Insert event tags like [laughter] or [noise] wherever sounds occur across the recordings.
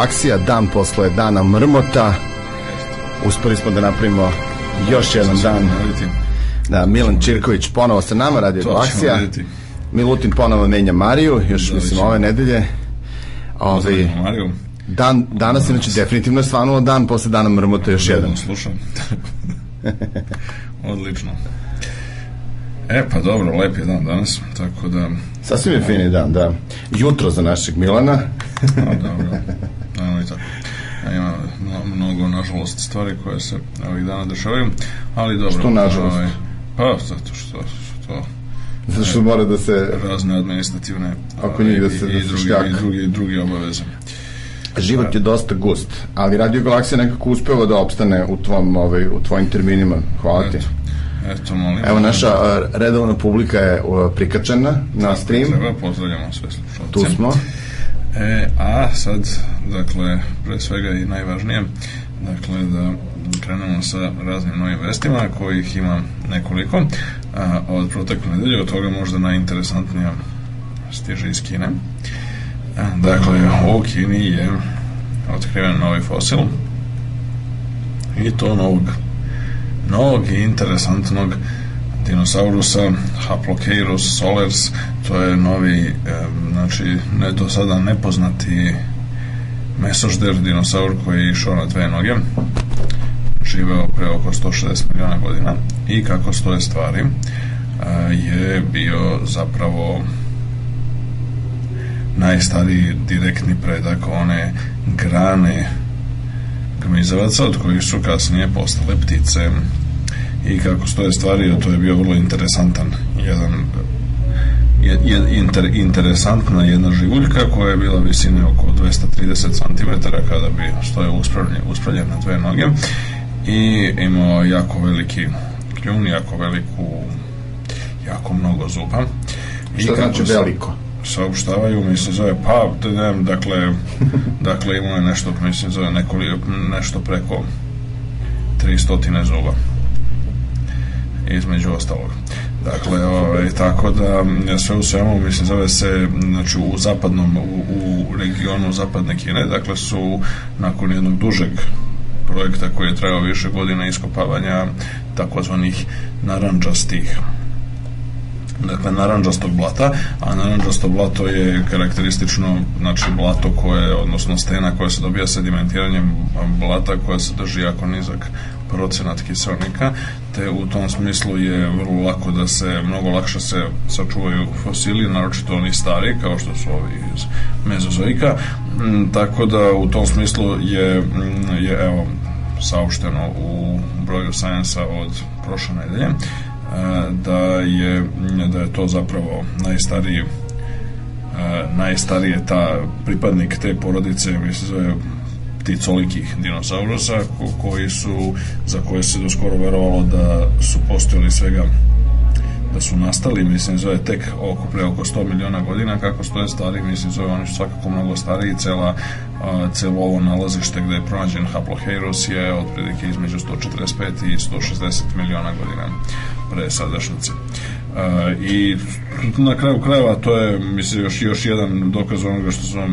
Galaksija, dan posle dana mrmota. Uspeli smo da napravimo još jedan dan. Da, Milan Čirković ponovo sa nama, Radio Galaksija. Milutin ponovo menja Mariju, još mislim ove nedelje. Ove, Mariju. Dan, danas inače definitivno je svanulo dan posle dana mrmota još jedan. Slušam. Odlično. E, pa dobro, lep je dan danas, tako da... Sasvim je fini dan, da. Jutro za našeg Milana. A, dobro, naravno i tako. Ima mnogo, nažalost, stvari koje se ovih dana dešavaju, ali dobro. Što nažalost? Ovaj, pa, zato što, što Zato što mora da se... Razne administrativne oko njih da se, i, da drugi, i, drugi, i drugi obaveze. Život je dosta gust, ali Radio Galaksija nekako uspeva da opstane u tvom ovaj u tvojim terminima. Hvala ti. Eto. Eto, molim. Evo, naša redovna publika je prikačena na stream. Treba, pozdravljamo sve slušalce. Tu smo. E, a sad, dakle, pre svega i najvažnije, dakle, da krenemo sa raznim novim vestima, kojih ima nekoliko. A, od protekle nedelje, od toga možda najinteresantnija stiže iz Kine. A, dakle, u Kini je otkriven novi fosil i to novog novog i interesantnog dinosaurusa Haplokeirus solers to je novi e, znači ne do sada nepoznati mesožder dinosaur koji je išao na dve noge živeo pre oko 160 miliona godina i kako stoje stvari e, je bio zapravo najstariji direktni predak one grane gmizavaca od kojih su kasnije postale ptice. I kako stoje stvari, to je bio vrlo interesantan jedan je, je inter, interesantna jedna živuljka koja je bila visine oko 230 cm kada bi stoje uspravljen, uspravljen na dve noge i imao jako veliki kljun, jako veliku jako mnogo zuba. Što znači veliko? saopštavaju, mi se zove, pa, ne, dakle, [laughs] dakle imao je nešto, mislim, zove nekoliko, nešto preko 300 zuba između ostalog. Dakle, ovaj, tako da sve u svemu, mislim, zove se znači, u zapadnom, u, u regionu zapadne Kine, dakle su nakon jednog dužeg projekta koji je trajao više godina iskopavanja takozvanih naranđastih dakle naranđastog blata, a naranđasto blato je karakteristično znači blato koje, odnosno stena koja se dobija sedimentiranjem blata koja se drži jako nizak procenat kiselnika, te u tom smislu je vrlo lako da se, mnogo lakše se sačuvaju fosili, naročito oni stari, kao što su ovi iz mezozoika, mm, tako da u tom smislu je, mm, je evo, saopšteno u broju Science-a od prošle nedelje, da je, da je to zapravo najstariji najstarije ta pripadnik te porodice mislim zove pticolikih dinosaurusa ko, koji su za koje se do skoro verovalo da su postojali svega da su nastali, mislim, zove tek oko, pre oko 100 miliona godina, kako stoje stari, mislim, zove oni su svakako mnogo stariji, cela, a, celo ovo nalazište gde je pronađen Haploheirus je otprilike između 145 i 160 miliona godina pre sadašnjice. Uh, I na kraju krajeva to je mislim još još jedan dokaz onoga što smo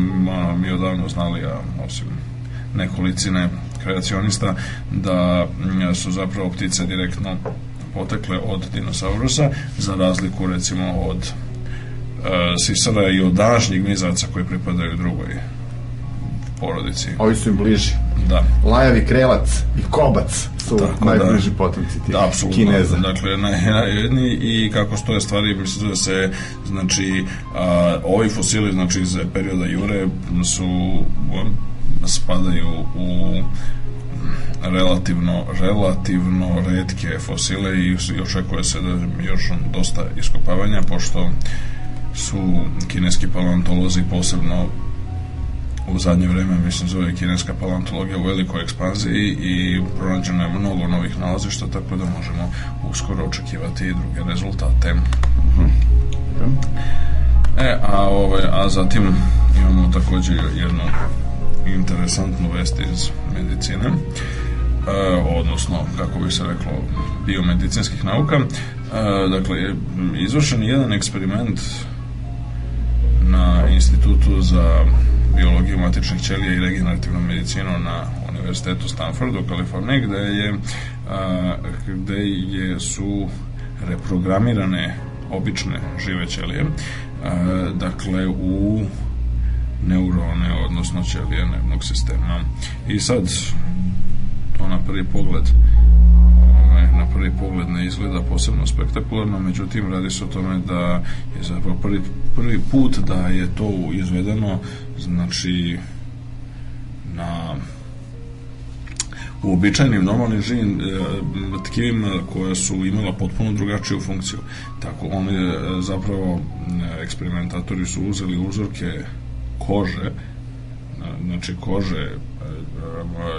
mi odavno znali a osim nekolicine kreacionista da su zapravo ptice direktno potekle od dinosaurusa za razliku recimo od uh, sisara i od današnjih mizaca koji pripadaju drugoj porodici. Ovi su im bliži. Da. Lajavi krelac i kobac su Tako da. najbliži da, potomci tih da, Kineza. Dakle, najjedni i kako stoje stvari, da se, znači, a, ovi fosili, znači, iz perioda Jure su spadaju u relativno, relativno redke fosile i očekuje se da još dosta iskopavanja, pošto su kineski paleontolozi posebno u zadnje vreme, mislim, zove kineska paleontologija u velikoj ekspanziji i pronađeno je mnogo novih nalazišta, tako da možemo uskoro očekivati i druge rezultate. E, a, ove, a zatim imamo takođe jednu interesantnu vest iz medicine, e, odnosno, kako bi se reklo, biomedicinskih nauka. E, dakle, izvršen je jedan eksperiment na institutu za biologiju matičnih ćelija i regenerativnu medicinu na Univerzitetu Stanford u Kaliforniji gde je a, gde je su reprogramirane obične žive ćelije dakle u neurone odnosno ćelije nervnog sistema i sad to na prvi pogled na prvi pogled ne izgleda posebno spektakularno, međutim radi se o tome da je zapravo prvi, prvi put da je to izvedeno znači na uobičajenim normalnim živim e, tkivima koja su imala potpuno drugačiju funkciju. Tako, oni e, zapravo e, eksperimentatori su uzeli uzorke kože, znači kože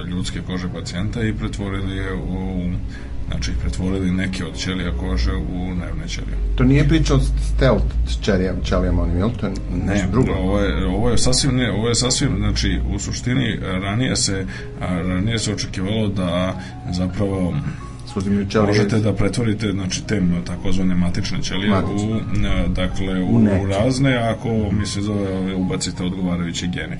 ljudske kože pacijenta i pretvorili je u znači pretvorili neke od ćelija kože u nervne ćelije. To nije priča od stealth ćelijama, ćelijama onim, jel? To je ne, drugo. Ovo je, ovo je sasvim ne, ovo je sasvim, znači u suštini ranije se, ranije se očekivalo da zapravo Možete da pretvorite znači te takozvane matične ćelije u dakle u, u razne ako mi se zove ubacite odgovarajuće gene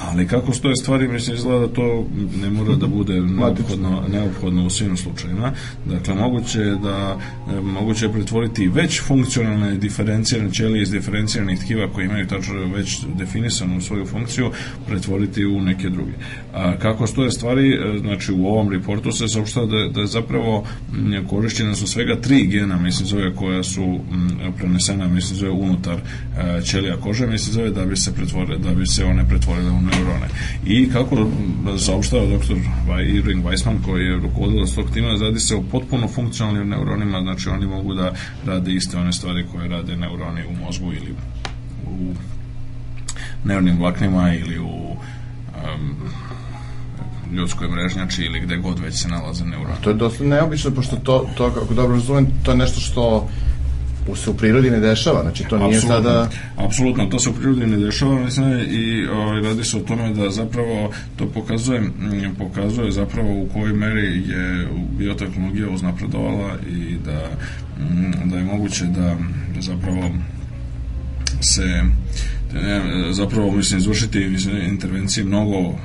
ali kako stoje stvari, mislim, izgleda da to ne mora da bude neophodno, neophodno u svim slučajima. Dakle, moguće je da e, moguće je pretvoriti već funkcionalne diferencijane ćelije iz diferencijalnih tkiva koji imaju tačno već definisanu svoju funkciju, pretvoriti u neke druge. A kako stoje stvari, e, znači u ovom reportu se saopštava da, da je zapravo korišćene su svega tri gena, mislim, zove koja su prenesena, mislim, zove unutar e, ćelija kože, mislim, zove da bi se pretvorile, da bi se one pretvorile u neurone. I kako saopštava doktor Irving Weissman koji je rukovodila s tog tima, radi se o potpuno funkcionalnim neuronima, znači oni mogu da rade iste one stvari koje rade neuroni u mozgu ili u nervnim vlaknima ili u um, ljudskoj mrežnjači ili gde god već se nalaze neuroni. To je dosta neobično, pošto to, to kako dobro razumem, to je nešto što se u prirodi ne dešava, znači to nije apsolutno, sada... Apsolutno, to se u prirodi ne dešava, mislim, i o, ovaj, radi se o tome da zapravo to pokazuje, pokazuje zapravo u kojoj meri je biotehnologija uznapredovala i da, da je moguće da, da zapravo se zapravo mislim izvršiti mislim, intervencije mnogo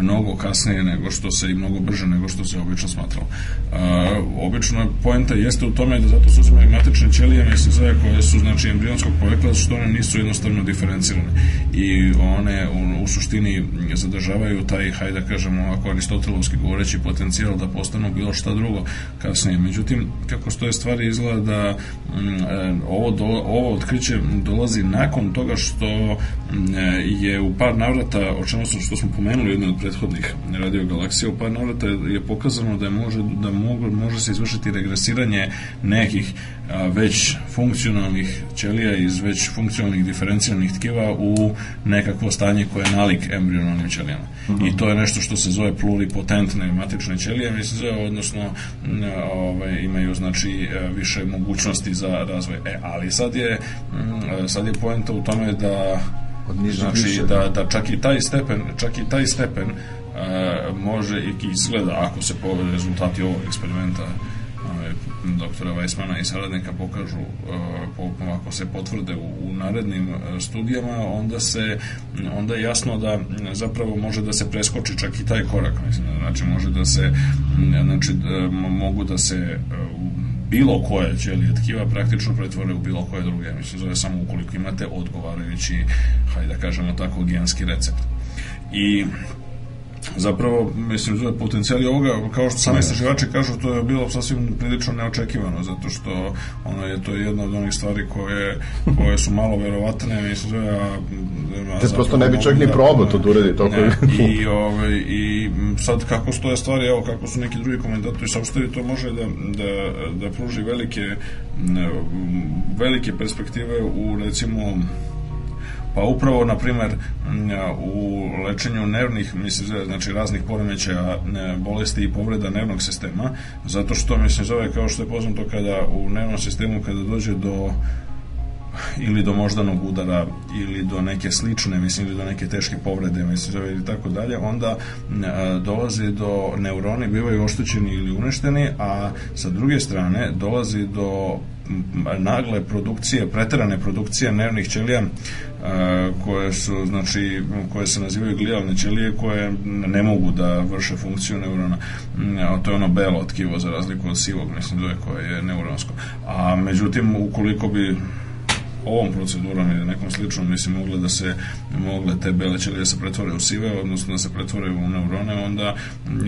mnogo kasnije nego što se i mnogo brže nego što se obično smatralo. A, obično poenta jeste u tome da zato su uzimaju matične ćelije mesezove koje su znači embrionskog porekla što one nisu jednostavno diferencirane i one u, u suštini zadržavaju taj, hajde da kažemo ovako aristotelovski govoreći potencijal da postanu bilo šta drugo kasnije. Međutim, kako stoje stvari izgleda da m, e, ovo, do, ovo otkriće dolazi nakon toga što m, je u par navrata, o čemu smo, što smo pomenuli jedno od prethodnih radio galaksija u par navrata je pokazano da je može da mogu, može se izvršiti regresiranje nekih a, već funkcionalnih ćelija iz već funkcionalnih diferencijalnih tkiva u nekakvo stanje koje je nalik embrionalnim ćelijama. Uh -huh. I to je nešto što se zove pluripotentne matične ćelije, mislim zove, odnosno ovaj, imaju znači više mogućnosti za razvoj. E, ali sad je sad je poenta u tome da od znači više. da, da čak i taj stepen čak i taj stepen uh, može i izgleda ako se povede rezultati ovog eksperimenta uh, doktora Weissmana i saradnika pokažu uh, ako se potvrde u, u narednim studijama onda se onda je jasno da zapravo može da se preskoči čak i taj korak mislim znači može da se znači mogu da se bilo koje ćelije tkiva praktično pretvore u bilo koje druge. Mislim, zove samo ukoliko imate odgovarajući, hajde da kažemo tako, genski recept. I zapravo, mislim, da potencijali ovoga, kao što sami istraživači kažu, to je bilo sasvim prilično neočekivano, zato što ono je to jedna od onih stvari koje, koje su malo verovatne, mislim, da a, a Te prosto ne bi čovjek ni probao to da uradi toliko. Ne, i, ove, ovaj, I sad kako stoje stvari, evo kako su neki drugi komentatori saopštili, to može da, da, da pruži velike velike perspektive u recimo Pa upravo, na primer, u lečenju nervnih, mislim, znači raznih poremećaja bolesti i povreda nervnog sistema, zato što, mislim, zove kao što je poznato kada u nervnom sistemu kada dođe do ili do moždanog udara ili do neke slične, mislim, ili do neke teške povrede, mislim, ili tako dalje, onda a, dolazi do neuroni bivaju oštećeni ili uništeni, a sa druge strane dolazi do nagle produkcije, preterane produkcije nervnih ćelija koje su znači koje se nazivaju glijalne ćelije koje ne mogu da vrše funkciju neurona. A to je ono belo tkivo za razliku od sivog mislim je koje je neuronsko. A međutim ukoliko bi ovom procedurom ili nekom sličnom mislim mogle da se mogle te bele ćelije da se pretvore u sive odnosno da se pretvore u neurone onda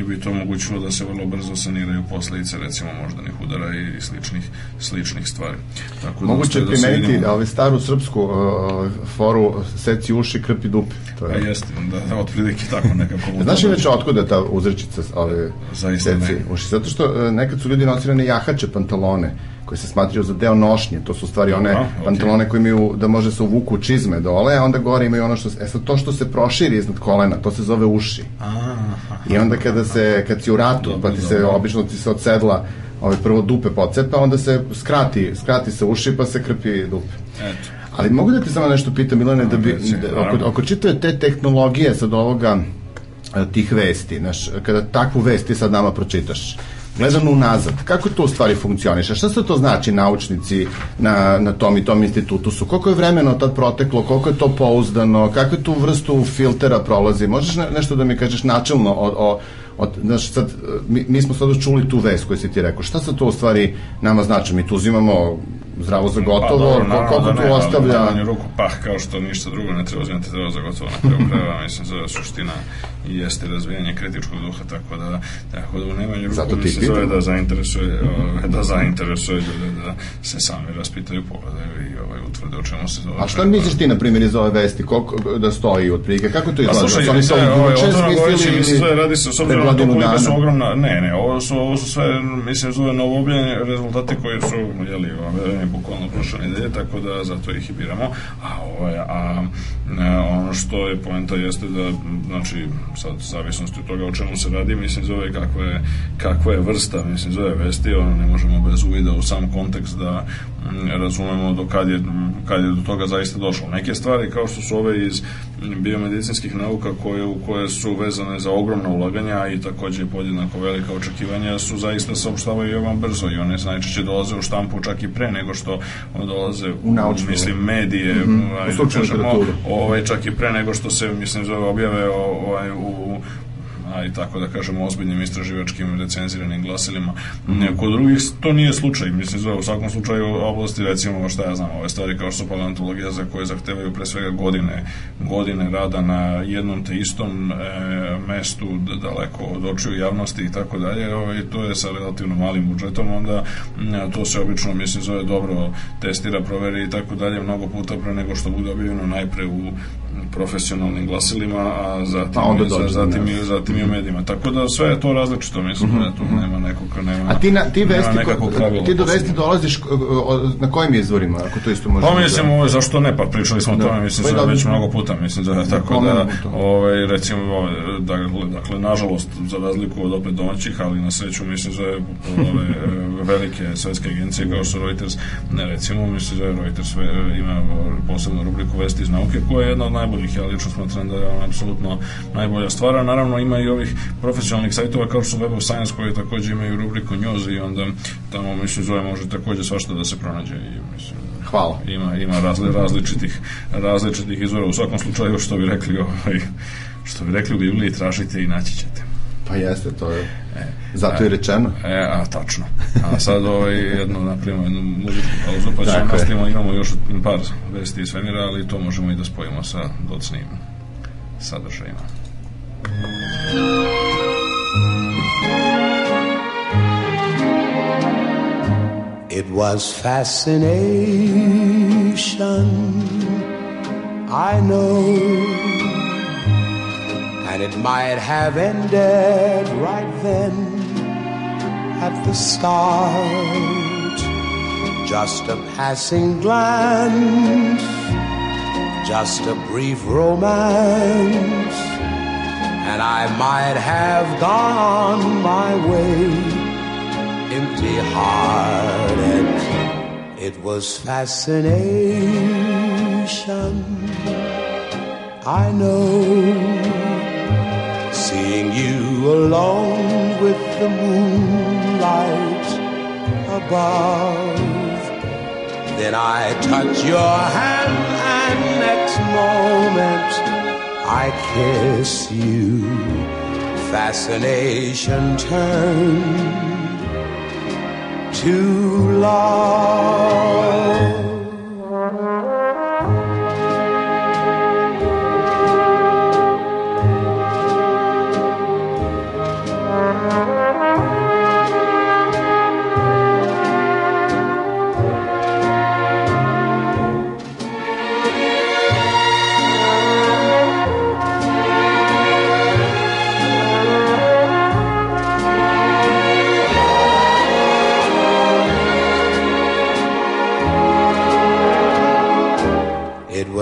bi to omogućilo da se vrlo brzo saniraju posledice recimo moždanih udara i sličnih, sličnih stvari Tako da Moguće je primeniti da vidimo... staru srpsku uh, foru seci uši, krpi dupe to je. A jeste, da, da otprilike tako nekako. [laughs] Znaš li već otkuda ta uzrečica ove Zaista seci ne. uši? Zato što uh, nekad su ljudi nosili jahače pantalone koje se smatraju za deo nošnje, to su stvari one Aha, okay. pantalone koje imaju da može se uvuku čizme dole, a onda gore imaju ono što se, e sad to što se proširi iznad kolena, to se zove uši. Aha, I onda kada se, kad si u ratu, dobro, pa ti se, dobro. obično ti se od sedla ove prvo dupe pocepa, onda se skrati, skrati se uši pa se krpi dupe. Eto. Ali mogu da ti samo nešto pitam, Milane, da bi, da, oko, oko čitave te tehnologije sad ovoga, tih vesti, znaš, kada takvu vest ti sad nama pročitaš, gledano unazad, kako to u stvari funkcioniše? Šta se to znači naučnici na, na tom i tom institutu su? Koliko je vremena tad proteklo? Koliko je to pouzdano? Kakvu tu vrstu filtera prolazi? Možeš ne, nešto da mi kažeš načelno o, o, od, znaš, sad, mi, mi smo sada čuli tu vest koju si ti rekao. Šta se to u stvari nama znači? Mi tu uzimamo zdravo za gotovo, pa, dobro, koliko da tu ne, ostavlja... Ali, ruku pah, kao što ništa drugo ne treba uzimati zdravo za gotovo na kraju krajeva, [laughs] mislim, zove suština i jeste razvijanje kritičkog duha, tako da, tako da u nemanju ruku Zato mislim, zove da zainteresuje, da zainteresuje da, da, da se sami raspitaju, pogledaju i ovaj, utvrde o čemu se zove. A šta misliš ti, na primjer, iz ove vesti, koliko da stoji otprilike, kako to pa izgleda? Pa slušaj, oni su ovaj, otvoreno govoreći, mislim, sve radi se, s obzirom na to koliko su ogromna, ne, ne, ovo su, ovo su sve, mislim, zove novoobljene rezultati koji su, jeli, ovaj, bukvalno prošle nedelje, tako da zato ih i biramo. A, ovaj, a, a ono što je poenta jeste da, znači, sad, zavisnosti od toga o čemu se radi, mislim, zove kakva je, kakva je vrsta, mislim, zove vesti, ono, ne možemo bez uvida u sam kontekst da razumemo do kad je, kad je do toga zaista došlo. Neke stvari kao što su ove iz biomedicinskih nauka koje, u koje su vezane za ogromna ulaganja i takođe podjednako velika očekivanja su zaista saopštavaju vam brzo i one najčešće dolaze u štampu čak i pre nego što dolaze u, u mislim medije mm -hmm. ajde, u kažemo, ovaj, čak i pre nego što se mislim zove objave ovaj, u a i tako da kažemo ozbiljnim istraživačkim recenziranim glasilima. Kod drugih to nije slučaj, mislim da u svakom slučaju oblasti recimo šta ja znam, ove stvari kao što su paleontologija za koje zahtevaju pre svega godine, godine rada na jednom te istom e, mestu daleko od očiju javnosti i tako dalje, ovaj, to je sa relativno malim budžetom, onda e, to se obično mislim zove dobro testira, proveri i tako dalje mnogo puta pre nego što bude objavljeno najpre u profesionalnim glasilima, a zatim, pa onda dođe, zatim, i, zatim i u medijima. Tako da sve je to različito, mislim mm -hmm. da tu mhm. nema nekog, nema, a ti, na, ti vesti, ko, ti do vesti dolaziš na kojim izvorima, ako to isto može Pa mislim, da... zašto ne, pa pričali smo da. o tome, mislim, pa, već mnogo puta, mislim, da, tako da, ovaj, recimo, ovaj, dakle, dakle, nažalost, za razliku od opet domaćih, ali na sreću, mislim, za ove [laughs] velike svetske agencije kao su Reuters, ne recimo, mislim, da Reuters ima posebnu rubriku vesti iz nauke, koja je jedna od najboljih, ja lično smatram da je ona apsolutno najbolja stvar, naravno ima i ovih profesionalnih sajtova kao što su Web of Science koji takođe imaju rubriku news i onda tamo mislim zove može takođe svašta da se pronađe i mislim Hvala. Ima, ima razli, različitih, različitih izvora. U svakom slučaju, što bi rekli, ovaj, što bi rekli u Bibliji, tražite i naći ćete. Pa jeste, to je e, zato je rečeno. E, a tačno. A sad ovaj, jedno, napravimo jednu muzičku pauzu, pa ćemo nastavimo, imamo još par vesti iz svemira, ali to možemo i da spojimo sa docnim sadržajima. It was fascination, I know and it might have ended right then at the start. Just a passing glance, just a brief romance, and I might have gone my way empty hearted. It was fascination, I know seeing you alone with the moonlight above. Then I touch your hand, and next moment I kiss you. Fascination turned to love.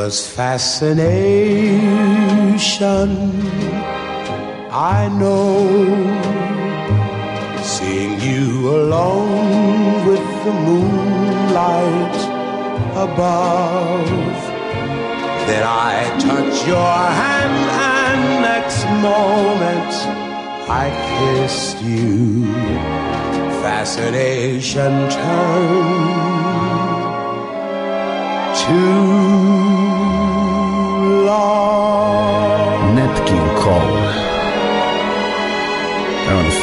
Was fascination. I know seeing you alone with the moonlight above. Then I touch your hand, and next moment I kissed you. Fascination turned to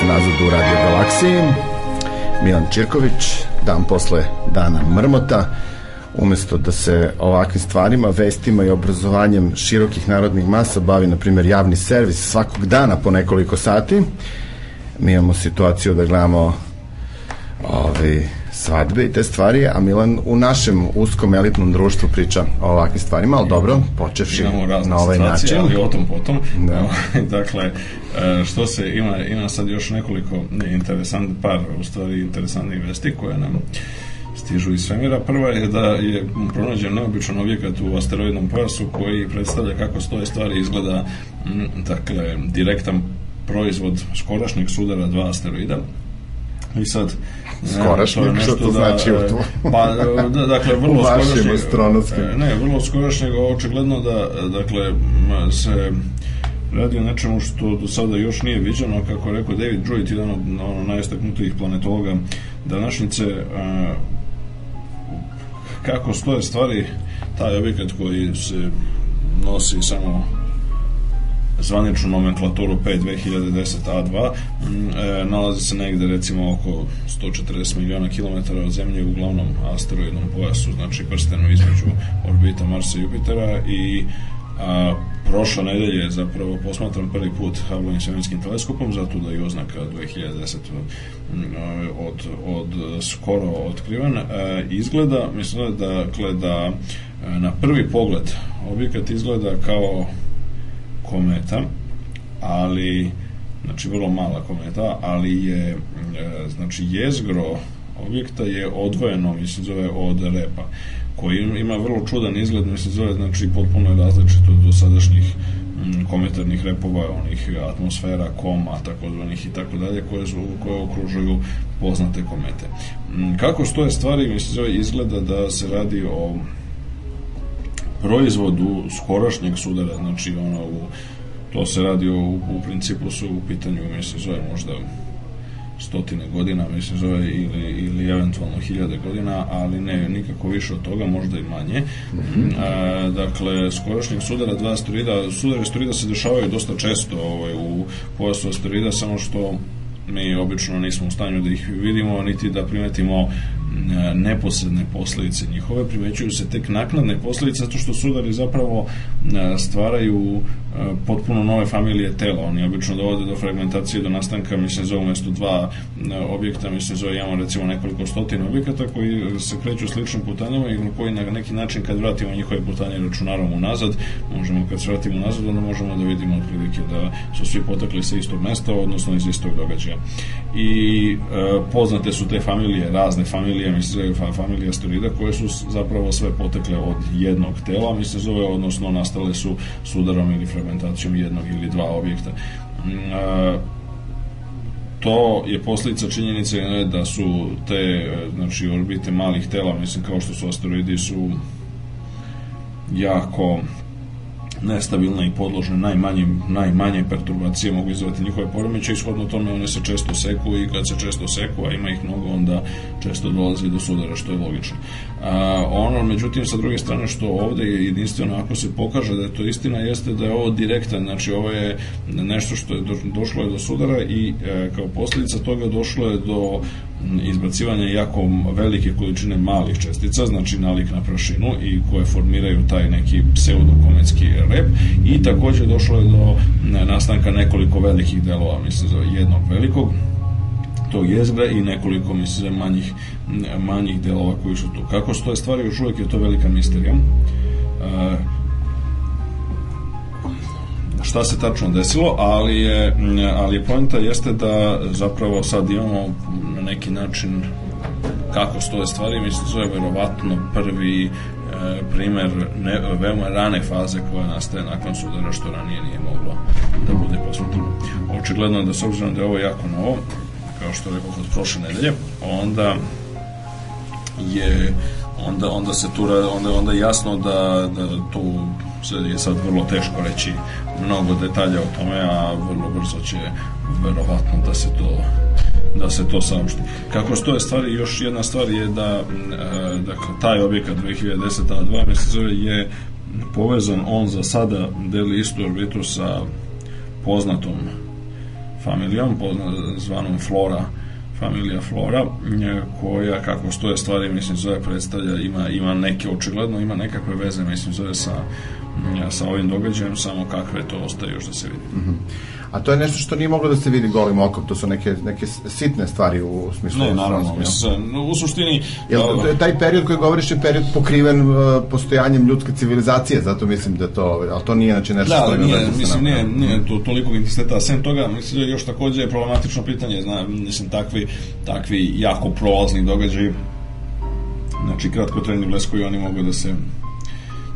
nazad u Radio Galaksiji. Milan Čirković, dan posle dana mrmota. Umesto da se ovakvim stvarima, vestima i obrazovanjem širokih narodnih masa bavi, na primjer, javni servis svakog dana po nekoliko sati, mi imamo situaciju da gledamo ovaj, svadbe i te stvari, a Milan u našem uskom elitnom društvu priča o ovakvim stvarima, ali dobro, počevši na ovaj način. ali o tom potom. Da. [laughs] dakle, e, što se ima, ima sad još nekoliko interesant, par u stvari interesantnih vesti koje nam stižu iz svemira. Prva je da je pronađen neobičan objekat u asteroidnom pojasu koji predstavlja kako stoje stvari izgleda dakle, direktan proizvod skorašnjeg sudara dva asteroida i sad skorašnjeg, što to da, znači u tvo... pa, da, dakle, vrlo skorašnjeg, astronomskim. E, ne, vrlo skorašnjeg, očigledno da, dakle, se radi o nečemu što do sada još nije viđeno, kako rekao David Druitt, jedan od ono, najistaknutijih planetologa današnjice, a, kako stoje stvari, taj objekat koji se nosi samo zvaničnu nomenklaturu 5 2010 A2 e, nalazi se negde recimo oko 140 miliona kilometara od zemlje u glavnom asteroidnom pojasu znači prstenu između orbita Marsa i Jupitera i a, prošle nedelje zapravo posmatram prvi put Hubble svemirskim teleskopom zato da je oznaka 2010 od, od skoro otkriven. E, izgleda mislim da, dakle, da na prvi pogled objekat izgleda kao kometa, ali znači vrlo mala kometa, ali je e, znači jezgro objekta je odvojeno, mislim zove od repa, koji ima vrlo čudan izgled, mislim zove znači potpuno je različito od dosadašnjih kometarnih repova, onih atmosfera, koma, takozvanih i tako dalje, koje, su, koje okružuju poznate komete. Kako stoje stvari, mislim zove, izgleda da se radi o proizvodu skorašnjeg sudara, znači ono u, to se radi u, u principu su u pitanju, mislim, zove možda stotine godina, mislim zove ili, ili eventualno hiljade godina, ali ne nikako više od toga, možda i manje. -hmm. A, dakle, skorašnjeg sudara dva asteroida, sudare asteroida se dešavaju dosta često ovaj, u pojasu asteroida, samo što mi obično nismo u stanju da ih vidimo, niti da primetimo neposredne posledice njihove, primećuju se tek naknadne posledice zato što sudari zapravo e, stvaraju e, potpuno nove familije tela. Oni obično dovode do fragmentacije, do nastanka, mislim, zove umesto dva objekta, mislim, zove imamo recimo nekoliko stotina objekata koji se kreću sličnim putanjama i koji na neki način kad vratimo njihove putanje računarom unazad, možemo kad se vratimo unazad, onda možemo da vidimo otprilike da su svi potekli sa istog mesta, odnosno iz istog događaja. I e, poznate su te familije, razne familije familije, mislim zove familija asteroida, koje su zapravo sve potekle od jednog tela, mislim zove, odnosno nastale su sudarom ili fragmentacijom jednog ili dva objekta. Mm, to je posljedica činjenice da su te znači orbite malih tela, mislim kao što su asteroidi su jako nestabilne i podložne najmanjim, najmanje perturbacije mogu izvati njihove poremeće i shodno tome one se često seku i kad se često seku, a ima ih mnogo, onda često dolazi do sudara, što je logično. A, ono, međutim, sa druge strane, što ovde je jedinstveno, ako se pokaže da je to istina, jeste da je ovo direktan, znači ovo je nešto što je do, došlo je do sudara i e, kao posljedica toga došlo je do izbacivanja jako velike količine malih čestica, znači nalik na prašinu i koje formiraju taj neki pseudokometski rep i takođe došlo je do nastanka nekoliko velikih delova, mislim, jednog velikog tog jezgra i nekoliko, mislim, manjih, manjih delova koji su tu. Kako stoje stvari, još uvijek je to velika misterija. Uh, šta se tačno desilo, ali je, ali je poenta jeste da zapravo sad imamo na neki način kako stoje stvari, mislim, to je verovatno prvi e, primer ne, veoma rane faze koja nastaje nakon sudara što ranije nije moglo da bude posmetno. Očigledno da s obzirom da je ovo jako novo, kao što rekao od prošle nedelje, onda je onda, onda se tu onda, onda jasno da, da tu je sad vrlo teško reći mnogo detalja o tome, a vrlo brzo će verovatno da se to da se to saopšti. Kako stoje stvari, još jedna stvar je da dakle, taj objekat 2010 A2 mislim je povezan, on za sada deli istu orbitu sa poznatom familijom, zvanom Flora, familija Flora, koja, kako stoje stvari, mislim, zove predstavlja, ima, ima neke, očigledno ima nekakve veze, mislim, zove sa, sa ovim događajem, samo kakve to ostaje još da se vidi. Mm -hmm a to je nešto što nije moglo da se vidi golim okom, to su neke, neke sitne stvari u smislu... Ne, naravno, mislim, u suštini... Jel, taj period koji govoriš je period pokriven uh, postojanjem ljudske civilizacije, zato mislim da to, ali to nije znači nešto da, što nije, mislim, nije, nije to toliko intensiteta, sem toga, mislim, da još takođe je problematično pitanje, zna, mislim, takvi, takvi jako prolazni događaji, znači kratko treni bleskovi, oni mogu da se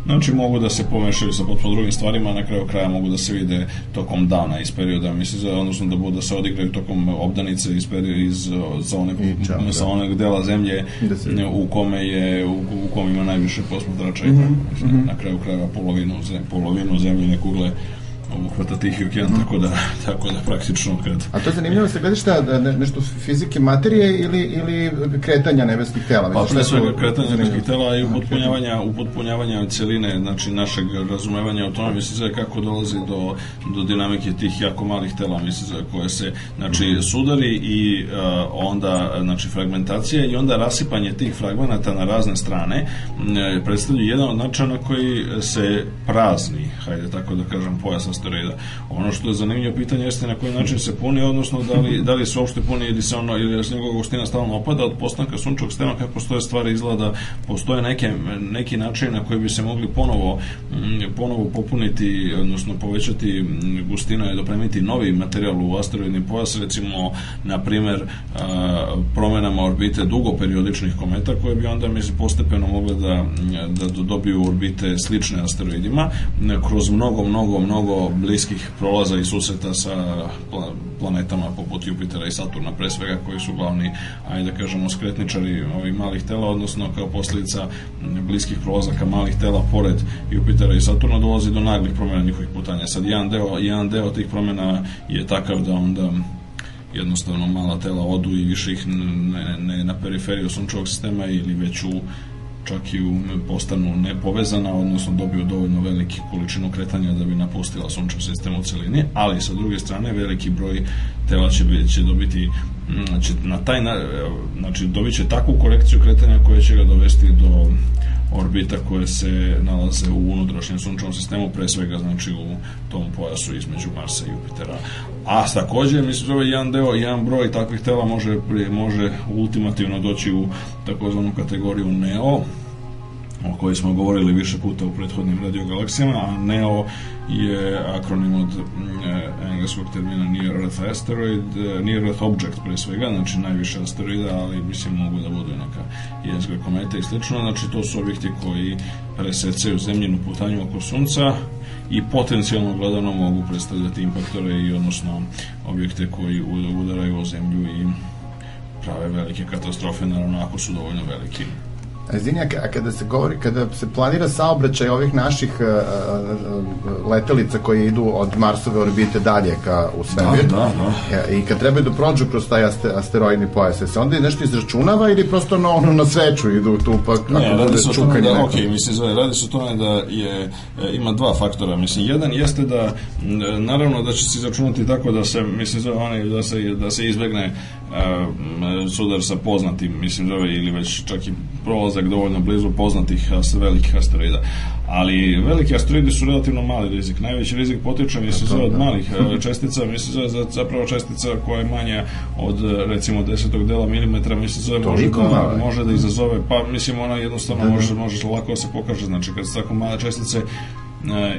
Znači mogu da se pomešaju sa potpuno drugim stvarima, na kraju kraja mogu da se vide tokom dana iz perioda, mislim, odnosno da budu da se odigraju tokom obdanice iz perioda iz sa onog, čao, da. sa onog dela zemlje da se... u kome je u, u kome ima najviše posmatrača mm -hmm. i mm -hmm. na kraju kraja polovinu, polovinu zemljine kugle obuhvata Tihi okean, mm. tako da, [laughs] tako da praktično kad... A to je zanimljivo, se gledaš šta, ne, nešto fizike materije ili, ili kretanja nebeskih tela? Pa pre svega kretanja nebeskih tela i upotpunjavanja, upotpunjavanja celine, znači našeg razumevanja o tome, mislim se kako dolazi do, do dinamike tih jako malih tela, mislim se koje se, znači, mm. sudari i uh, onda, znači, fragmentacija i onda rasipanje tih fragmenata na razne strane uh, predstavlja jedan od načina koji se prazni, hajde tako da kažem, pojasa asteroida. Ono što je zanimljivo pitanje jeste na koji način se puni, odnosno da li, da li se uopšte puni ili se ono, ili se njegova gustina stalno opada od postanka sunčevog sistema, kako postoje stvari izgleda, postoje neke, neki način na koji bi se mogli ponovo, mm, ponovo popuniti, odnosno povećati mm, gustinu i dopremiti novi materijal u asteroidni pojas, recimo, na primer, promenama orbite dugoperiodičnih kometa, koje bi onda, mislim, postepeno mogle da, da dobiju orbite slične asteroidima, kroz mnogo, mnogo, mnogo bliskih prolaza i susreta sa planetama poput Jupitera i Saturna pre svega koji su glavni, ajde da kažemo, skretničari ovih malih tela, odnosno kao posljedica bliskih prolazaka malih tela pored Jupitera i Saturna dolazi do naglih promjena njihovih putanja. Sad jedan deo, jedan deo tih promjena je takav da onda jednostavno mala tela odu i više ih ne, ne na periferiju sunčevog sistema ili već u čak i postanu nepovezana, odnosno dobiju dovoljno veliki količinu kretanja da bi napustila sunčev sistem u celini, ali sa druge strane veliki broj tela će, će dobiti znači, na taj, znači dobit će takvu korekciju kretanja koja će ga dovesti do orbita koje se nalaze u unutrašnjem sunčevom sistemu, pre svega znači u tom pojasu između Marsa i Jupitera. A takođe, mislim, zove jedan deo, jedan broj takvih tela može, može ultimativno doći u takozvanu kategoriju NEO, o kojoj smo govorili više puta u prethodnim radiogalaksijama, a NEO je akronim od mm, engleskog termina Near Earth Asteroid, Near Earth Object pre svega, znači najviše asteroida, ali mislim mogu da budu neka jezgra kometa i slično, znači to su objekti koji presecaju zemljinu putanju oko Sunca i potencijalno gledano mogu predstavljati impaktore i odnosno objekte koji udaraju o zemlju i prave velike katastrofe, naravno ako su dovoljno veliki Izvini, a kada se govori, kada se planira saobraćaj ovih naših uh, letelica koje idu od Marsove orbite dalje ka u svemir, da, da, da. i kad trebaju da prođu kroz taj aste, asteroidni pojas, se onda nešto izračunava ili prosto na, ono, na sveću idu tu, pa kako ne, radi se o tome da, ok, mislim, zove, radi se o tome da je, ima dva faktora, mislim, jedan jeste da, naravno da će se izračunati tako da se, mislim, zove, oni, da se, da se izbegne uh, sudar sa poznatim, mislim, zove, ili već čak i prolazak dovoljno blizu poznatih velikih asteroida. Ali veliki asteroidi su relativno mali rizik. Najveći rizik potiče, mislim, zove od malih e, čestica, mislim, zove zapravo čestica koja je manja od, recimo, desetog dela milimetra, mislim, zove može da, može da izazove, pa, mislim, ona jednostavno da, da. može, može lako da se pokaže, znači, kad su tako male čestice,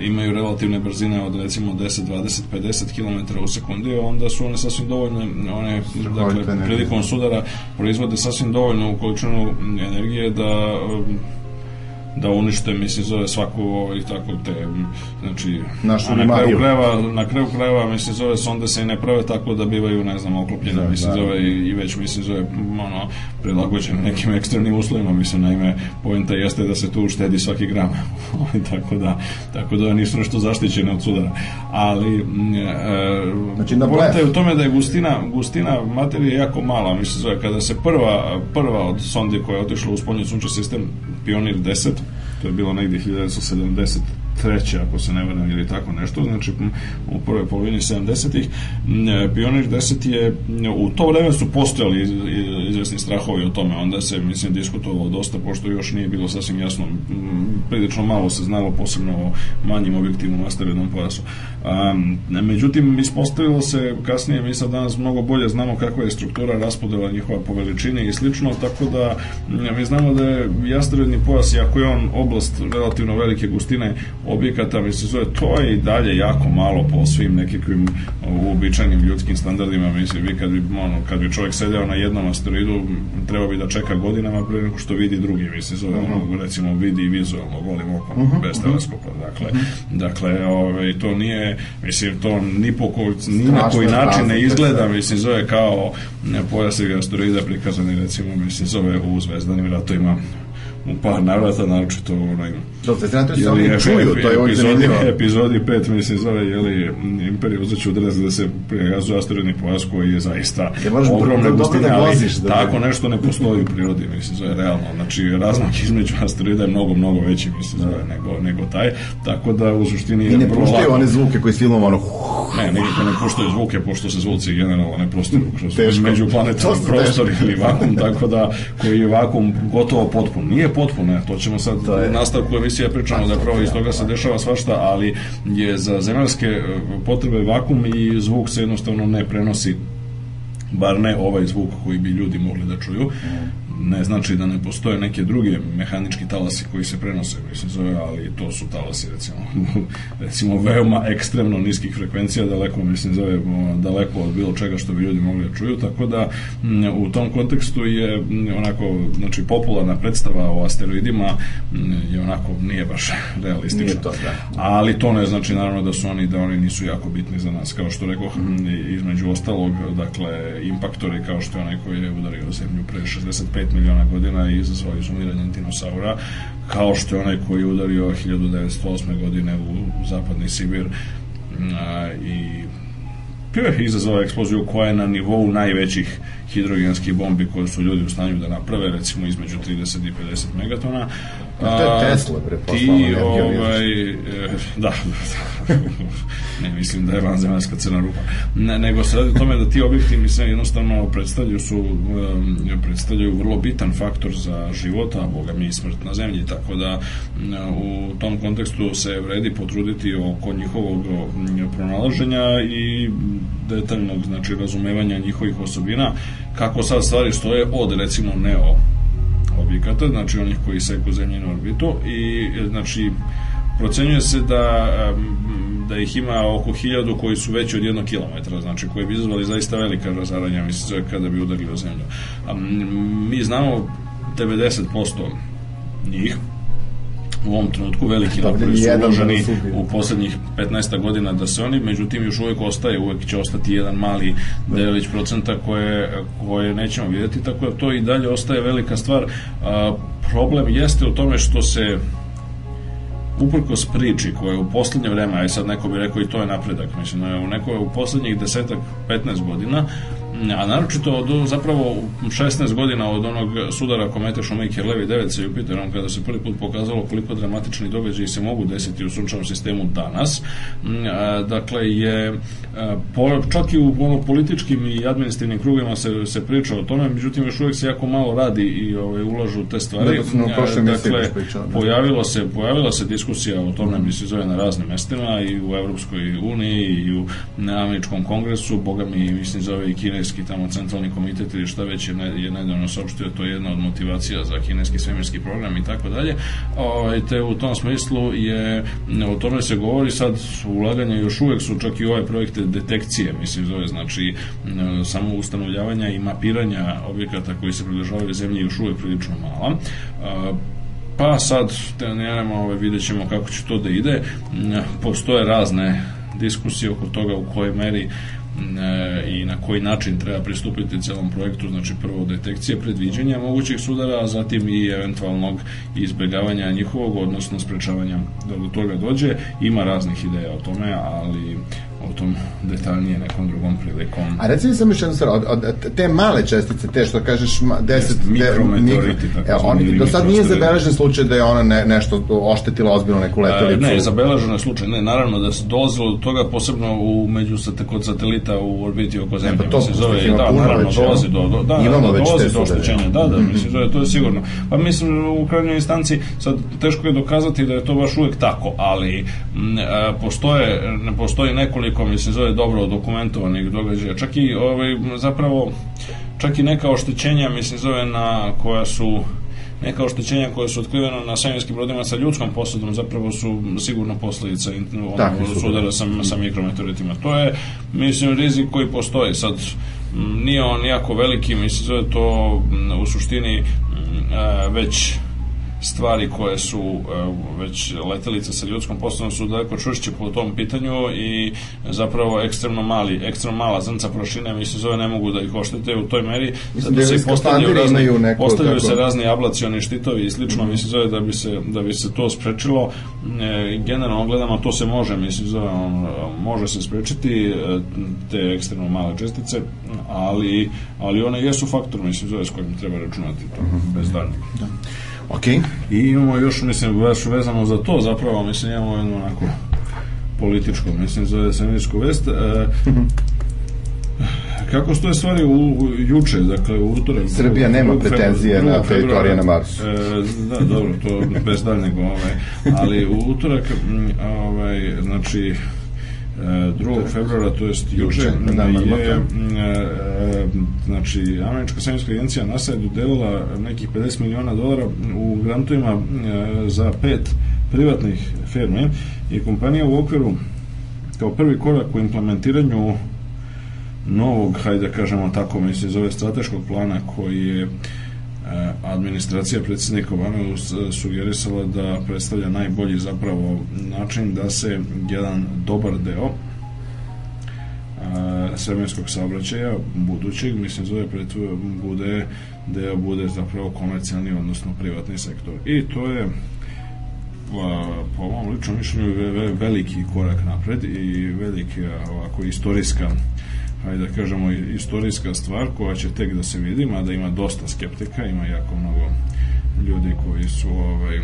imaju relativne brzine od recimo 10, 20, 50 km u sekundi, onda su one sasvim dovoljne, one, dakle, prilikom sudara proizvode sasvim dovoljnu količinu energije da da unište, mislim, zove svaku ovaj, tako te, znači, Našu a na kraju krajeva, na kraju krajeva, mislim, zove sonde se i ne prave tako da bivaju, ne znam, oklopljene, da, mislim, da. zove i, i, već, mislim, zove, ono, prilagođene nekim ekstremnim uslovima, mislim, naime, poenta jeste da se tu uštedi svaki gram, [laughs] ovaj, tako da, tako da nisu nešto zaštićene od sudara, ali e, znači, na poenta je u tome da je gustina, gustina materije jako mala, mislim, zove, kada se prva, prva od sondi koja je otišla u spoljni sunčev sistem, Pionir 10, to je bilo negdje 1970 treće, ako se ne varam, ili tako nešto, znači u prvoj polovini 70-ih. Pionir 10 je, u to vreme su postojali izvesni strahovi o tome, onda se, mislim, diskutovalo dosta, pošto još nije bilo sasvim jasno, prilično malo se znalo, posebno o manjim objektivnom asteroidnom pojasu. Um, međutim, ispostavilo se kasnije, mi sad danas mnogo bolje znamo kakva je struktura raspodela njihova po veličini i slično, tako da mi znamo da je asteroidni pojas, iako je on oblast relativno velike gustine, objekata, mislim, zove, to je i dalje jako malo po svim nekakvim uobičajenim ljudskim standardima, mislim, vi kad bi, ono, kad bi čovjek sedeo na jednom asteroidu, treba bi da čeka godinama pre nego što vidi drugi, mislim, zove, uh -huh. ono, recimo, vidi vizualno, golim okom, uh -huh. bez teleskopa, dakle, uh -huh. dakle, ove, ovaj, to nije, mislim, to ni, po ko, ni na koji način ne izgleda, mislim, zove kao pojasevih asteroida prikazani, recimo, mislim, zove u zvezdanim ratovima u par navrata, naročito onaj... Dobro, znači se oni čuju, to je ovdje epizodi, epizodi 5, mislim, zove, jeli, Imperija uzeću odraz da se prikazuje asteroidni pojas koji je zaista je ogromne da gustine, da ali da tako nešto ne postoji u prirodi, mislim, zove, realno. Znači, razmak između asteroida je mnogo, mnogo veći, mislim, zove, da. nego, nego taj, tako da u suštini... I ne puštaju one zvuke koji s filmom, ono... Ne, nikako ne puštaju zvuke, pošto se zvuci generalno ne prostiru kroz međuplanetarni prostor ili vakum, tako da koji je vakum gotovo potpun. Nije potpuno, to ćemo sad to je. u nastavku emisije pričamo da pravo iz toga se dešava svašta, ali je za zemaljske e, potrebe vakum i zvuk se jednostavno ne prenosi bar ne ovaj zvuk koji bi ljudi mogli da čuju. Mm ne znači da ne postoje neke druge mehanički talasi koji se prenose, koji se zove, ali to su talasi recimo, [laughs] recimo veoma ekstremno niskih frekvencija, daleko mislim zove daleko od bilo čega što bi ljudi mogli da čuju, tako da u tom kontekstu je onako, znači popularna predstava o asteroidima je onako nije baš [laughs] realistična. Nije to, da. Ali to ne znači naravno da su oni da oni nisu jako bitni za nas, kao što rekao, između ostalog, dakle, impaktori kao što je onaj koji je udario zemlju pre 65 miliona godina i izazvao izumiranje dinosaura, kao što je onaj koji je udario 1908. godine u zapadni Sibir a, i izazvao eksploziju koja je na nivou najvećih hidrogenskih bombi koje su ljudi u stanju da naprave, recimo između 30 i 50 megatona. A, to je Tesla, bre, ti, ovaj, eh, da, [laughs] ne mislim da je vanzemaljska crna rupa, ne, nego se radi o tome da ti objekti mislim jednostavno predstavljaju su predstavljaju vrlo bitan faktor za život, a boga mi i smrt na zemlji, tako da u tom kontekstu se vredi potruditi oko njihovog pronalaženja i detaljnog znači razumevanja njihovih osobina kako sad stvari stoje od recimo neo objekata, znači onih koji seku zemljenu orbitu i znači procenjuje se da da ih ima oko hiljadu koji su veći od jednog kilometra, znači koji bi izazvali zaista velika razaranja, mislim, kada bi udarili o zemlju. A, mi znamo 90% njih, u ovom trenutku veliki napori su uloženi u poslednjih 15 godina da se oni, međutim još uvek ostaje, uvek će ostati jedan mali delić procenta koje, koje nećemo vidjeti, tako da to i dalje ostaje velika stvar. A, problem jeste u tome što se uprkos priči koja je u poslednje vreme, aj sad neko bi rekao i to je napredak, mislim, u neko u poslednjih desetak, 15 godina a naročito od, zapravo 16 godina od onog sudara komete Shoemaker Levi 9 sa Jupiterom kada se prvi put pokazalo koliko dramatični događaji se mogu desiti u sunčanom sistemu danas. Dakle je čak i u ono, političkim i administrativnim krugovima se, se priča o tome međutim još uvijek se jako malo radi i ovaj, ulažu te stvari. Dakle pojavilo se, pojavila se diskusija o tome mi se zove na raznim mestima i u Evropskoj uniji i u američkom kongresu boga mi mislim zove i Kine kineski tamo centralni komitet ili šta već je, ne, nedavno saopštio, to je jedna od motivacija za kineski svemirski program i tako dalje. Ovaj, te u tom smislu je, o tome se govori sad, ulaganja još uvek su čak i ove projekte detekcije, mislim zove, znači samo ustanovljavanja i mapiranja objekata koji se približavaju zemlji još uvek prilično mala. Pa sad, te neremo, ovaj, vidjet ćemo kako će to da ide. Postoje razne diskusije oko toga u kojoj meri E, i na koji način treba pristupiti celom projektu, znači prvo detekcija predviđanja mogućih sudara, a zatim i eventualnog izbjegavanja njihovog, odnosno sprečavanja da do toga dođe. Ima raznih ideja o tome, ali o tom detaljnije nekom drugom prilikom. A reci mi samo još jednu stvar, od, od, te male čestice, te što kažeš 10 mikrometeoriti, tako evo, on, do sad nije zabeležen slučaj da je ona ne, nešto oštetila ozbiljno neku letelicu. E, ne, zabeležen je slučaj, ne, naravno da se dolazilo do toga posebno u među kod satelita u orbiti oko zemlje, ne, pa to se zove, da, naravno, već, dolazi do, do, da, Imamo da, dolazi do oštećenja, da, da, mm -hmm. mislim, zove, to je sigurno. Pa mislim, u krajnjoj instanci, sad teško je dokazati da je to baš uvek tako, ali m, a, postoje, ne postoji nekoliko, mislim, zove dobro dokumentovanih događaja, čak i ovaj, zapravo, čak i neka oštećenja, mislim, zove na koja su neka oštećenja koja su otkrivena na svemirskim brodima sa ljudskom posadom zapravo su sigurno posledica ono, sudara sa, sa mikrometeoritima. To je, mislim, rizik koji postoji. Sad, nije on jako veliki, mislim, zove to u suštini već stvari koje su uh, već letelice sa ljudskom postavom su daleko čvršće po tom pitanju i zapravo ekstremno mali, ekstremno mala zrnca prašine mi se zove ne mogu da ih oštete u toj meri zato da se postavljaju, razni, neko, postavljaju se razni ablacioni štitovi i slično mm. mi se zove da bi se, da bi se to sprečilo e, generalno gledamo to se može mi se zove on, može se sprečiti e, te ekstremno male čestice ali, ali one jesu faktor mi se zove s kojim treba računati to, mm -hmm. bez daljnjeg da. Ok. I imamo još, mislim, baš vezano za to, zapravo, mislim, imamo jednu onako političko, mislim, zove svemirsku vest. E, [laughs] kako stoje stvari u, u juče, dakle u utorak? Srbija nema pretenzije na teritorije na Marsu. E, da, dobro, to bez daljnjeg, ovaj, ali u utorak, ovaj, znači, 2. februara, to jest juče, je, e, znači, Američka svemirska agencija NASA je dodelila nekih 50 miliona dolara u grantovima e, za pet privatnih firme i kompanija u okviru kao prvi korak u implementiranju novog, hajde da kažemo tako, mislim, zove strateškog plana koji je E, administracija predsjednika Obame sugerisala da predstavlja najbolji zapravo način da se jedan dobar deo e, svemirskog saobraćaja budućeg, mislim zove pretve, bude deo bude zapravo komercijalni odnosno privatni sektor. I to je po ovom ličnom mišljenju veliki korak napred i veliki ovako istorijska hajde da kažemo, istorijska stvar koja će tek da se vidi, mada ima dosta skeptika, ima jako mnogo ljudi koji su ovaj,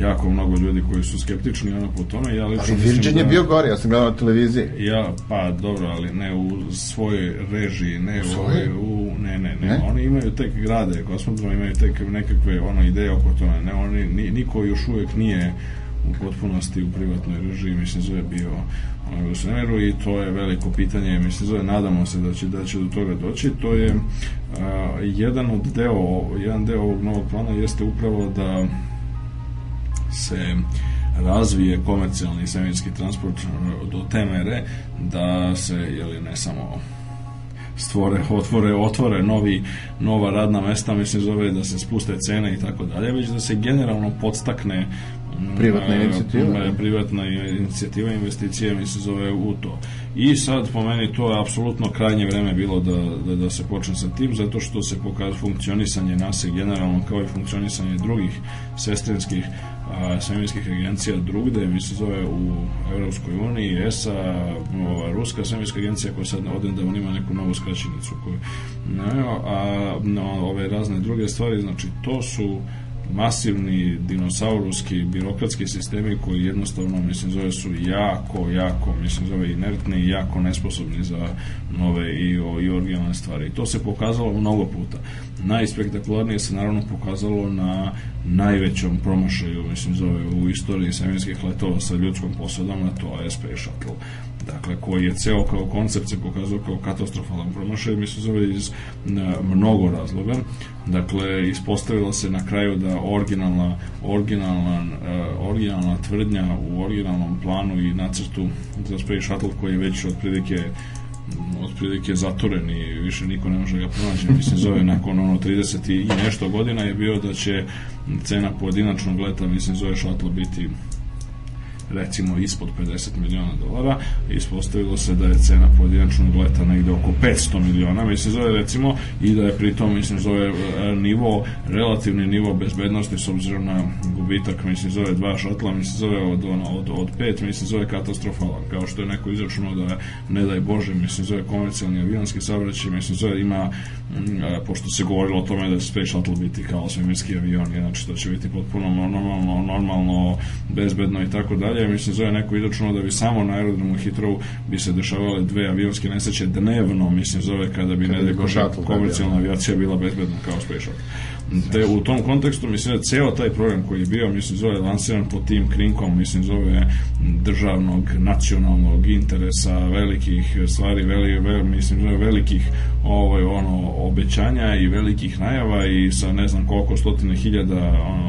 jako mnogo ljudi koji su skeptični ono po tome. Ja lično ali Virgin da, je bio gori, ja sam gledao na televiziji. Ja, pa dobro, ali ne u svojoj režiji, ne u, ovaj, u ne, ne, ne, ne, Oni imaju tek grade, kosmodrom imaju tek nekakve ono ideje oko tome. Ne, oni, niko još uvek nije u potpunosti u privatnoj režiji, mislim, zove bio u svemiru i to je veliko pitanje, mislim, zove, nadamo se da će, da će do toga doći. To je a, jedan od deo, jedan deo ovog novog plana jeste upravo da se razvije komercijalni svemirski transport do te mere da se, jeli, ne samo stvore, otvore, otvore novi, nova radna mesta, mislim zove da se spuste cene i tako dalje, već da se generalno podstakne privatna inicijativa. privatna inicijativa investicije mi se zove u to. I sad po meni to je apsolutno krajnje vreme bilo da, da, da se počne sa tim zato što se pokazuje funkcionisanje nase generalno kao i funkcionisanje drugih sestrinskih svemirskih agencija drugde, mi se zove u Evropskoj uniji, ESA, ova, Ruska svemirska agencija koja sad da on ima neku novu skraćenicu koju, ne, a no, ove razne druge stvari, znači to su masivni dinosauruski birokratski sistemi koji jednostavno mislim zove su jako, jako mislim zove inertni i jako nesposobni za nove i, i originalne stvari. I to se pokazalo mnogo puta. Najspektakularnije se naravno pokazalo na najvećom promašaju, mislim zove u istoriji svemirskih letova sa ljudskom posadama, to je Space Shuttle dakle, koji je ceo kao koncept se pokazao kao katastrofalan promašaj, mislim zove iz mnogo razloga. Dakle, ispostavilo se na kraju da originalna, originalna, uh, originalna tvrdnja u originalnom planu i nacrtu za Space Shuttle koji je već otprilike otprilike zatvoren i više niko ne može ga pronaći. Mislim, zove nakon ono 30 i nešto godina je bio da će cena pojedinačnog leta, mislim, zove shuttle biti recimo ispod 50 miliona dolara, ispostavilo se da je cena pojedinačnog leta negde oko 500 miliona, mislim zove recimo, i da je pritom, mislim zove e, nivo, relativni nivo bezbednosti s obzirom na gubitak, mislim zove dva šatla, mislim zove od, od, od pet, mislim zove katastrofalan, kao što je neko izračunao da ne daj Bože, mislim zove komercijalni avionski saobraćaj, mislim zove ima, pošto se govorilo o tome da je Space Shuttle biti kao svemirski avion, znači da će biti potpuno normalno, normalno, bezbedno i tako dalje, dalje, mislim, zove neko izračunao da bi samo na aerodromu Hitrovu bi se dešavale dve avionske nesreće dnevno, mislim, zove kada bi, kada ne da komercijalna avijacija bila bezbedna kao Space Shuttle. Te u tom kontekstu mislim da ceo taj program koji je bio mislim zove lansiran pod tim krinkom mislim zove državnog nacionalnog interesa velikih stvari veli, vel, mislim zove velikih ovaj ono obećanja i velikih najava i sa ne znam koliko stotine hiljada ono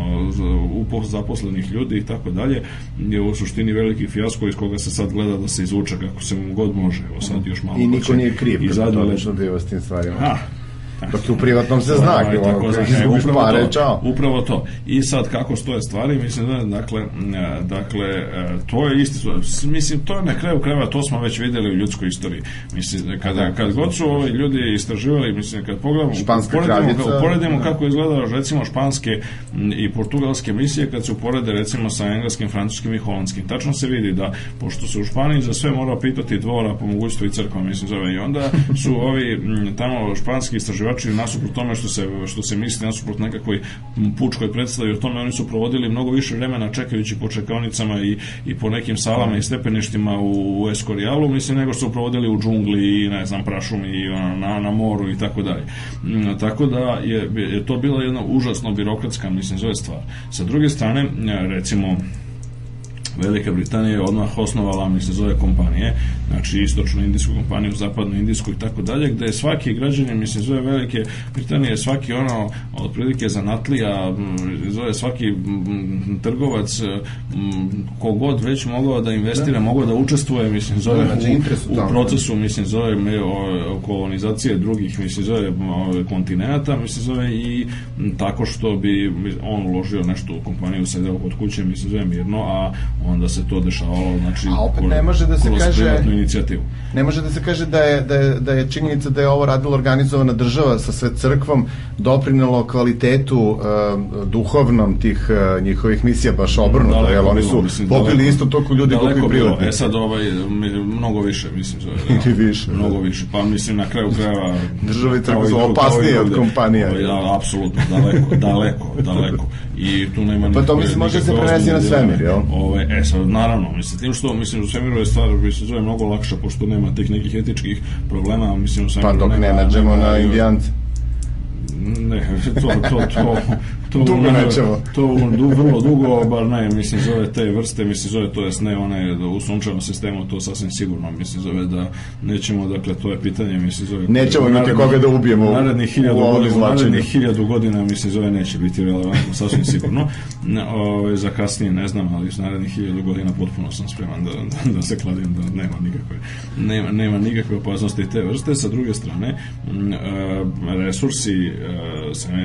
zaposlenih ljudi i tako dalje je u suštini veliki fijasko iz koga se sad gleda da se izvuče kako se mu god može. Evo sad još malo i niko nije kriv i zadnje s tim stvarima. A, Dok u privatnom se zna, ovaj, tako zna, e, upravo, pare, to, čao. upravo to. I sad kako stoje stvari, mislim da dakle, dakle to je isti mislim to je na kraju krajeva to smo već videli u ljudskoj istoriji. Mislim kada kad god su ovi ljudi istraživali, mislim kad pogledamo uporedimo, uporedimo da. kako izgleda recimo španske i portugalske misije kad se uporede recimo sa engleskim, francuskim i holandskim. Tačno se vidi da pošto se u Španiji za sve mora pitati dvora po mogućstvu i crkva, mislim zove i onda su ovi tamo španski istraživači istraživači nasuprot tome što se, što se misli nasuprot nekakvoj pučkoj predstavi o tome oni su provodili mnogo više vremena čekajući po čekaonicama i, i po nekim salama i stepeništima u, u Eskorijalu mislim nego što su provodili u džungli i ne znam prašumi i na, na moru i tako dalje. Mm, tako da je, je to bila jedna užasno birokratska mislim zove stvar. Sa druge strane recimo Velika Britanija je odmah osnovala, mi se zove kompanije, znači istočno indijsku kompaniju, zapadno indijsku i tako dalje, gde je svaki građanin, mislim, zove Velike Britanije, svaki ono, otprilike zanatlija, zove svaki trgovac, kogod već mogao da investira, da. mogao da učestvuje, mislim, zove da, znači, u, u, procesu, mislim, zove o, kolonizacije drugih, mislim, zove kontinenta, mislim, zove i tako što bi on uložio nešto u kompaniju, sedeo kod kuće, mislim, zove mirno, a onda se to dešavalo znači a opet ne može da se kaže inicijativu. Ne može da se kaže da je, da je, da je činjenica da je ovo radila organizovana država sa sve crkvom doprinelo kvalitetu uh, duhovnom tih uh, njihovih misija baš obrnuto, jer oni su popili isto toliko ljudi koliko i privatni. E sad ovaj mnogo više mislim. [laughs] Ili više. Mnogo da. više. Pa mislim na kraju krajeva država i crkva su opasnije od kompanija. Da, apsolutno, daleko, daleko, daleko. I tu nema Pa to mislim može se prenesti na svemir, jel? Ovaj E sad, naravno, mislim, tim što, mislim, u svemiru je stvar, bi se zove mnogo lakša, pošto nema tih nekih etičkih problema, mislim, u svemiru Pa dok nema, ne nađemo na indijance. Ne, [laughs] to, to, to, to dugo ne, nećemo. To u, vrlo dugo, bar ne, mislim, zove te vrste, mislim, zove, to jest ne one u sunčanom sistemu, to sasvim sigurno, mislim, zove da nećemo, dakle, to je pitanje, mislim, zove... Nećemo imati koga da ubijemo u, narednih hiljadu godina, narednih hiljadu godina, mislim, zove neće biti relevantno, sasvim sigurno. Ove, ovaj, za kasnije ne znam, ali s narednih hiljadu godina potpuno sam spreman da, da, da se kladim da nema nikakve, nema, nema nikakve opasnosti te vrste. Sa druge strane, resursi,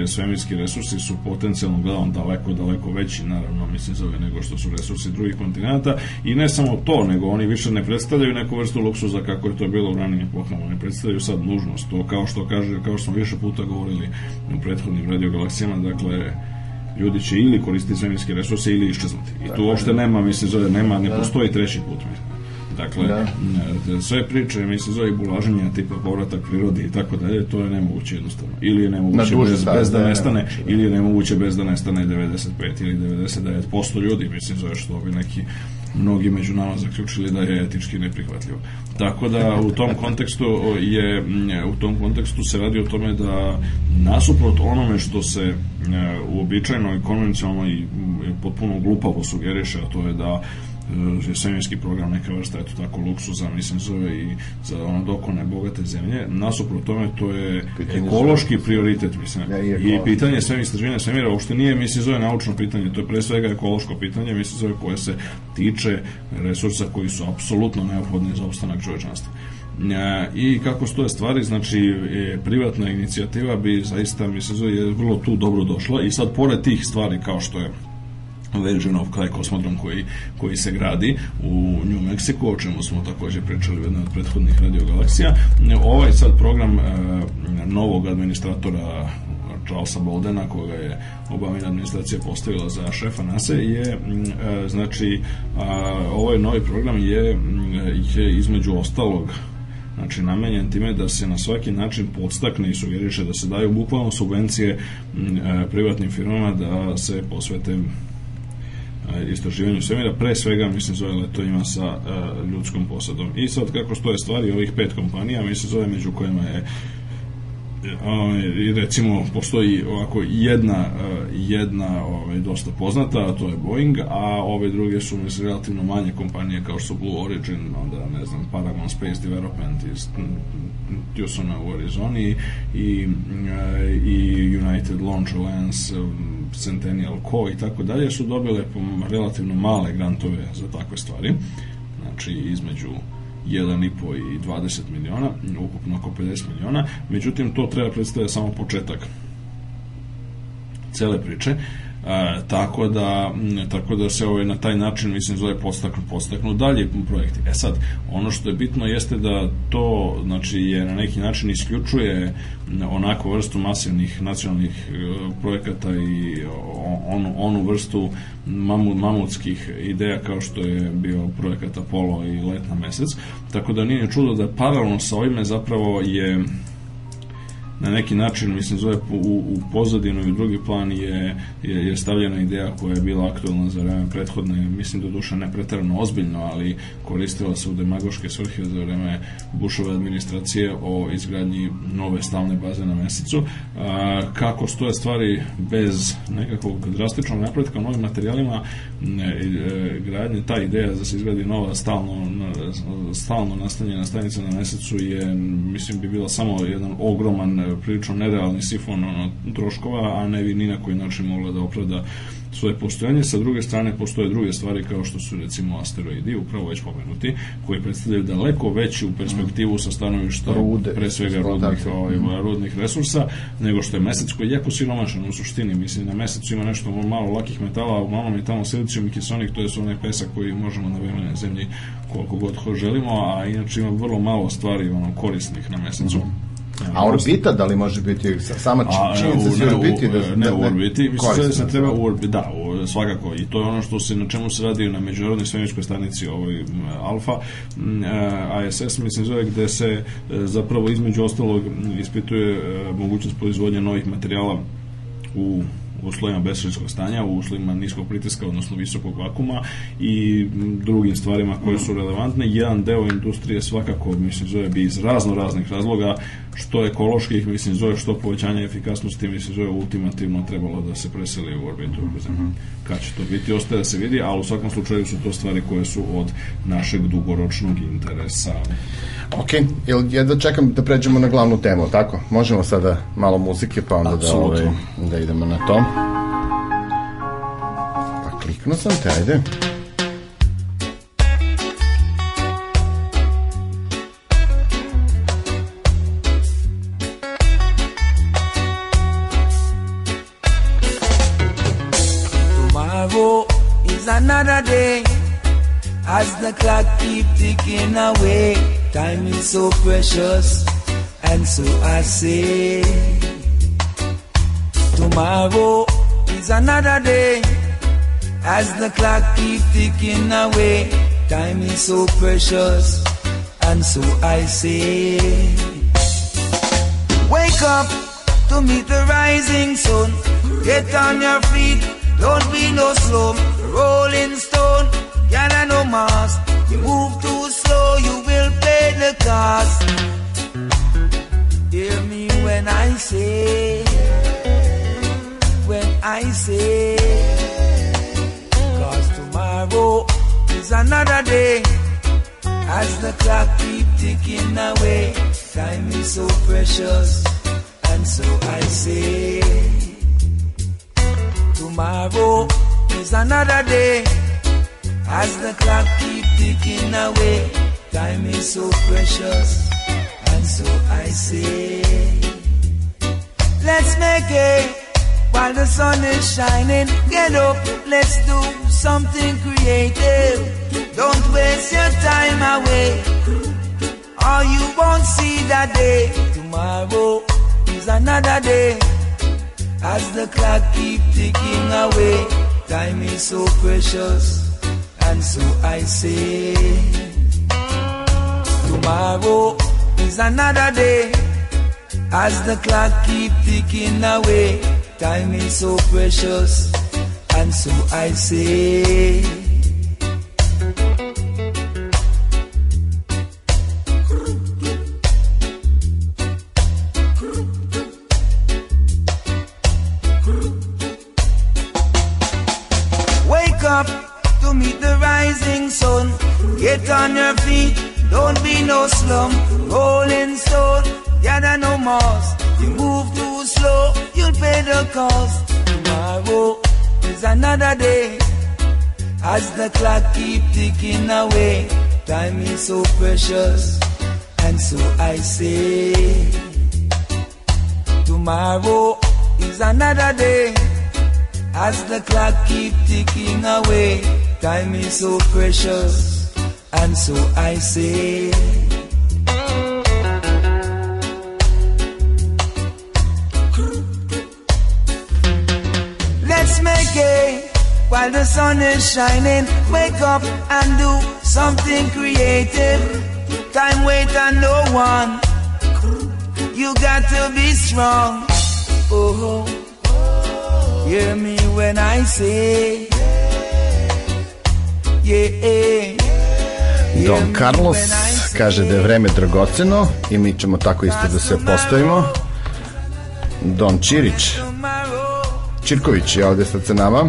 svemirski resursi su potencijalno gledam daleko, daleko veći, naravno, mislim, zove nego što su resursi drugih kontinenta i ne samo to, nego oni više ne predstavljaju neku vrstu luksuza kako je to bilo u ranijim epohama, ne predstavljaju sad nužnost, to kao što kaže, kao što smo više puta govorili u prethodnim radiogalaksijama, dakle, ljudi će ili koristiti svemirske resurse ili iščeznuti. I tu uopšte nema, mislim, zove, nema, ne da. postoji treći put, mislim. Dakle, da. sve priče, mislim, zove bulaženja tipa povratak prirodi i tako dalje, to je nemoguće jednostavno. Ili je nemoguće bez, bez da nestane, ne, ili je nemoguće bez da nestane 95 ili 99% ljudi, mislim, zove što bi neki mnogi među nama zaključili da je etički neprihvatljivo. Tako da u tom kontekstu je u tom kontekstu se radi o tome da nasuprot onome što se uobičajeno i konvencionalno i potpuno glupavo sugeriše, a to je da E, svemirski program neka vrsta eto tako luksuza mislim zove i za ono dokone bogate zemlje. Nasuprot tome to je pitanje ekološki zove. prioritet mislim. Ja, i, i pitanje sve istraživanja svemira uopšte nije mislim zove naučno pitanje to je pre svega ekološko pitanje mislim zove koje se tiče resursa koji su apsolutno neophodni za opstanak čovečanstva. E, i kako stoje stvari, znači e, privatna inicijativa bi zaista, mislim, je vrlo tu dobro došla i sad pored tih stvari kao što je Velžinov kraj kosmodrom koji, koji se gradi u New Mexico, o čemu smo takođe pričali u jednoj od prethodnih radiogalaksija. Ovaj sad program e, novog administratora Charlesa Boldena, koga je Obamina administracija postavila za šefa NASA, je, e, znači, a, ovaj novi program je, je između ostalog znači namenjen time da se na svaki način podstakne i sugeriše da se daju bukvalno subvencije e, privatnim firmama da se posvete istraživanju svemira, pre svega mislim zove letovima sa uh, ljudskom posadom. I sad kako stoje stvari ovih pet kompanija, mislim zove među kojima je i recimo postoji ovako jedna jedna ovaj dosta poznata, a to je Boeing, a ove druge su mislim relativno manje kompanije kao što su Blue Origin, onda ne znam Paragon Space Development iz Tucsona u Arizoni i, i United Launch Alliance Centennial Co i tako dalje su dobile relativno male grantove za takve stvari znači između 1,5 i 20 miliona, ukupno oko 50 miliona, međutim to treba predstaviti samo početak cele priče. E, tako da tako da se ovaj na taj način mislim zove podstaknu podstaknu dalje projekti. E sad ono što je bitno jeste da to znači je na neki način isključuje onako vrstu masivnih nacionalnih e, projekata i onu, onu vrstu mamu, mamutskih ideja kao što je bio projekat Apollo i let na mesec. Tako da nije čudo da paralelno sa ovime zapravo je na neki način, mislim, zove u, u pozadinu i u drugi plan je, je, je stavljena ideja koja je bila aktualna za vreme prethodne, mislim da duša ne pretarano ozbiljno, ali koristila se u demagoške svrhe za vreme Bušove administracije o izgradnji nove stalne baze na mesecu. A, kako stoje stvari bez nekakvog drastičnog napretka novim materijalima, ne, e, gradnje, ta ideja da se izgradi nova stalno, stalno nastanjena stanica na mesecu je, mislim, bi bila samo jedan ogroman prilično nerealni sifon ono, troškova, a ne bi ni na koji način mogla da opravda svoje postojanje. Sa druge strane, postoje druge stvari kao što su recimo asteroidi, upravo već pomenuti, koji predstavljaju daleko veću perspektivu sa stanovišta Rude, pre svega rudnih, ovaj, rudnih resursa, nego što je mesec koji je jako siromašan u suštini. Mislim, na mesecu ima nešto malo lakih metala, a uglavnom je tamo silicijum i kisonik, to je su onaj pesak koji možemo na vremene zemlji koliko god ho želimo, a inače ima vrlo malo stvari ono, korisnih na mesecu. Mm -hmm A orbita, da li može biti sama činjenica da se orbiti? Da, ne, u orbiti, mislim da se treba u orbiti, da, u, svakako, i to je ono što se, na čemu se radi na međunarodnoj svemirskoj stanici ovoj Alfa, ISS, mislim zove, gde se e, zapravo između ostalog ispituje e, mogućnost proizvodnje novih materijala u uslovima besredskog stanja, u uslovima niskog pritiska, odnosno visokog vakuma i drugim stvarima koje su relevantne. Jedan deo industrije svakako, mislim, zove bi iz razno raznih razloga, što ekoloških, mislim, zove što povećanja efikasnosti, mislim, zove ultimativno trebalo da se preseli u orbitu oko zemlje. Kad će to biti, ostaje da se vidi, ali u svakom slučaju su to stvari koje su od našeg dugoročnog interesa. Ok, jel ja da čekam da pređemo na glavnu temu, tako? Možemo sada malo muzike, pa onda da, ovaj, da idemo na to. Tomorrow is another day as the clock keep ticking away. Time is so precious, and so I say, tomorrow is another day. As the clock keep ticking away, time is so precious, and so I say, wake up to meet the rising sun. Get on your feet, don't be no slow, rolling stone. Gather no mass, you move too slow, you will pay the cost. Hear me when I say, when I say, tomorrow is another day. As the clock keep ticking away, time is so precious, and so I say, tomorrow is another day. As the clock keep ticking away, time is so precious, and so I say, let's make it while the sun is shining. Get up, let's do something creative. Don't waste your time away, or you won't see that day. Tomorrow is another day. As the clock keep ticking away, time is so precious. And so I say, tomorrow is another day. As the clock keep ticking away, time is so precious. And so I say, wake up to meet the rising sun. Get on your feet, don't be no slum. Rolling stone, gather no moss. You move too slow, you'll pay the cost. Another day. As the clock keep ticking away, time is so precious. And so I say, tomorrow is another day. As the clock keep ticking away, time is so precious, and so I say. It while the sun is shining. Wake up and do something creative. Time wait on no one. You got to be strong. Oh. Hear me when I say, yeah. Don Carlos kaže da je vreme dragoceno i mi ćemo tako isto da se postavimo. Don Čirić, Čirković je ovde sad sa nama,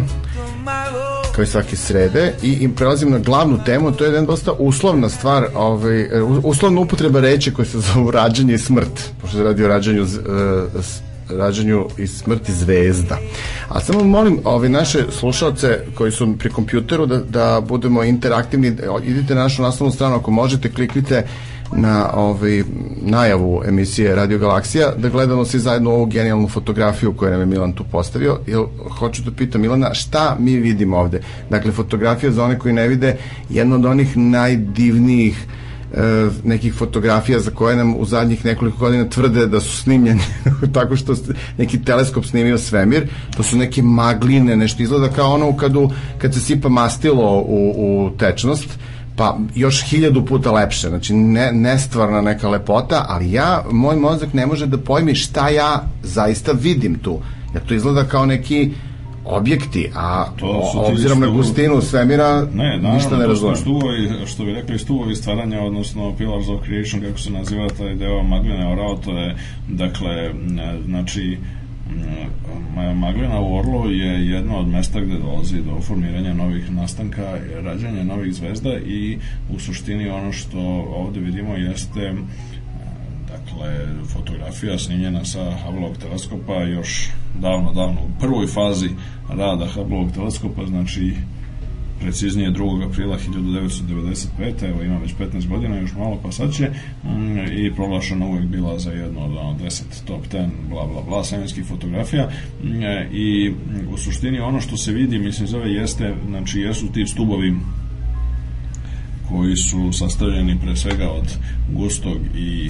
kao i svake srede, i, i prelazimo na glavnu temu, to je jedna dosta uslovna stvar, ovaj, uslovna upotreba reči koja se zove rađanje i smrt, pošto se radi o rađanju uh, rađanju i smrti zvezda. A samo molim ove naše slušalce koji su pri kompjuteru da, da budemo interaktivni, idite na našu naslovnu stranu ako možete, kliknite na ovaj najavu emisije Radio Galaksija da gledamo svi zajedno ovu genijalnu fotografiju koju nam je Milan tu postavio. Jel, hoću da pitam Milana šta mi vidimo ovde? Dakle, fotografija za one koji ne vide jedna od onih najdivnijih nekih fotografija za koje nam u zadnjih nekoliko godina tvrde da su snimljeni [laughs] tako što neki teleskop snimio svemir to su neke magline, nešto izgleda kao ono kad, u, kad se sipa mastilo u, u tečnost pa još hiljadu puta lepše, znači ne, nestvarna neka lepota, ali ja, moj mozak ne može da pojmi šta ja zaista vidim tu Jer to izgleda kao neki objekti, a to su obzirom na gustinu svemira ne, naravno, ništa ne razumem. Stuvovi, što bi rekli, stuvovi stvaranja, odnosno Pillars of Creation, kako se naziva taj deo Magline Orao, to je, dakle, znači, Maglina u Orlu je jedno od mesta gde dolazi do formiranja novih nastanka, rađanja novih zvezda i u suštini ono što ovde vidimo jeste dakle, fotografija snimljena sa Hubbleovog teleskopa još davno, davno u prvoj fazi rada Hubbleovog teleskopa, znači preciznije 2. aprila 1995. Evo ima već 15 godina, još malo pa sad će mm, i proglašena uvek bila za jedno od ono, 10 top 10 bla bla bla svemirskih fotografija mm, i u suštini ono što se vidi, mislim zove jeste, znači jesu ti stubovi koji su sastavljeni pre svega od gustog i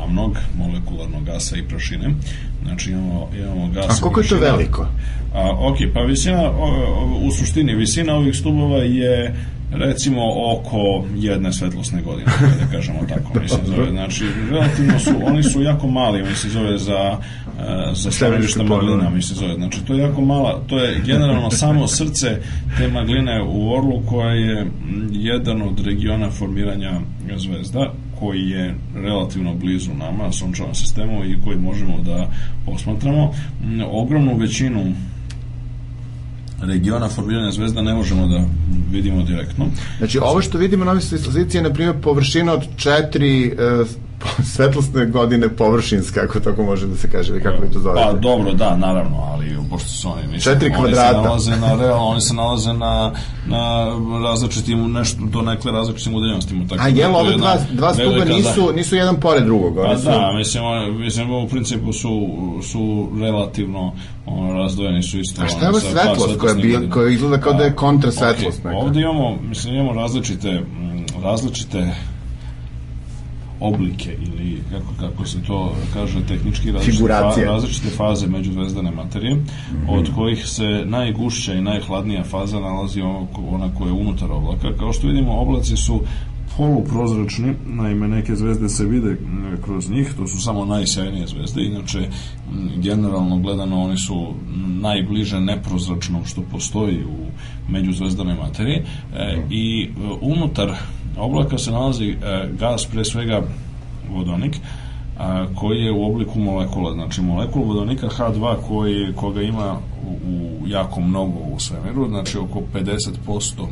tamnog molekularnog gasa i prašine. Znači imamo, imamo gas A koliko je to veliko? A, ok, pa visina, u suštini visina ovih stubova je recimo oko jedne svetlosne godine, [laughs] da kažemo tako, mislim zove, znači relativno su, oni su jako mali, mislim zove za e, za stavljeništa maglina, mislim zove, znači to je jako mala, to je generalno samo srce te magline u Orlu koja je jedan od regiona formiranja zvezda, koji je relativno blizu nama, sunčevom sistemu i koji možemo da posmatramo. Ogromnu većinu regiona formiranja zvezda ne možemo da vidimo direktno. Znači, ovo što vidimo na ovoj slici je, na primjer, površina od četiri e, [laughs] svetlosne godine površinska, ako tako može da se kaže, ili kako je to zove? Pa dobro, da, naravno, ali pošto su oni, mislim, Četiri kvadrata. Oni se nalaze na, realno, oni se nalaze na, na različitim, nešto, do nekle različitim udaljenostima. Tako A jel, da ove dva, dva stuba nisu, da. nisu jedan pored drugog? Pa su... da, mislim, mislim, u principu su, su relativno ono, razdvojeni su isto. A šta je svetlost koja, bi, koja izgleda kao da je kontra svetlost? Okay. Ovde imamo, mislim, imamo različite, različite oblike ili kako, kako se to kaže tehnički različite, fa, različite faze međuzvezdane materije mm -hmm. od kojih se najgušća i najhladnija faza nalazi ona koja je unutar oblaka. Kao što vidimo oblaci su poluprozračni, naime neke zvezde se vide kroz njih, to su samo najsjajnije zvezde, inače generalno gledano oni su najbliže neprozračnom što postoji u međuzvezdanoj materiji. E, i e, unutar oblaka se nalazi e, gas, pre svega vodonik, a, koji je u obliku molekula. Znači, molekul vodonika H2 koji, koga ima u, u jako mnogo u svemiru, znači oko 50%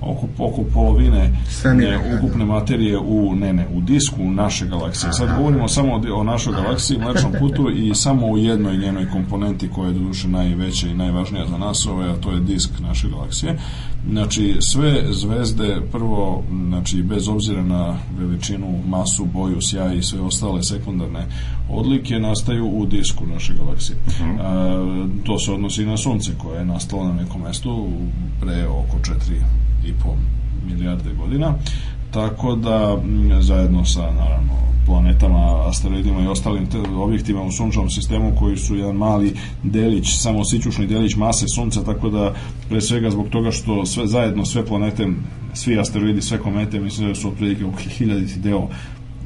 oko, oko polovine ne, ukupne materije u, ne, ne, u disku naše galaksije. Sad govorimo samo o, o našoj galaksiji, mlečnom [laughs] putu i samo u jednoj njenoj komponenti koja je doduše najveća i najvažnija za nas, ove, a to je disk naše galaksije. Znači, sve zvezde, prvo, znači, bez obzira na veličinu, masu, boju, sjaj i sve ostale sekundarne odlike, nastaju u disku naše galaksije. Uh mhm. -huh. a, to se odnosi i na Sunce, koje je nastalo na nekom mestu pre oko 4,5 milijarde godina. Tako da, zajedno sa, naravno, planetama, asteroidima i ostalim objektima u sunčevom sistemu koji su jedan mali delić, samo sićušni delić mase sunca, tako da pre svega zbog toga što sve zajedno sve planete, svi asteroidi, sve komete, mislim da su otprilike oko hiljaditi deo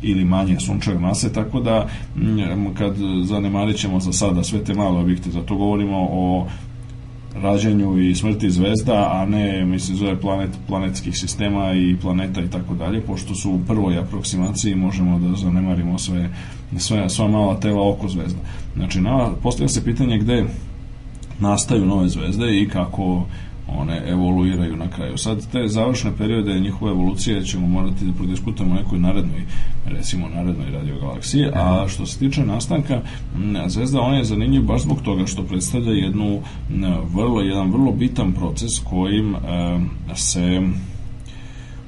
ili manje sunčeve mase, tako da kad zanemarit ćemo za sada sve te male objekte, zato govorimo o rađanju i smrti zvezda, a ne, mislim, zove planet, planetskih sistema i planeta i tako dalje, pošto su u prvoj aproksimaciji možemo da zanemarimo sve, sve, sva mala tela oko zvezda. Znači, na, postavlja se pitanje gde nastaju nove zvezde i kako one evoluiraju na kraju. Sad te završne periode njihove evolucije ćemo morati da prodiskutamo u nekoj narednoj, recimo narednoj radiogalaksiji, a što se tiče nastanka zvezda, on je zanimljiv baš zbog toga što predstavlja jednu vrlo, jedan vrlo bitan proces kojim se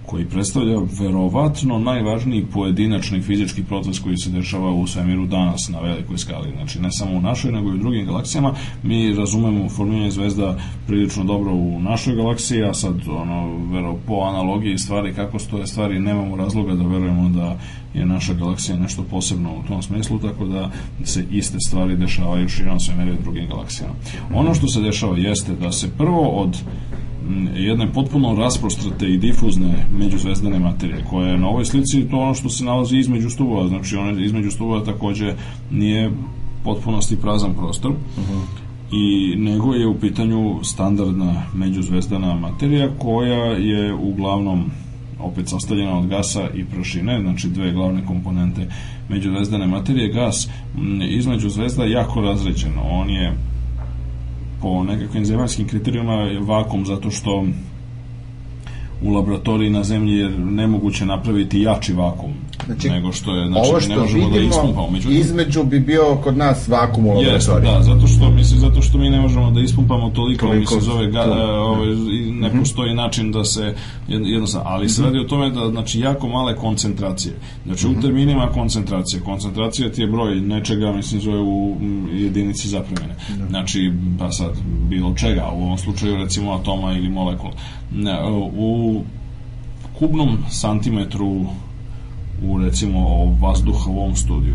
koji predstavlja verovatno najvažniji pojedinačni fizički proces koji se dešava u svemiru danas na velikoj skali. Znači, ne samo u našoj, nego i u drugim galaksijama. Mi razumemo formiranje zvezda prilično dobro u našoj galaksiji, a sad, ono, vero, po analogiji stvari, kako stoje stvari, nemamo razloga da verujemo da je naša galaksija nešto posebno u tom smislu, tako da se iste stvari dešavaju širom svemira i drugim galaksijama. Ono što se dešava jeste da se prvo od jedne potpuno rasprostrate i difuzne međuzvezdane materije, koja je na ovoj slici to ono što se nalazi između stubova, znači one između stubova takođe nije potpunosti prazan prostor. Uh -huh. I nego je u pitanju standardna međuzvezdana materija koja je uglavnom opet sastavljena od gasa i prašine, znači dve glavne komponente međuzvezdane materije. Gas između zvezda je jako razređen. On je po nekakvim zemaljskim kriterijima vakum zato što u laboratoriji na zemlji je nemoguće napraviti jači vakum znači, nego što je znači ovo što ne možemo vidimo, da ispumpamo međutim između bi bio kod nas vakum u laboratoriji jeste, da, zato što mislim zato što mi ne možemo da ispumpamo toliko, toliko mislim zove ga, to, ovaj, ne mm -hmm. postoji način da se jednostavno, ali se mm -hmm. radi o tome da znači jako male koncentracije znači mm -hmm. u terminima koncentracije koncentracija ti je broj nečega mislim zove u jedinici zapremene da. znači pa sad bilo čega u ovom slučaju recimo atoma ili molekula u kubnom santimetru u recimo vazduha u ovom studiju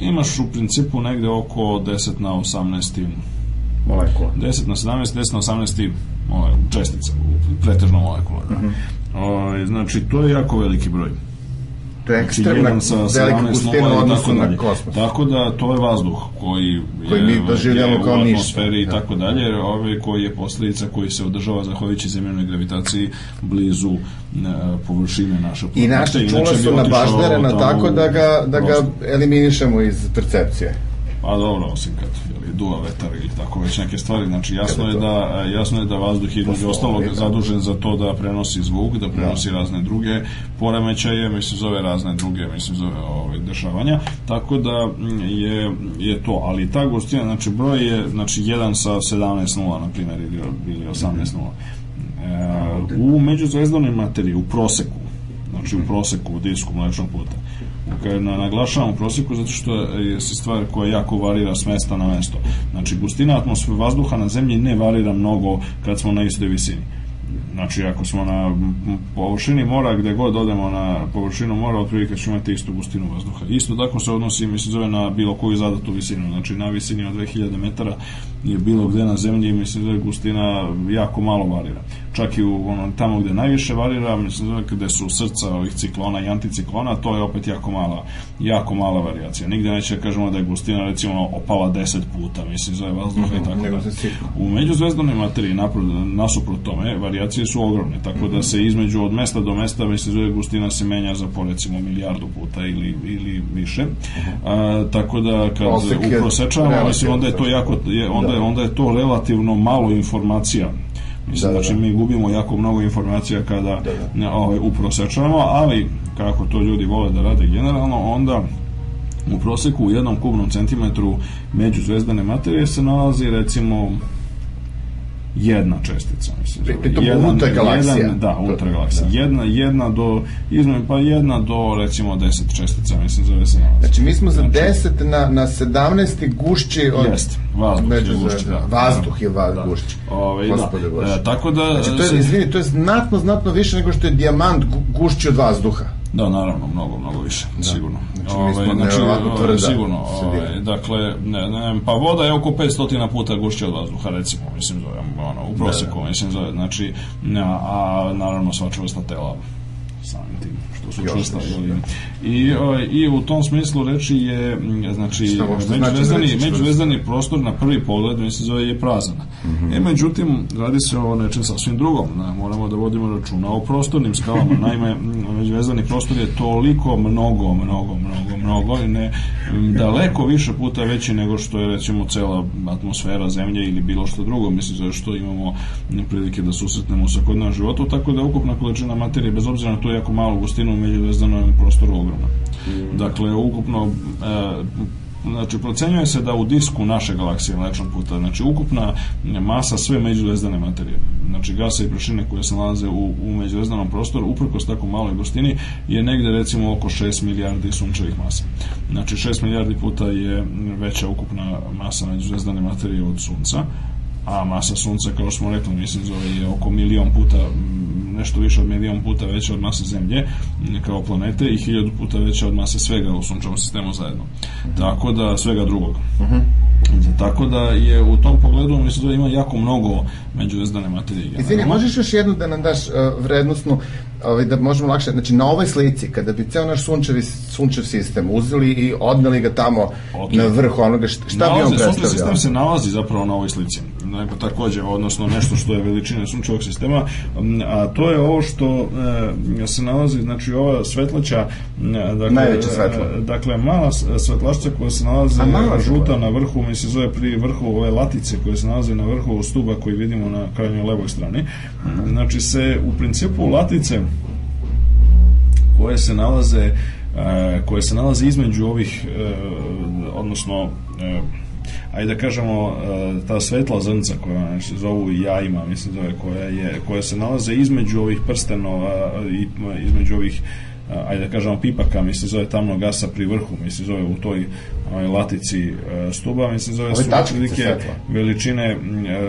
imaš u principu negde oko 10 na 18 molekula 10 na 17, 10 na 18 čestica, pretežno molekula da. Uh mhm. -huh. znači to je jako veliki broj to je znači, ekstremna znači, velika gustina u odnosu na kosmos. Tako da to je vazduh koji, koji je, mi doživljamo kao ništa. atmosferi i da. tako dalje, ovaj koji je posledica koji se održava zahvaljujući zemljanoj gravitaciji blizu ne, površine naše planete. I naše čule su nabažderena tako da ga, da ga eliminišemo iz percepcije. Pa dobro, osim kad je duva vetar ili tako već neke stvari, znači jasno je da jasno je da vazduh je između ostalog zadužen za to da prenosi zvuk, da prenosi da. razne druge poremećaje, mislim zove razne druge, mislim zove ove dešavanja, tako da mm, je, je to, ali ta gustina, znači broj je znači 1 sa 17 nula, na primjer, ili, ili 18 nula. E, u međuzvezdonoj materiji, u proseku, znači u proseku u disku mlečnog puta, na, naglašavam prosjeku zato što je se stvar koja jako varira s mesta na mesto. Znači, gustina atmosfere vazduha na zemlji ne varira mnogo kad smo na istoj visini. Znači, ako smo na površini mora, gde god odemo na površinu mora, otprilike ćemo imati istu gustinu vazduha. Isto tako se odnosi, mislim, zove na bilo koju zadatu visinu. Znači, na visini od 2000 metara je bilo gde na zemlji, mislim, zove gustina jako malo varira. Čak i u ono, tamo gde najviše varira, mislim, zove gde su srca ovih ciklona i anticiklona, to je opet jako mala, jako mala varijacija. Nigde neće da kažemo da je gustina, recimo, opala 10 puta, mislim, zove vazduha mm -hmm, i tako da. U međuzvezdonoj materiji, nasuprot tome, varijacije su ogromne, tako da se između od mesta do mesta zove gustina se menja za po recimo milijardu puta ili, ili više. A, tako da kad uprosečavamo, mislim onda je to jako je, onda, je, onda je to relativno malo informacija. Mislim, da, da, znači mi gubimo jako mnogo informacija kada da, da. Ovaj, uprosečavamo, ali kako to ljudi vole da rade generalno, onda u proseku u jednom kubnom centimetru međuzvezdane materije se nalazi recimo jedna čestica mislim pritom jedan, unutar galaksija jedan, da unutar galaksija da. jedna jedna do između pa jedna do recimo 10 čestica mislim zove se nalazi znači mi smo za znači, 10 na na 17 gušći od jest vazduh među, je gušći da, vazduh je vazduh da. gušći ovaj da. E, tako da znači to je izvini to je znatno znatno više nego što je dijamant gušći od vazduha Da, naravno, mnogo, mnogo više, da. sigurno. Znači, ove, znači, ove, sigurno, ove, dakle, ne, ne, pa voda je oko 500 puta gušća od vazduha, recimo, mislim, zove, ono, u proseku, da, da. mislim, zove, znači, a, a naravno sva čvrsta tela samim tim što su čvrsta i, i u tom smislu reči je znači međuvezdani, znači međuvezdani prostor na prvi pogled mislim zove je prazan. Mm -hmm. e međutim radi se o nečem sasvim drugom ne, moramo da vodimo računa o prostornim skalama. [laughs] Naime međuvezdani prostor je toliko mnogo mnogo mnogo mnogo i ne daleko više puta veći nego što je recimo cela atmosfera zemlje ili bilo što drugo. Mislim zato što imamo prilike da susretnemo u svakodnevnom životu. Tako da ukupna količina materije bez obzira na to jako malu gustinu u međuvezdanom prostoru ogromna. Mm. Dakle, ukupno e, znači procenjuje se da u disku naše galaksije mlečnog puta, znači ukupna masa sve međuvezdane materije, znači gasa i prašine koje se nalaze u, u međuvezdanom prostoru, uprkos tako maloj gustini, je negde recimo oko 6 milijardi sunčevih masa. Znači 6 milijardi puta je veća ukupna masa međuvezdane materije od sunca, a masa sunca, kao što smo rekli, mislim, zove je oko milion puta nešto više od milion puta veća od mase Zemlje kao planete i hiljadu puta veća od mase svega u sunčevom sistemu zajedno. Tako da, svega drugog. Uh -huh. Tako da je u tom pogledu mislim da ima jako mnogo međuvezdane materije. Izvini, možeš još jednu da nam daš uh, vrednostnu ovaj, da možemo lakše, znači na ovoj slici, kada bi ceo naš sunčevi, sunčev sistem uzeli i odneli ga tamo okay. na vrh onoga, šta, šta nalazi, bi on predstavljao? Sunčev sistem se nalazi zapravo na ovoj slici, nego takođe, odnosno nešto što je veličina sunčevog sistema, a to je ovo što e, se nalazi, znači ova svetlaća, dakle, Najveća svetla. E, dakle, mala svetlašća koja se nalazi žuta na vrhu, mi se zove pri vrhu ove latice koje se nalaze na vrhu stuba koji vidimo na krajnjoj levoj strani. Znači se u principu latice koje se nalaze e, koje se nalaze između ovih e, odnosno e, ajde da kažemo ta svetla zrnca koja se zovu jajima mislim zove koja je koja se nalaze između ovih prstenova i između ovih ajde da kažemo pipaka, mi se zove tamno gasa pri vrhu, mi se zove u toj ovaj, latici stuba, mi se zove su prilike veličine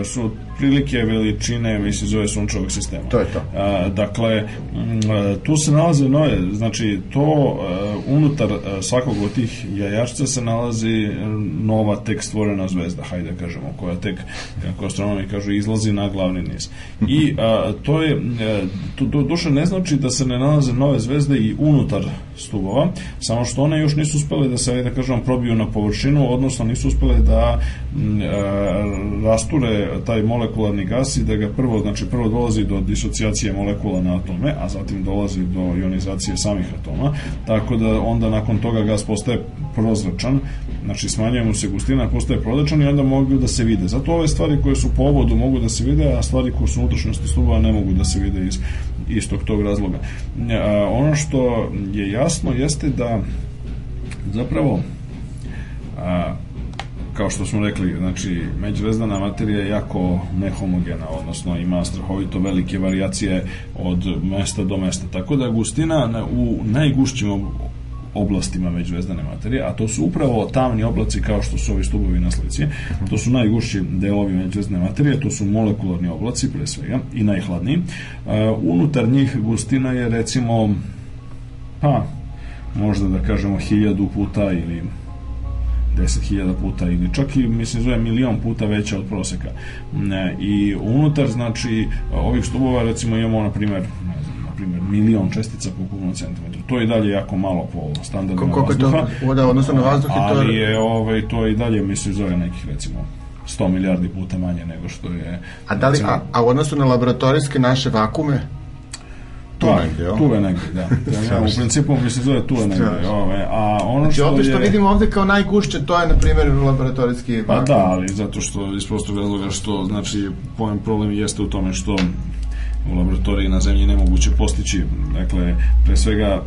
su prilike veličine, mislim, zove sunčevog sistema. To je to. A, dakle, tu se nalaze nove, znači, to unutar svakog od tih jajašca se nalazi nova tek stvorena zvezda, hajde da kažemo, koja tek, kako astronomi kažu, izlazi na glavni niz. I to je, to, to duše ne znači da se ne nalaze nove zvezde i unutar stubova, samo što one još nisu uspele da se, da kažemo, probiju na površinu, odnosno nisu uspele da m, a, rasture taj molekul molekularni gas i da ga prvo, znači prvo dolazi do disocijacije molekula na atome, a zatim dolazi do ionizacije samih atoma, tako da onda nakon toga gas postaje prozračan, znači smanjuje mu se gustina, postaje prozračan i onda mogu da se vide. Zato ove stvari koje su po obodu mogu da se vide, a stvari koje su unutrašnjosti stuba ne mogu da se vide iz istog tog razloga. A, ono što je jasno jeste da zapravo a, kao što smo rekli, znači, međuvezdana materija je jako nehomogena, odnosno ima strahovito velike varijacije od mesta do mesta. Tako da gustina u najgušćim oblastima međuvezdane materije, a to su upravo tamni oblaci kao što su ovi stubovi na slici. To su najgušći delovi međuvezdane materije, to su molekularni oblaci pre svega i najhladniji. Uh, unutar njih gustina je recimo pa možda da kažemo hiljadu puta ili 10.000 puta ili čak i mislim zove milion puta veća od proseka. I unutar znači ovih stubova recimo imamo na primjer primjer milion čestica po kubnom centimetru. To je dalje jako malo po standardima Koliko vazduha. je to voda odnosno na vazduh? Ali je ovaj, to i dalje mislim zove nekih recimo 100 milijardi puta manje nego što je... A, da li, recimo, a, a odnosu na laboratorijske naše vakume? Tu pa, negde, jo? Tu je negde, da. [laughs] ja, u principu mi se zove tu je negde. Ove, a ono znači, što ovde što je... vidimo ovde kao najgušće, to je, na primjer, laboratorijski Pa da, ali zato što, iz prostog razloga što, znači, pojem problem jeste u tome što u laboratoriji na zemlji nemoguće postići. Dakle, pre svega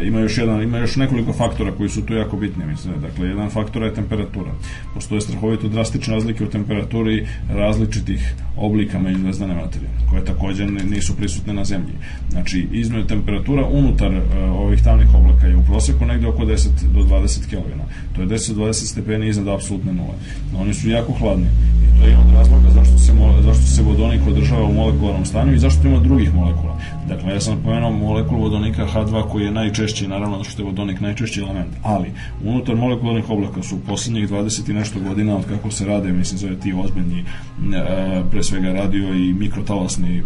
e, ima još jedan ima još nekoliko faktora koji su tu jako bitni, mislim. Dakle, jedan faktor je temperatura. Postoje strahovito drastične razlike u temperaturi različitih oblika međuzvezdane materije, koje takođe nisu prisutne na zemlji. Znači, između temperatura unutar uh, ovih tamnih oblaka je u proseku negde oko 10 do 20 kelvina. To je 10 do 20 stepeni iznad apsolutne nule. Oni su jako hladni. I to je od razloga zašto se, zašto se vodonik održava u molekularnom stanju i zašto ima drugih molekula. Dakle, ja sam pomenuo molekulu vodonika H2 koji je najčešći, naravno što je vodonik najčešći element, ali unutar molekularnih oblaka su poslednjih 20 i nešto godina od kako se rade, mislim, zove ti ozbiljni e, pre svega radio i mikrotalasni e,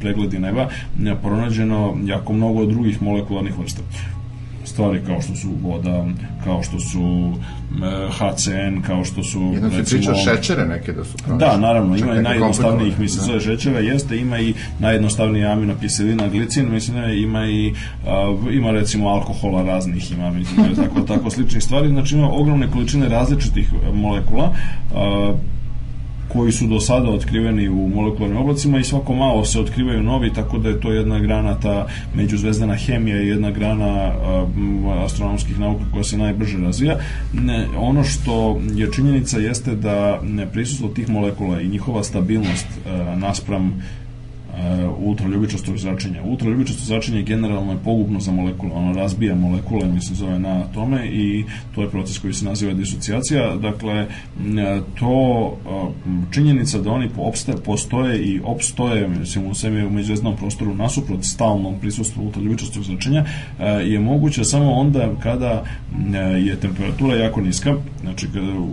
pregledi neba, e, pronađeno jako mnogo drugih molekularnih vrsta stvari kao što su voda, kao što su HCN, kao što su Jedno se priča šećere neke da su. Da, naravno, ima i najjednostavnijih, mislim, da. zove šećera, jeste, ima i najjednostavniji aminokiselina glicin, mislim, ima i uh, ima recimo alkohola raznih, ima mislim, tako, tako sličnih stvari, znači ima ogromne količine različitih molekula, uh, koji su do sada otkriveni u molekularnim oblacima i svako malo se otkrivaju novi, tako da je to jedna grana ta međuzvezdana hemija i jedna grana astronomskih nauka koja se najbrže razvija. Ono što je činjenica jeste da prisustvo tih molekula i njihova stabilnost naspram ultraljubičastog zračenja. Ultraljubičasto zračenje generalno je pogubno za molekule, ono razbija molekule, mi se zove na atome i to je proces koji se naziva disocijacija. Dakle, to uh, činjenica da oni opstaje, postoje i opstoje mislim, u sebi u međuvezdnom prostoru nasuprot stalnom prisustvu ultraljubičastog zračenja uh, je moguće samo onda kada je temperatura jako niska, znači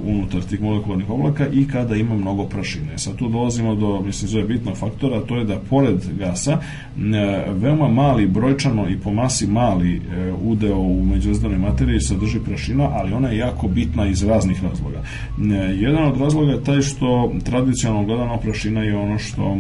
unutar tih molekularnih oblaka i kada ima mnogo prašine. Sad tu dolazimo do, mislim, zove bitnog faktora, to je da pored gasa, veoma mali brojčano i po masi mali udeo u međuzdanoj materiji sadrži prašina, ali ona je jako bitna iz raznih razloga. Jedan od razloga je taj što tradicionalno gledano prašina je ono što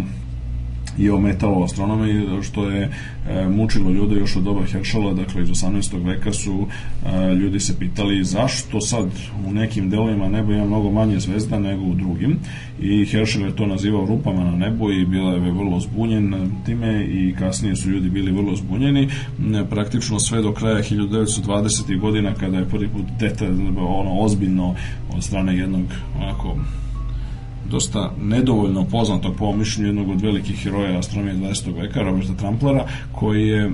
i o metalu astronomiji, što je e, mučilo ljude još od doba Herschela, dakle iz 18. veka su e, ljudi se pitali zašto sad u nekim delovima neba ima mnogo manje zvezda nego u drugim i Herschel je to nazivao rupama na nebu i bila je vrlo zbunjen time i kasnije su ljudi bili vrlo zbunjeni praktično sve do kraja 1920. godina kada je prvi put detaljno ono ozbiljno od strane jednog onako dosta nedovoljno poznatog po mišljenju jednog od velikih heroja astronomije 20. veka, Roberta Tramplera, koji je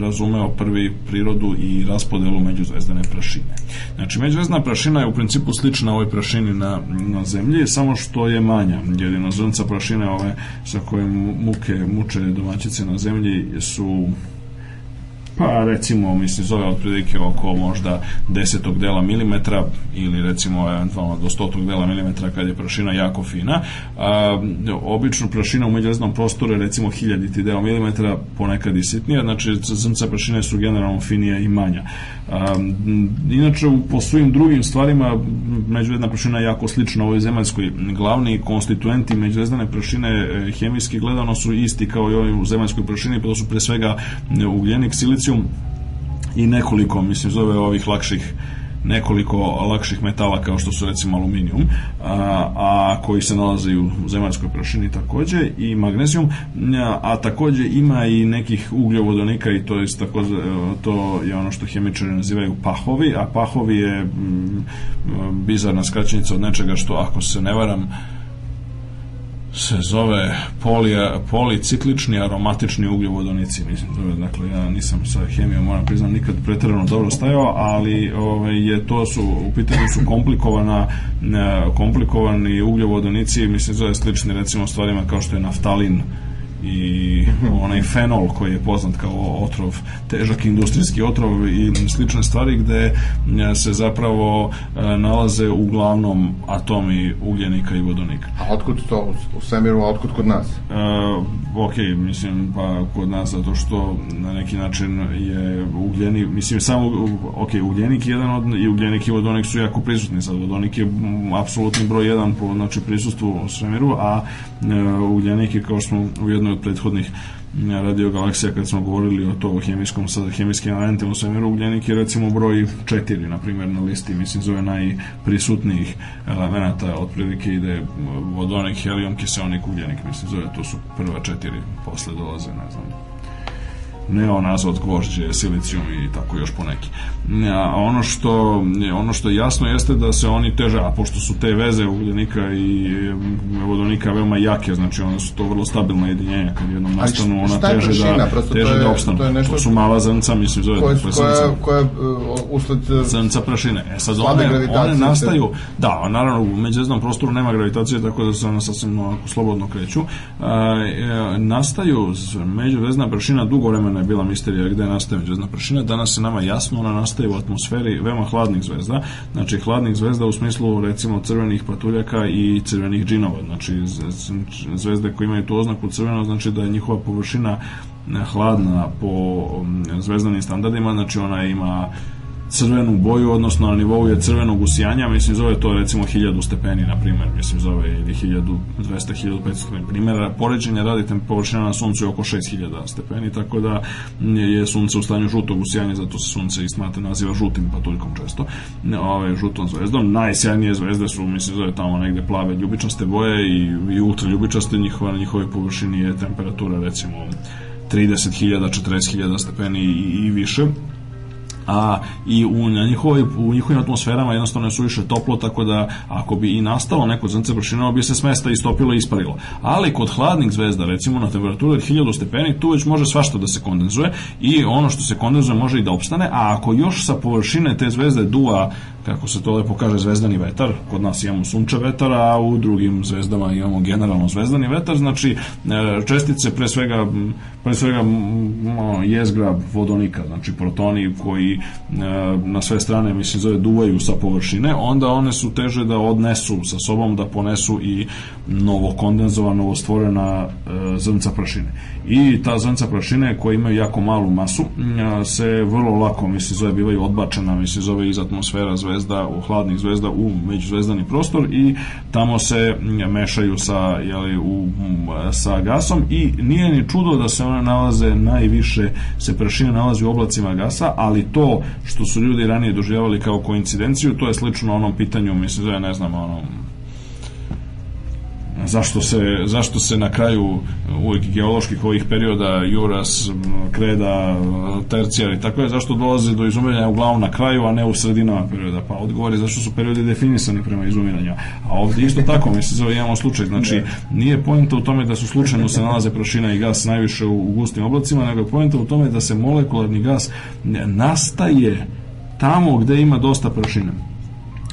razumeo prvi prirodu i raspodelu međuzvezdane prašine. Znači, međuzvezdana prašina je u principu slična ovoj prašini na, na zemlji, samo što je manja, jer inozemca prašine ove sa kojim muke muče domaćice na zemlji su pa recimo mislim zove otprilike oko možda desetog dela milimetra ili recimo eventualno do stotog dela milimetra kad je prašina jako fina. A, obično prašina u međunarodnom prostoru je recimo hiljaditi deo milimetra ponekad i sitnija znači zrnca prašine su generalno finija i manja. A, inače po svim drugim stvarima međunarodna prašina je jako slična ovoj zemaljskoj. Glavni konstituenti međunarodne prašine e, hemijski gledano su isti kao i ovoj u zemaljskoj prašini pa to su pre svega ugljenik, silici silicijum i nekoliko, mislim, zove ovih lakših nekoliko lakših metala kao što su recimo aluminijum a, a koji se nalaze u zemaljskoj prašini takođe i magnezijum a, a takođe ima i nekih ugljovodonika i to je tako to je ono što hemičari nazivaju pahovi a pahovi je m, bizarna skraćenica od nečega što ako se ne varam se zove polija, policiklični aromatični ugljovodonici mislim zove, dakle ja nisam sa hemijom moram priznam nikad pretrano dobro stajao ali ove, ovaj, je to su u pitanju su komplikovana komplikovani ugljovodonici mislim zove slični recimo stvarima kao što je naftalin i onaj fenol koji je poznat kao otrov, težak industrijski otrov i slične stvari gde e, se zapravo e, nalaze uglavnom atomi ugljenika i vodonika. A otkud to u svemiru, a otkud kod nas? E, ok, mislim pa kod nas zato što na neki način je ugljenik, mislim samo ok, ugljenik je jedan od, i ugljenik i vodonik su jako prisutni, sad vodonik je apsolutni broj jedan po znači, prisustvu u svemiru, a e, ugljenik je kao što smo u jednoj od prethodnih radio galaksija kad smo govorili o to hemijskom sa hemijskim elementima u svemiru ugljenik je recimo broj 4 na primjer na listi mislim zove najprisutnijih elemenata otprilike ide vodonik, helijum, kiseonik, ugljenik mislim zove to su prva četiri posle dolaze ne znam neon, azot, gvožđe, silicijum i tako još poneki. Ono što, ono što jasno jeste da se oni teže, a pošto su te veze ugljenika i vodonika veoma jake, znači one su to vrlo stabilne jedinjenja, kad jednom nastanu ona teže prašina, da, teže to je, da opstanu. To, je nešto, to su mala zrnca, mislim, zove koje, koja, koja, koja uh, usled uh, zrnca prašine. E sad one, one nastaju, da, naravno u međuzemnom prostoru nema gravitacije, tako da se ona sasvim onako slobodno kreću. A, e, nastaju međuvezna prašina dugo vremena je bila misterija gde nastaje međuzna prašina, danas se nama jasno ona nastaje u atmosferi veoma hladnih zvezda, znači hladnih zvezda u smislu recimo crvenih patuljaka i crvenih džinova, znači zvezde koje imaju tu oznaku crveno, znači da je njihova površina hladna po um, zvezdanim standardima, znači ona ima crvenu boju, odnosno na nivou je crvenog usijanja, mislim zove to recimo 1000 stepeni, na primjer, mislim zove ili 1200, 1500 stepeni. Primjera, poređenja radite površina na suncu je oko 6000 stepeni, tako da je sunce u stanju žutog usijanja, zato se sunce i smate naziva žutim patuljkom često, ove, žutom zvezdom. Najsjajnije zvezde su, mislim zove tamo negde plave ljubičaste boje i, i ultra ljubičaste, njihova, na njihovoj površini je temperatura recimo 30.000, 40.000 stepeni i, i više a i u, njihovoj, u njihovim atmosferama jednostavno je suviše toplo, tako da ako bi i nastalo neko zrnce prašina, bi se smesta istopilo i isparilo. Ali kod hladnih zvezda, recimo na temperaturi od 1000 stepeni, tu već može svašta da se kondenzuje i ono što se kondenzuje može i da opstane, a ako još sa površine te zvezde duva kako se to lepo kaže, zvezdani vetar. Kod nas imamo sunče vetar, a u drugim zvezdama imamo generalno zvezdani vetar. Znači, e, čestice pre svega, pre svega jezgra vodonika, znači protoni koji e, na sve strane, mislim, zove duvaju sa površine, onda one su teže da odnesu sa sobom, da ponesu i novo kondenzovano, novo stvorena e, zrnca prašine. I ta zrnca prašine koja imaju jako malu masu se vrlo lako, mislim, zove, bivaju odbačena, mislim, zove iz atmosfera zvezda, u hladnih zvezda u međuzvezdani prostor i tamo se mešaju sa, jeli, u, sa gasom i nije ni čudo da se one nalaze najviše, se prašina nalazi u oblacima gasa, ali to što su ljudi ranije doživljavali kao koincidenciju, to je slično onom pitanju, mislim, zove, ne znam, onom zašto se, zašto se na kraju uvijek geoloških ovih perioda Juras, Kreda, Tercijar i tako je, zašto dolaze do izumiranja uglavnom na kraju, a ne u sredinama perioda? Pa odgovor je zašto su periodi definisani prema izumiranju. A ovdje isto tako, mi se zove, imamo slučaj. Znači, nije pojenta u tome da su slučajno se nalaze prašina i gas najviše u, u gustim oblacima, nego je pojenta u tome da se molekularni gas nastaje tamo gde ima dosta prašine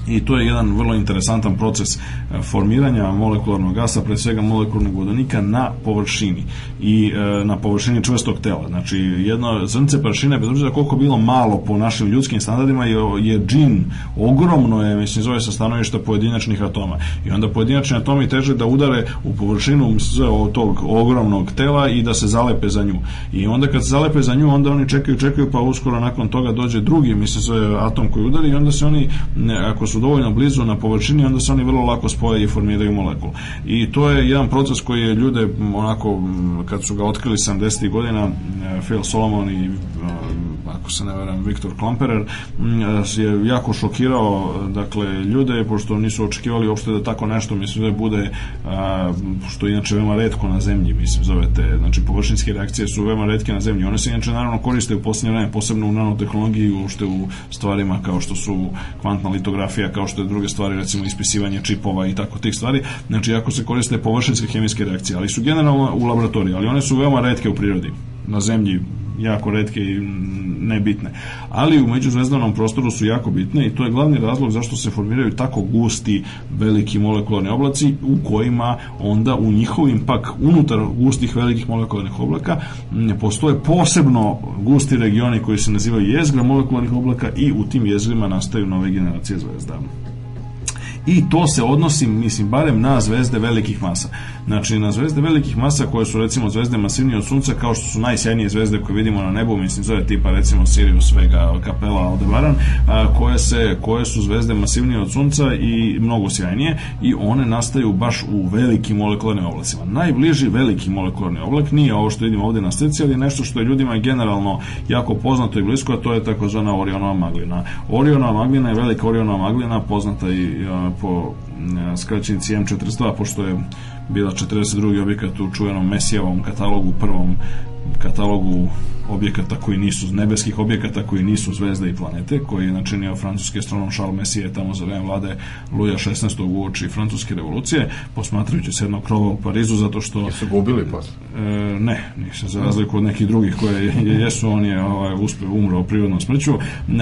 i to je jedan vrlo interesantan proces e, formiranja molekularnog gasa, pre svega molekularnog vodonika na površini i e, na površini čvrstog tela. Znači, jedno zrnce prašine, bez obzira koliko bilo malo po našim ljudskim standardima, je, je džin, ogromno je, mislim, zove sa stanovišta pojedinačnih atoma. I onda pojedinačni atomi teže da udare u površinu, mislim, tog ogromnog tela i da se zalepe za nju. I onda kad se zalepe za nju, onda oni čekaju, čekaju, pa uskoro nakon toga dođe drugi, mislim, zove, atom koji udari i onda se oni, ako su dovoljno blizu na površini, onda se oni vrlo lako spoje i formiraju molekulu. I to je jedan proces koji je ljude onako, kad su ga otkrili 70. godina, Phil Solomon i ako se ne veram, Viktor Klamperer je jako šokirao dakle, ljude, pošto nisu očekivali uopšte da tako nešto, mislim da bude što inače veoma redko na zemlji, mislim, zovete, znači površinske reakcije su veoma redke na zemlji. One se inače naravno koriste u posljednje vreme, posebno u nanotehnologiji, uopšte u stvarima kao što su kvantna litografija, kao što je druge stvari, recimo ispisivanje čipova i tako tih stvari. Znači, ako se koriste površinske hemijske reakcije, ali su generalno u laboratoriji, ali one su veoma redke u prirodi. Na zemlji jako redke i nebitne. Ali u međuzvezdanom prostoru su jako bitne i to je glavni razlog zašto se formiraju tako gusti veliki molekularni oblaci u kojima onda u njihovim pak unutar gustih velikih molekularnih oblaka postoje posebno gusti regioni koji se nazivaju jezgra molekularnih oblaka i u tim jezgrima nastaju nove generacije zvezda i to se odnosi, mislim, barem na zvezde velikih masa. Znači, na zvezde velikih masa koje su, recimo, zvezde masivnije od sunca, kao što su najsjajnije zvezde koje vidimo na nebu, mislim, zove tipa, recimo, Sirius, Vega, Capella, Aldebaran, a, koje, se, koje su zvezde masivnije od sunca i mnogo sjajnije i one nastaju baš u velikim molekularnim oblacima. Najbliži veliki molekularni oblak nije ovo što vidimo ovde na slici, ali nešto što je ljudima generalno jako poznato i blisko, a to je takozvana Orionova maglina. Orionova maglina je velika Orionova maglina, poznata i po skraćenici M42, pošto je bila 42. objekat u čuvenom Mesijevom katalogu, prvom katalogu objekata koji nisu nebeskih objekata koji nisu zvezde i planete koji je načinio francuski astronom Charles Messier tamo za vreme vlade Luja 16. uoči francuske revolucije posmatrajući se jednog krova u Parizu zato što su gubili posle? E, ne, nisam za razliku od nekih drugih koje je, jesu on je ovaj, uspeo umro prirodnom smrću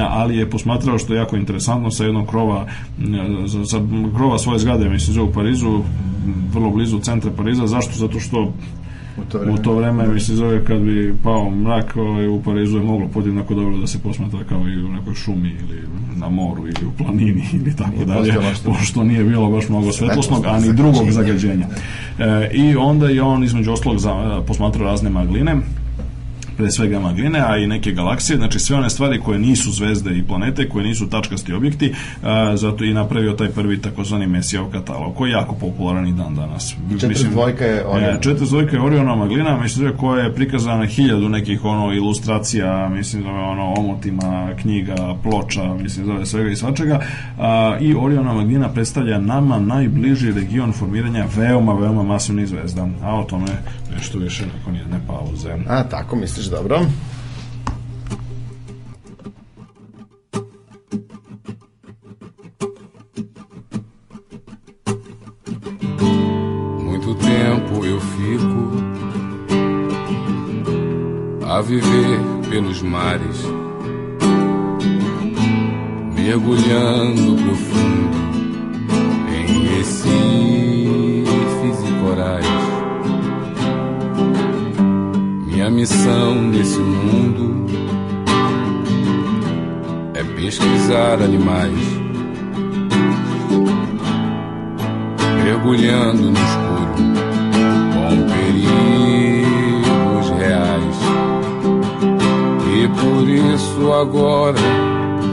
ali je posmatrao što je jako interesantno sa jednog krova za, za krova svoje zgrade mislim u Parizu vrlo blizu centra Pariza zašto? zato što U to vreme, u to vreme mi se zove kad bi pao mrak ovaj, u Parizu je moglo podjednako dobro da se posmatra kao i u nekoj šumi ili na moru ili u planini [laughs] ili tako nije dalje, pošto nije bilo baš mnogo svetlosnog, a ni drugog zagađenja. E, I onda je on između oslog posmatrao razne magline pre svega magline, a i neke galaksije, znači sve one stvari koje nisu zvezde i planete, koje nisu tačkasti objekti, a, zato i napravio taj prvi takozvani Mesijav katalog, koji je jako popularan i dan danas. Četiri dvojka je Orion. E, četiri dvojka je Oriona maglina, mislim koja je prikazana hiljadu nekih ono ilustracija, mislim zove ono omotima, knjiga, ploča, mislim zove svega i svačega. A, I Oriona maglina predstavlja nama najbliži region formiranja veoma, veoma masivnih zvezda. A o tome nešto više nakon jedne pauze. A, tako misliš, dobro. Muito tempo eu fico a viver pelos mares, mergulhando profundo missão nesse mundo é pesquisar animais. Mergulhando no escuro com perigos reais. E por isso agora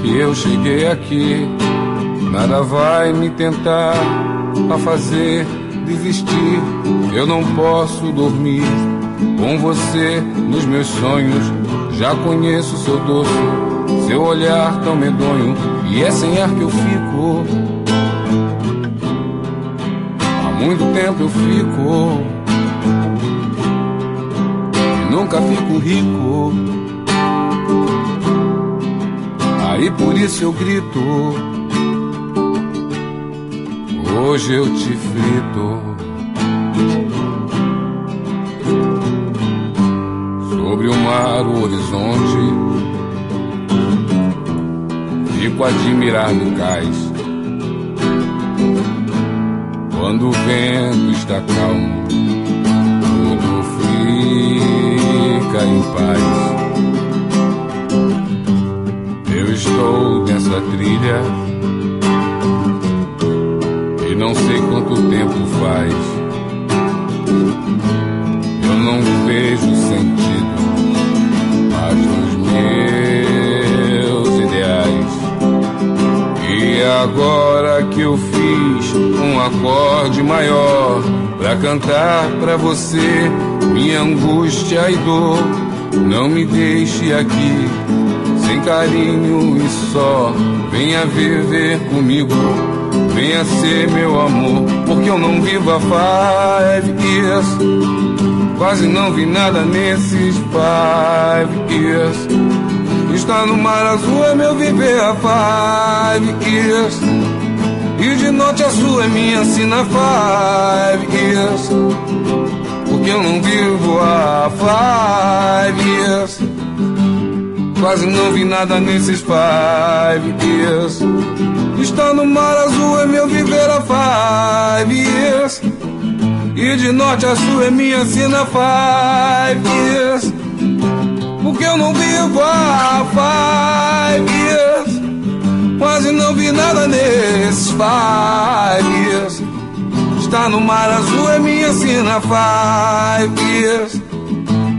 que eu cheguei aqui. Nada vai me tentar a fazer desistir. Eu não posso dormir com você nos meus sonhos. Já conheço seu doce, seu olhar tão medonho. E é sem ar que eu fico. Há muito tempo eu fico. E nunca fico rico. Aí por isso eu grito. Hoje eu te frito. Sobre o o horizonte. Fico a admirar no cais. Quando o vento está calmo, tudo fica em paz. Eu estou nessa trilha e não sei quanto tempo faz. Eu não vejo sentido agora que eu fiz um acorde maior pra cantar pra você minha angústia e dor, não me deixe aqui sem carinho e só. Venha viver comigo, venha ser meu amor, porque eu não vivo há five years. Quase não vi nada nesses five years. Estar no mar azul é meu viver há five years. E de norte a sul é minha sina five years. Porque eu não vivo há five years. Quase não vi nada nesses five years. Estar no mar azul é meu viver há five years. E de norte a sul é minha sina five years. Porque eu não vivo há five years. Quase não vi nada nesses five years. Estar no mar azul é minha sina five years.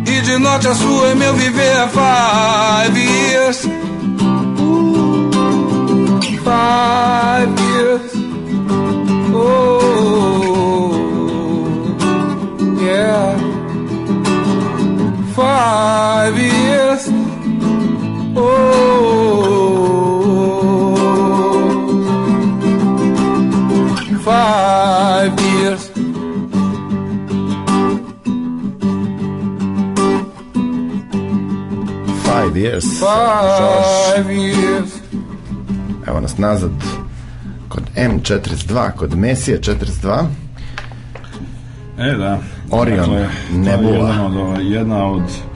E de norte a sul é meu viver há five years. Five years. Oh, yeah. Five years. Oh, five years. Five years. Five years. Evo nas nazad kod M42, kod Mesije 42. E, da. Orion, dakle, to je Nebula. Jedan od, jedna od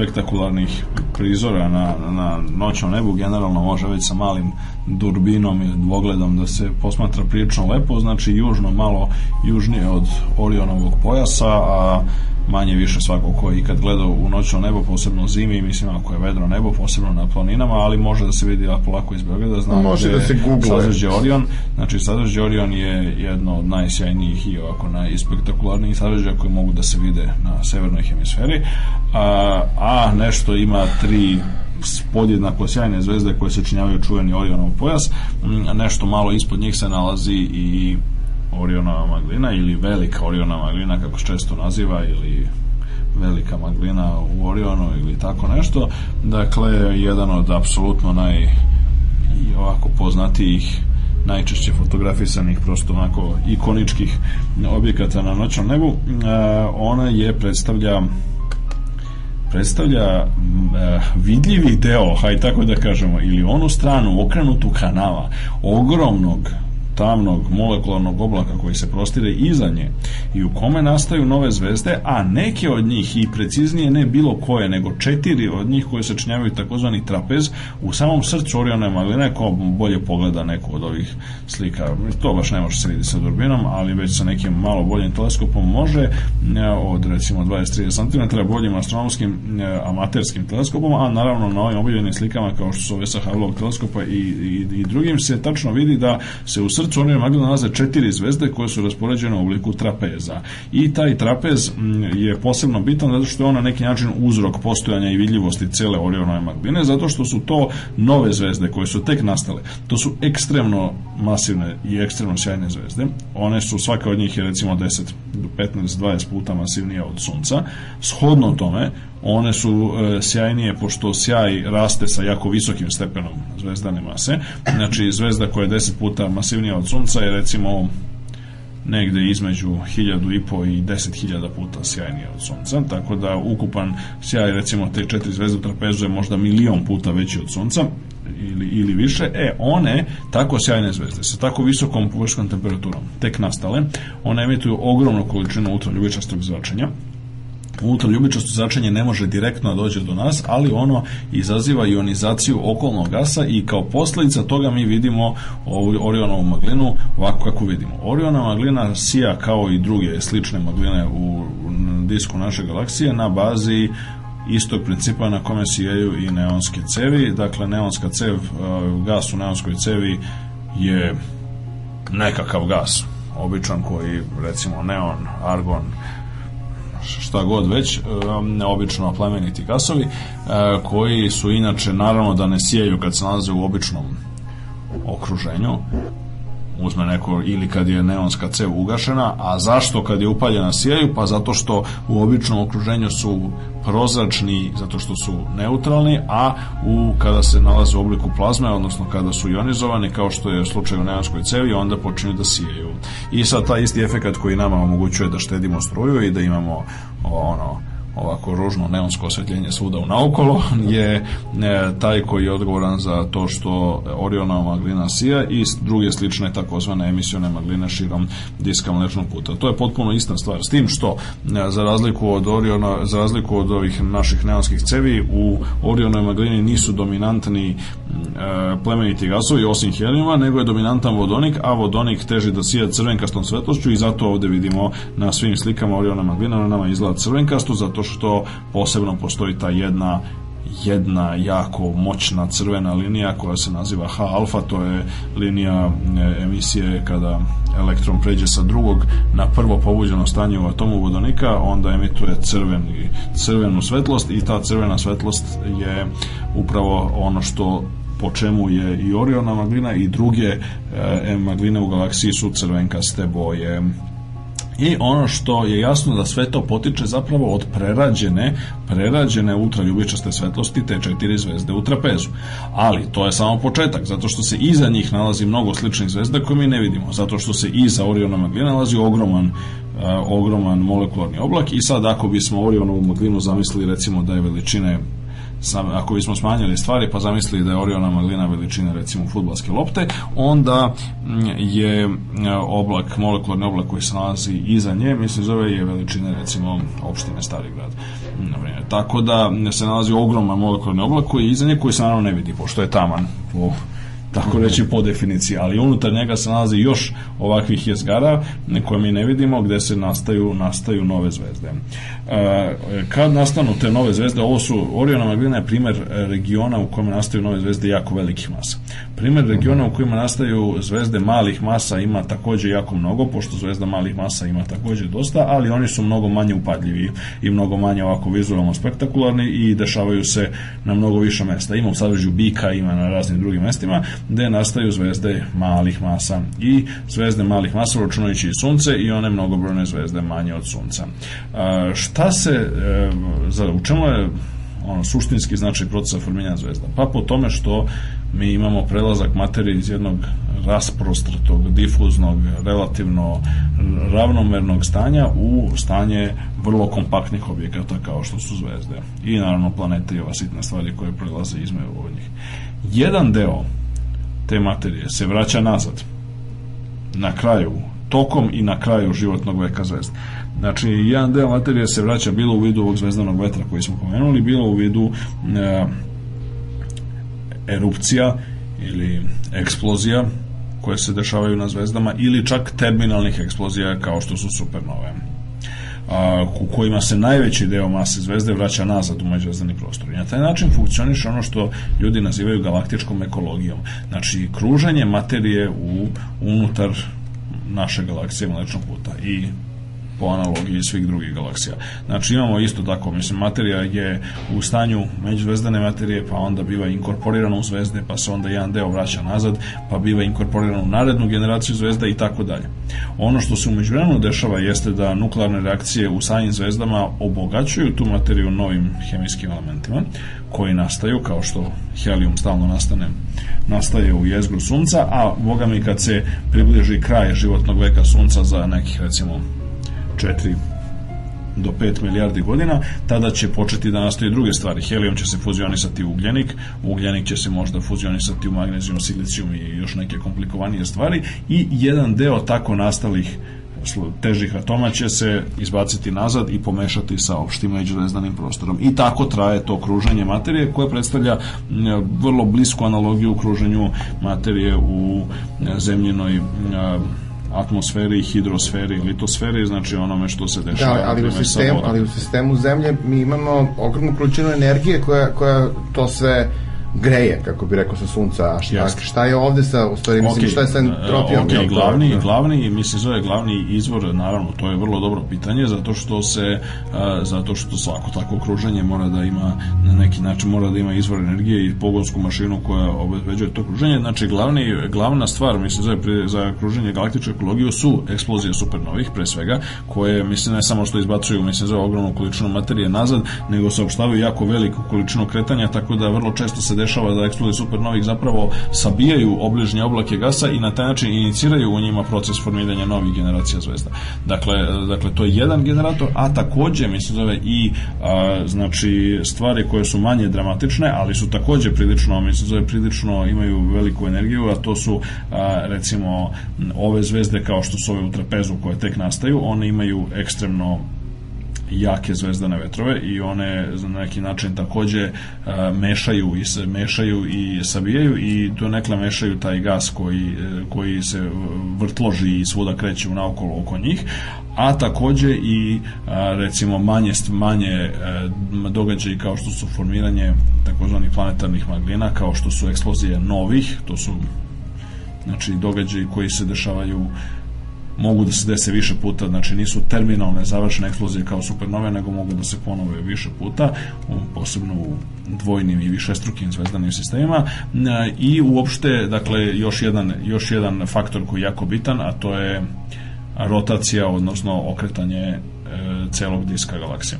spektakularnih prizora na, na noćnom nebu generalno može već sa malim durbinom i dvogledom da se posmatra prilično lepo, znači južno malo južnije od Orionovog pojasa, a manje više svako ko je ikad gledao u noćno nebo, posebno zimi, mislim ako je vedro nebo, posebno na planinama, ali može da se vidi polako iz Beograda, znamo Može da se. Savezđe Orion, znači Savezđe Orion je jedno od najsjajnijih i ovako najspektakularnijih savezđa koji mogu da se vide na severnoj hemisferi, a, a nešto ima tri podjednako sjajne zvezde koje se činjavaju čuveni Orionov pojas, Mm, nešto malo ispod njih se nalazi i Orionova maglina ili velika Orionova maglina kako se često naziva ili velika maglina u Orionu ili tako nešto. Dakle jedan od apsolutno naj i ovako poznatijih najčešće fotografisanih prosto onako ikoničkih objekata na noćnom nebu. E, ona je predstavlja predstavlja e, vidljivi deo, haj tako da kažemo, ili onu stranu okrenutu kanala ogromnog tamnog molekularnog oblaka koji se prostire iza nje i u kome nastaju nove zvezde, a neke od njih i preciznije ne bilo koje, nego četiri od njih koje se činjavaju takozvani trapez u samom srcu Orione magline, ko bolje pogleda neku od ovih slika. To baš ne može se vidjeti sa durbinom, ali već sa nekim malo boljim teleskopom može od recimo 20-30 cm boljim astronomskim amaterskim teleskopom, a naravno na ovim objavljenim slikama kao što su ove sa Hubbleovog teleskopa i, i, i drugim se tačno vidi da se u srcu Orione magle nalaze četiri zvezde koje su raspoređene u obliku trapeza. I taj trapez je posebno bitan zato što je on na neki način uzrok postojanja i vidljivosti cele Orionove magline, zato što su to nove zvezde koje su tek nastale. To su ekstremno masivne i ekstremno sjajne zvezde. One su, svaka od njih je recimo 10 do 15, 20 puta masivnija od Sunca. Shodno tome, one su e, sjajnije pošto sjaj raste sa jako visokim stepenom zvezdane mase. Znači, zvezda koja je 10 puta masivnija od Sunca je recimo negde između hiljadu i po i deset hiljada puta sjajnije od Sunca, tako da ukupan sjaj recimo te četiri zvezde u trapezu je možda milion puta veći od Sunca ili, ili više, e, one, tako sjajne zvezde, sa tako visokom površnom temperaturom, tek nastale, one emituju ogromnu količinu ultraljubičastog zračenja, ultraljubičasto zračenje ne može direktno da dođe do nas, ali ono izaziva ionizaciju okolnog gasa i kao posledica toga mi vidimo ovu Orionovu maglinu ovako kako vidimo. Orionova maglina sija kao i druge slične magline u disku naše galaksije na bazi istog principa na kome sijaju i neonske cevi. Dakle, neonska cev, gas u neonskoj cevi je nekakav gas, običan koji, recimo, neon, argon, šta god već, neobično plemeniti gasovi, koji su inače, naravno, da ne sijaju kad se nalaze u običnom okruženju, uzme neko ili kad je neonska cev ugašena, a zašto kad je upaljena sijaju? Pa zato što u običnom okruženju su prozračni zato što su neutralni, a u kada se nalaze u obliku plazme, odnosno kada su ionizovani, kao što je slučaj u neonskoj cevi, onda počinju da sijaju. I sad taj isti efekat koji nama omogućuje da štedimo struju i da imamo ono ovako ružno neonsko osvetljenje svuda u naokolo [laughs] je e, taj koji je odgovoran za to što Orionova maglina sija i druge slične takozvane emisione magline širom diska mlečnog puta. To je potpuno ista stvar s tim što e, za razliku od Oriona, za razliku od ovih naših neonskih cevi u Orionoj maglini nisu dominantni plemeniti gasovi osim helijuma, nego je dominantan vodonik, a vodonik teži da sija crvenkastom svetlošću i zato ovde vidimo na svim slikama Oriona maglina na nama izgleda crvenkasto, zato što posebno postoji ta jedna jedna jako moćna crvena linija koja se naziva H-alfa, to je linija e, emisije kada elektron pređe sa drugog na prvo pobuđeno stanje u atomu vodonika, onda emituje crveni, crvenu svetlost i ta crvena svetlost je upravo ono što po čemu je i Oriona maglina i druge e, magline u galaksiji su crvenkaste boje i ono što je jasno da sve to potiče zapravo od prerađene prerađene ultraljubičaste svetlosti te četiri zvezde u trapezu. Ali to je samo početak, zato što se iza njih nalazi mnogo sličnih zvezda koje mi ne vidimo, zato što se iza Oriona maglina nalazi ogroman uh, ogroman molekularni oblak i sad ako bismo Orionovu maglinu zamislili recimo da je veličine sam, ako bismo smanjili stvari pa zamislili da je Oriona maglina veličine recimo futbalske lopte, onda mm, je e, oblak, molekularni oblak koji se nalazi iza nje, mislim zove je veličine recimo opštine Stari grad. Tako da se nalazi ogroman molekularni oblak koji je iza nje koji se naravno ne vidi, pošto je taman. Uh, tako reći po definiciji, ali unutar njega se nalazi još ovakvih jezgara koje mi ne vidimo gde se nastaju nastaju nove zvezde. E, kad nastanu te nove zvezde, ovo su Oriona Maglina je primer regiona u kome nastaju nove zvezde jako velikih masa. Primer regiona u kojima nastaju zvezde malih masa ima takođe jako mnogo, pošto zvezda malih masa ima takođe dosta, ali oni su mnogo manje upadljivi i mnogo manje ovako vizualno spektakularni i dešavaju se na mnogo više mesta. Ima u sadržaju bika, ima na raznim drugim mestima, gde nastaju zvezde malih masa i zvezde malih masa računajući i sunce i one mnogobrojne zvezde manje od sunca. A, šta se, e, za, u čemu je ono, suštinski značaj procesa formiranja zvezda? Pa po tome što mi imamo prelazak materije iz jednog rasprostrtog, difuznog, relativno ravnomernog stanja u stanje vrlo kompaktnih objekata kao što su zvezde. I naravno planete i ova sitna stvari koje prelaze između njih. Jedan deo te materije se vraća nazad na kraju tokom i na kraju životnog veka zvezde. Znači, jedan deo materije se vraća bilo u vidu ovog zvezdanog vetra koji smo pomenuli, bilo u vidu e, erupcija ili eksplozija koje se dešavaju na zvezdama ili čak terminalnih eksplozija kao što su supernove a, u kojima se najveći deo mase zvezde vraća nazad u međuzvezdani prostor. I na taj način funkcioniše ono što ljudi nazivaju galaktičkom ekologijom. Znači, kruženje materije u, unutar naše galaksije mlečnog puta i po analogiji svih drugih galaksija. Znači imamo isto tako, mislim, materija je u stanju međuzvezdane materije, pa onda biva inkorporirana u zvezde, pa se onda jedan deo vraća nazad, pa biva inkorporirana u narednu generaciju zvezda i tako dalje. Ono što se u međuvremenu dešava jeste da nuklearne reakcije u samim zvezdama obogaćuju tu materiju novim hemijskim elementima koji nastaju, kao što helijum stalno nastane, nastaje u jezgru sunca, a boga mi kad se približi kraj životnog veka sunca za nekih recimo 4 do 5 milijardi godina, tada će početi da nastaju druge stvari. Helijum će se fuzionisati u ugljenik, ugljenik će se možda fuzionisati u magnezijum, silicijum i još neke komplikovanije stvari i jedan deo tako nastalih težih atoma će se izbaciti nazad i pomešati sa opštim međuzvezdanim prostorom. I tako traje to kruženje materije koje predstavlja vrlo blisku analogiju kruženju materije u zemljinoj atmosferi, hidrosferi, litosferi, znači onome što se dešava. Da, ali u, sistemu, ali u sistemu Zemlje mi imamo ogromnu količinu energije koja, koja to sve greje, kako bi rekao sa sunca, a šta, Jasne. šta je ovde sa, u stvari, mislim, okay. šta je sa entropijom? Ok, glavni, da. glavni, mislim, zove glavni izvor, naravno, to je vrlo dobro pitanje, zato što se, a, zato što svako tako okruženje mora da ima, na neki način mora da ima izvor energije i pogonsku mašinu koja obezbeđuje to okruženje, znači glavni, glavna stvar, mislim, zove za okruženje galaktičku ekologiju su eksplozije supernovih, pre svega, koje, mislim, ne samo što izbacuju, mislim, za ogromnu količinu materije nazad, nego saopštavaju jako veliku količinu kretanja, tako da vrlo često se dešava da eksplozije supernovih zapravo sabijaju obližnje oblake gasa i na taj način iniciraju u njima proces formiranja novih generacija zvezda. Dakle, dakle to je jedan generator, a takođe mi se zove i a, znači stvari koje su manje dramatične, ali su takođe prilično, mi se zove prilično imaju veliku energiju, a to su a, recimo ove zvezde kao što su ove u trapezu koje tek nastaju, one imaju ekstremno jake zvezdane vetrove i one na neki način takođe a, mešaju i se mešaju i sabijaju i do nekla mešaju taj gas koji, koji se vrtloži i svuda kreće u naokolo oko njih a takođe i a, recimo manje manje događaji kao što su formiranje takozvanih planetarnih maglina kao što su eksplozije novih to su znači događaji koji se dešavaju mogu da se dese više puta, znači nisu terminalne završene eksplozije kao supernove, nego mogu da se ponove više puta, posebno u dvojnim i višestrukim zvezdanim sistemima i uopšte, dakle, još jedan, još jedan faktor koji je jako bitan, a to je rotacija, odnosno okretanje e, celog diska galaksije.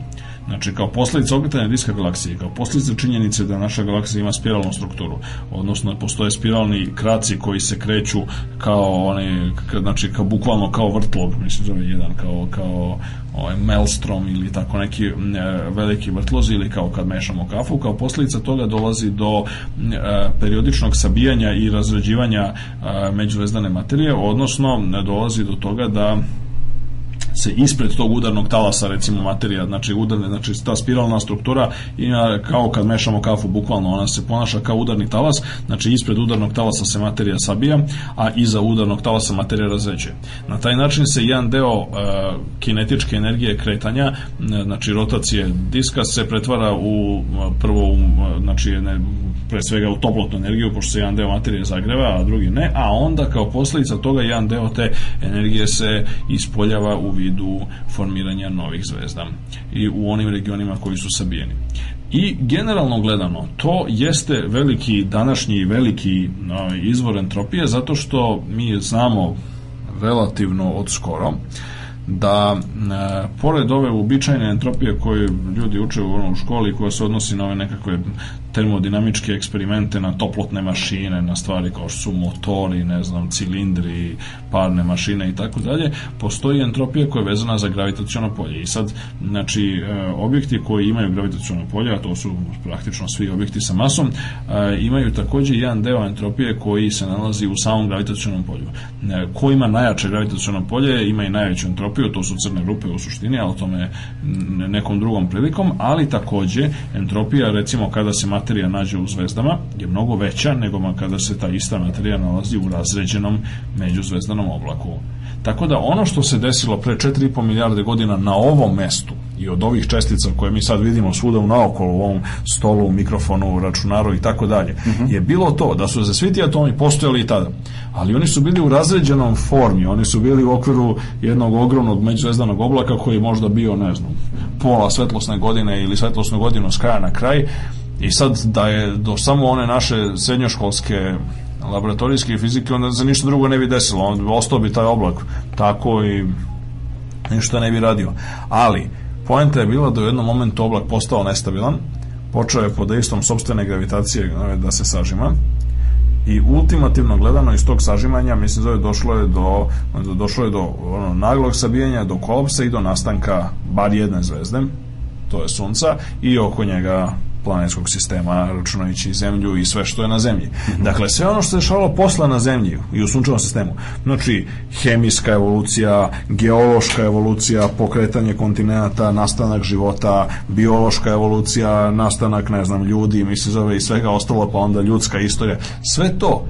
Znači, kao posledica okretanja diska galaksije, kao posledica činjenice da naša galaksija ima spiralnu strukturu, odnosno postoje spiralni kraci koji se kreću kao one, znači, kao bukvalno kao vrtlog, mislim, zove jedan, kao, kao ovaj maelstrom ili tako neki e, veliki vrtlozi ili kao kad mešamo kafu, kao posljedica toga dolazi do e, periodičnog sabijanja i razređivanja e, međuvezdane materije, odnosno dolazi do toga da se ispred tog udarnog talasa recimo materija, znači udarne, znači ta spiralna struktura ima kao kad mešamo kafu bukvalno ona se ponaša kao udarni talas, znači ispred udarnog talasa se materija sabija, a iza udarnog talasa materija razređuje. Na taj način se jedan deo uh, kinetičke energije kretanja, znači rotacije diska se pretvara u prvo u, znači ne, pre svega u toplotnu energiju, pošto se jedan deo materije zagreva, a drugi ne, a onda kao posljedica toga jedan deo te energije se ispoljava u vidu formiranja novih zvezda i u onim regionima koji su sabijeni. I generalno gledano, to jeste veliki današnji veliki izvor entropije zato što mi znamo relativno od skoro da e, pored ove uobičajene entropije koje ljudi uče u, u školi koja se odnosi na ove nekakve termodinamičke eksperimente na toplotne mašine, na stvari kao što su motori, ne znam, cilindri, parne mašine i tako dalje, postoji entropija koja je vezana za gravitaciono polje. I sad, znači, e, objekti koji imaju gravitaciono polje, a to su praktično svi objekti sa masom, e, imaju takođe jedan deo entropije koji se nalazi u samom gravitacionom polju. E, ko ima najjače gravitaciono polje, ima i najveću entropiju, to su crne grupe u suštini, ali o tome nekom drugom prilikom, ali takođe entropija, recimo, kada se materija nađe u zvezdama je mnogo veća nego kada se ta ista materija nalazi u razređenom međuzvezdanom oblaku. Tako da ono što se desilo pre 4,5 milijarde godina na ovom mestu i od ovih čestica koje mi sad vidimo svuda u naokolo u ovom stolu, mikrofonu, računaru i tako dalje, mhm. je bilo to da su za svi ti atomi postojali i tada. Ali oni su bili u razređenom formi, oni su bili u okviru jednog ogromnog međuzvezdanog oblaka koji je možda bio, ne znam, pola svetlosne godine ili svetlosnu godinu s kraja na kraj, I sad da je do samo one naše srednjoškolske laboratorijske fizike, onda se ništa drugo ne bi desilo. On ostao bi taj oblak tako i ništa ne bi radio. Ali, poenta je bila da u jednom momentu oblak postao nestabilan, počeo je pod istom sobstvene gravitacije da se sažima i ultimativno gledano iz tog sažimanja mislim da je došlo je do došlo je do ono, naglog sabijanja, do kolapsa i do nastanka bar jedne zvezde to je sunca i oko njega planetskog sistema, računajući zemlju i sve što je na zemlji. Mhm. Dakle, sve ono što se dešavalo posla na zemlji i u sunčevom sistemu, znači hemijska evolucija, geološka evolucija, pokretanje kontinenta, nastanak života, biološka evolucija, nastanak, ne znam, ljudi, mislim zove i svega ostalo, pa onda ljudska istorija, sve to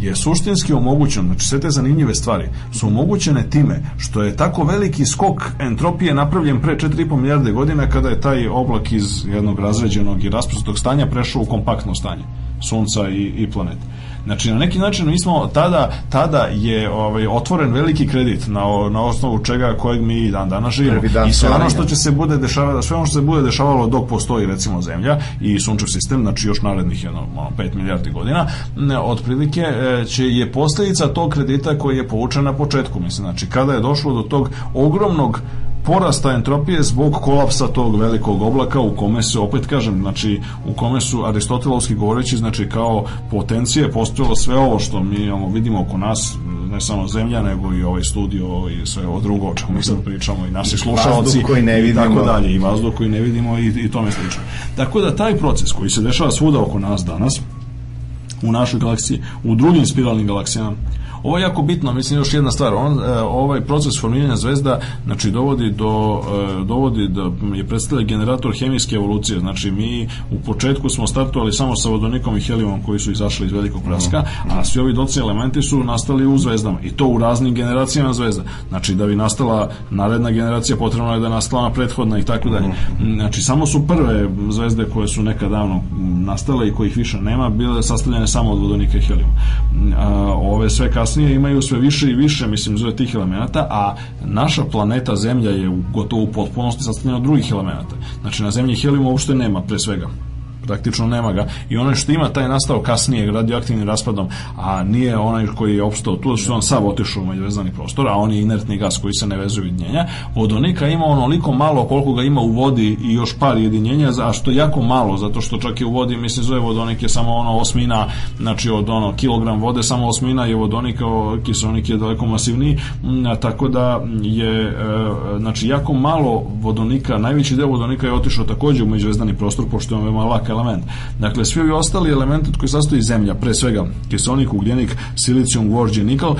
je suštinski omogućeno, znači sve te zanimljive stvari su omogućene time što je tako veliki skok entropije napravljen pre 4,5 milijarde godina kada je taj oblak iz jednog razređenog i rasprostog stanja prešao u kompaktno stanje sunca i, i planete. Znači, na neki način mi smo tada, tada je ovaj, otvoren veliki kredit na, na osnovu čega kojeg mi dan danas živimo. I sve ono što će se bude dešavalo, sve ono što se bude dešavalo dok postoji recimo Zemlja i sunčev sistem, znači još narednih jedno, 5 milijardi godina, otprilike e, će je posljedica tog kredita koji je povučen na početku. Mislim, znači, kada je došlo do tog ogromnog porasta entropije zbog kolapsa tog velikog oblaka u kome se, opet kažem, znači u kome su aristotelovski govoreći, znači kao potencije postojalo sve ovo što mi imamo, vidimo oko nas, ne samo zemlja, nego i ovaj studio i sve ovo drugo o čemu mi sad pričamo i naši slušalci koji ne vidimo. i tako dalje, i vazduh koji ne vidimo i, i tome slično. Tako da taj proces koji se dešava svuda oko nas danas, u našoj galaksiji, u drugim spiralnim galaksijama, Ovo je jako bitno, mislim još jedna stvar, on, e, ovaj proces formiranja zvezda znači dovodi do e, dovodi da je predstavlja generator hemijske evolucije, znači mi u početku smo startovali samo sa vodonikom i helijumom koji su izašli iz velikog praska, a svi ovi doci elementi su nastali u zvezdama i to u raznim generacijama zvezda. Znači da bi nastala naredna generacija potrebno je da nastala na prethodna i tako dalje. Znači samo su prve zvezde koje su nekad davno nastale i kojih više nema bile sastavljene samo od vodonika i helijuma. Ove sve kasnije kasnije imaju sve više i više, mislim, zove tih elemenata, a naša planeta Zemlja je gotovo u potpunosti sastavljena od drugih elemenata. Znači, na Zemlji helijuma uopšte nema, pre svega praktično nema ga. I onaj što ima taj nastao kasnije radioaktivnim raspadom a nije onaj koji je opstao tu što on sav otišao u međuvezani prostor a on je inertni gas koji se ne vezuje jedinjenja vodonika ima onoliko malo koliko ga ima u vodi i još par jedinjenja a što jako malo zato što čak i u vodi mislim zove vodonik je samo ono osmina znači od ono kilogram vode samo osmina je vodonika kiselnik je daleko masivniji. A, tako da je e, znači jako malo vodonika najveći deo vodonika je otišao takođe u međuvezdani prostor pošto je veoma lak element. Dakle, svi ovi ostali elementi koji sastoji zemlja, pre svega kiselnik, ugljenik, silicijum, gvožđe, nikal,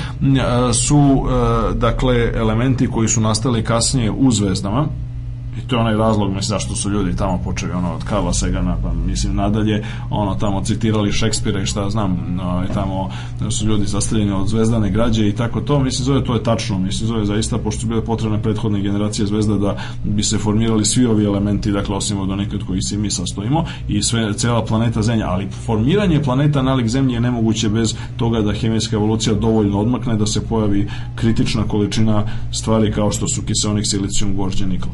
su dakle elementi koji su nastali kasnije u zvezdama I to je onaj razlog, mislim, zašto su ljudi tamo počeli, ono, od Karla Segana, pa mislim, nadalje, ono, tamo citirali Šekspira i šta znam, no, i tamo su ljudi zastavljeni od zvezdane građe i tako to, mislim, zove, to je tačno, mislim, zove, zaista, pošto su bile potrebne prethodne generacije zvezda da bi se formirali svi ovi elementi, dakle, osim od onih od kojih se mi sastojimo i sve, cela planeta Zemlja, ali formiranje planeta nalik Zemlje je nemoguće bez toga da hemijska evolucija dovoljno odmakne, da se pojavi kritična količina stvari kao što su kiselnik, silicijum, gvožđe, nikl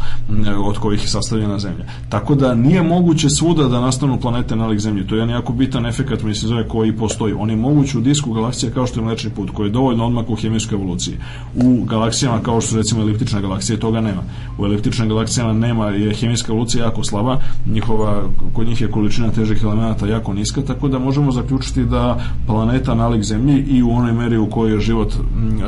od kojih je sastavljena Zemlja. Tako da nije moguće svuda da nastanu planete nalik Zemlji. To je jedan jako bitan efekat, mislim, zove koji postoji. On je moguć u disku galaksije kao što je Mlečni put, koji je dovoljno odmak u hemijskoj evoluciji. U galaksijama kao što su recimo eliptična galaksija, toga nema. U eliptičnim galaksijama nema, je hemijska evolucija jako slaba, njihova, kod njih je količina težih elemenata jako niska, tako da možemo zaključiti da planeta nalik Zemlji i u onoj meri u kojoj je život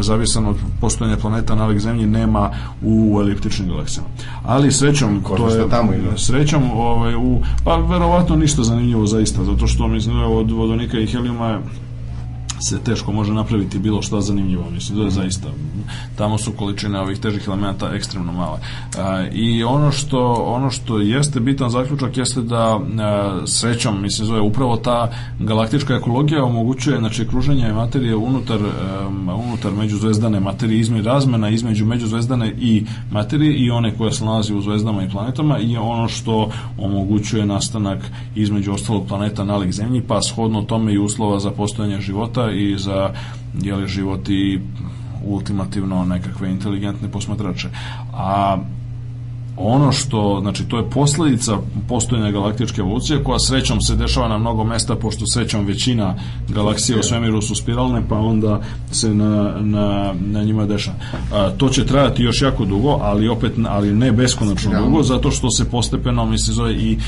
zavisan od postojanja planeta nalik Zemlji nema u eliptičnim galaksijama. Ali srećom, Ko to je tamo ima. srećom, ovaj, u, pa verovatno ništa zanimljivo zaista, zato što mislim da od vodonika i helijuma se teško može napraviti bilo šta zanimljivo, mislim da je zaista tamo su količine ovih težih elemenata ekstremno male. I ono što ono što jeste bitan zaključak jeste da srećom, mislim zove upravo ta galaktička ekologija omogućuje znači kruženje materije unutar um, unutar međuzvezdane materije između razmena između međuzvezdane i materije i one koja se nalazi u zvezdama i planetama i ono što omogućuje nastanak između ostalog planeta nalik zemlji pa shodno tome i uslova za postojanje života i za jeli, život i ultimativno nekakve inteligentne posmatrače. A ono što, znači to je posledica postojanja galaktičke evolucije koja srećom se dešava na mnogo mesta pošto srećom većina galaksija u svemiru su spiralne pa onda se na, na, na njima dešava. A, to će trajati još jako dugo, ali opet ali ne beskonačno dugo zato što se postepeno misli zove i e,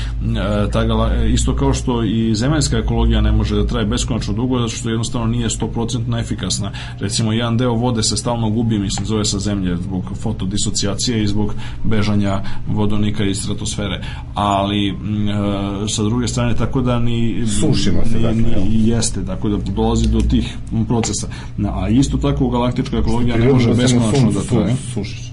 ta gala, isto kao što i zemaljska ekologija ne može da traje beskonačno dugo zato što jednostavno nije 100% efikasna. Recimo jedan deo vode se stalno gubi, mislim zove sa zemlje zbog fotodisocijacije i zbog bežanja vodonika iz stratosfere. Ali m, e, sa druge strane tako da ni Sušimo se, ni, dakle, ni, jeste, tako da dolazi do tih procesa. A isto tako galaktička ekologija ne može beskonačno da traje. sušiš.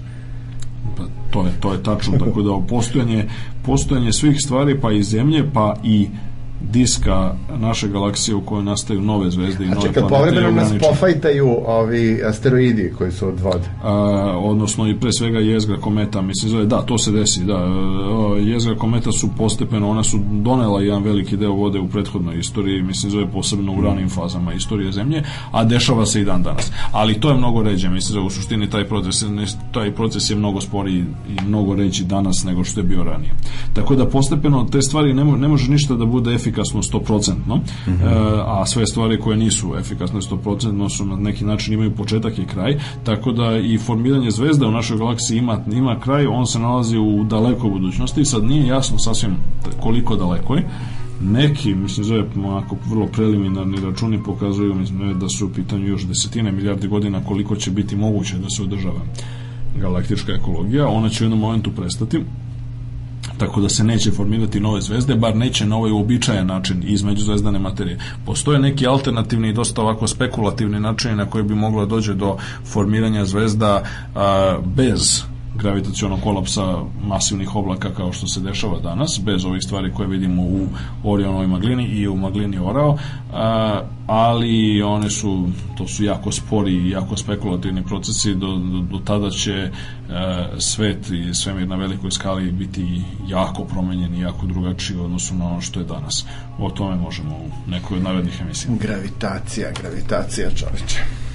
Pa to je to je tačno tako da postojanje postojanje svih stvari pa i zemlje pa i diska naše galaksije u kojoj nastaju nove zvezde i A nove planete je povremeno nas pofajtaju ovi asteroidi koji su od vode. a, odnosno i pre svega jezgra kometa, mislim zove, da, to se desi, da, jezgra kometa su postepeno, ona su donela jedan veliki deo vode u prethodnoj istoriji, mislim zove posebno u ranim fazama istorije zemlje, a dešava se i dan danas. Ali to je mnogo ređe, mislim zove, u suštini taj proces, taj proces je mnogo sporiji i mnogo reći danas nego što je bio ranije. Tako da postepeno te stvari ne, mo- ne može ništa da bude efikasno 100%, e, a sve stvari koje nisu efikasne 100% su na neki način imaju početak i kraj, tako da i formiranje zvezda u našoj galaksiji ima, ima kraj, on se nalazi u dalekoj budućnosti, sad nije jasno sasvim koliko dalekoj, neki, mislim, zove onako vrlo preliminarni računi pokazuju mislim, da su u pitanju još desetine milijardi godina koliko će biti moguće da se održava galaktička ekologija, ona će u jednom momentu prestati, tako da se neće formirati nove zvezde, bar neće na ovaj uobičajen način između zvezdane materije. Postoje neki alternativni i dosta ovako spekulativni načini na koji bi moglo da dođe do formiranja zvezda a, bez gravitacionog kolapsa masivnih oblaka kao što se dešava danas, bez ovih stvari koje vidimo u Orionovoj maglini i u maglini Orao, a, ali one su, to su jako spori i jako spekulativni procesi, do, do, do tada će e, svet i svemir na velikoj skali biti jako promenjen i jako drugačiji u odnosu na ono što je danas. O tome možemo u nekoj od narednih emisija. Gravitacija, gravitacija čoveče.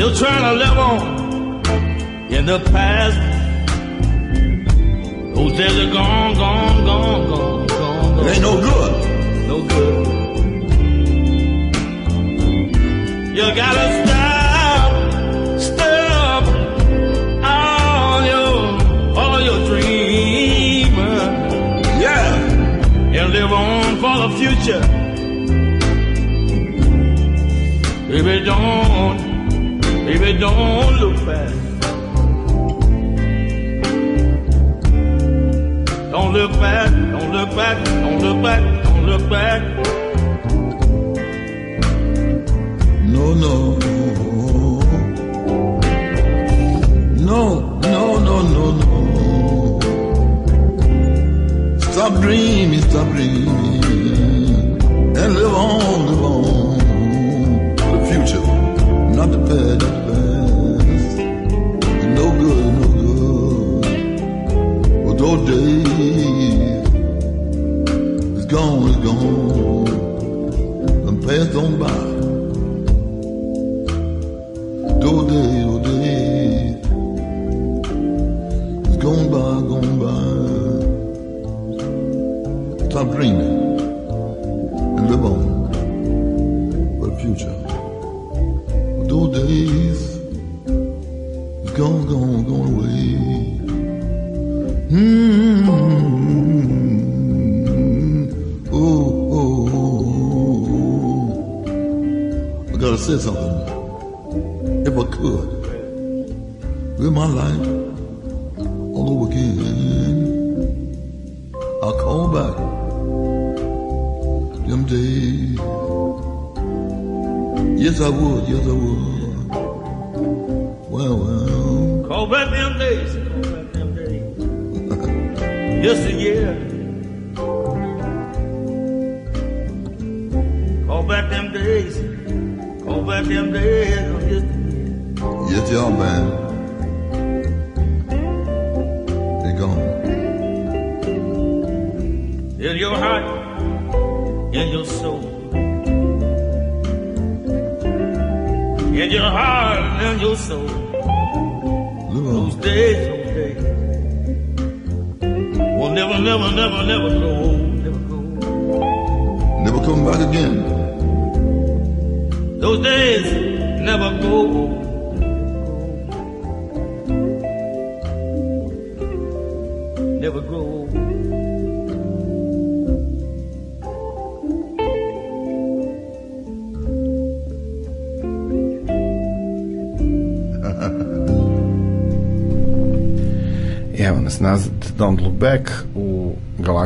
still trying to live on in the past. Those days are gone, gone, gone, gone, gone. gone. Ain't no good. No good. You gotta stop, stop all your, all your dreams, Yeah. And live on for the future. Baby, don't don't look back. Don't look back, don't look back, don't look back, don't look back. No, no. No, no, no, no, no. Stop dreaming, stop dreaming. And live on, live on. The future, not the past. day is gone, is gone, and passed on by. Your day, your day is gone by, gone by. Stop dreaming.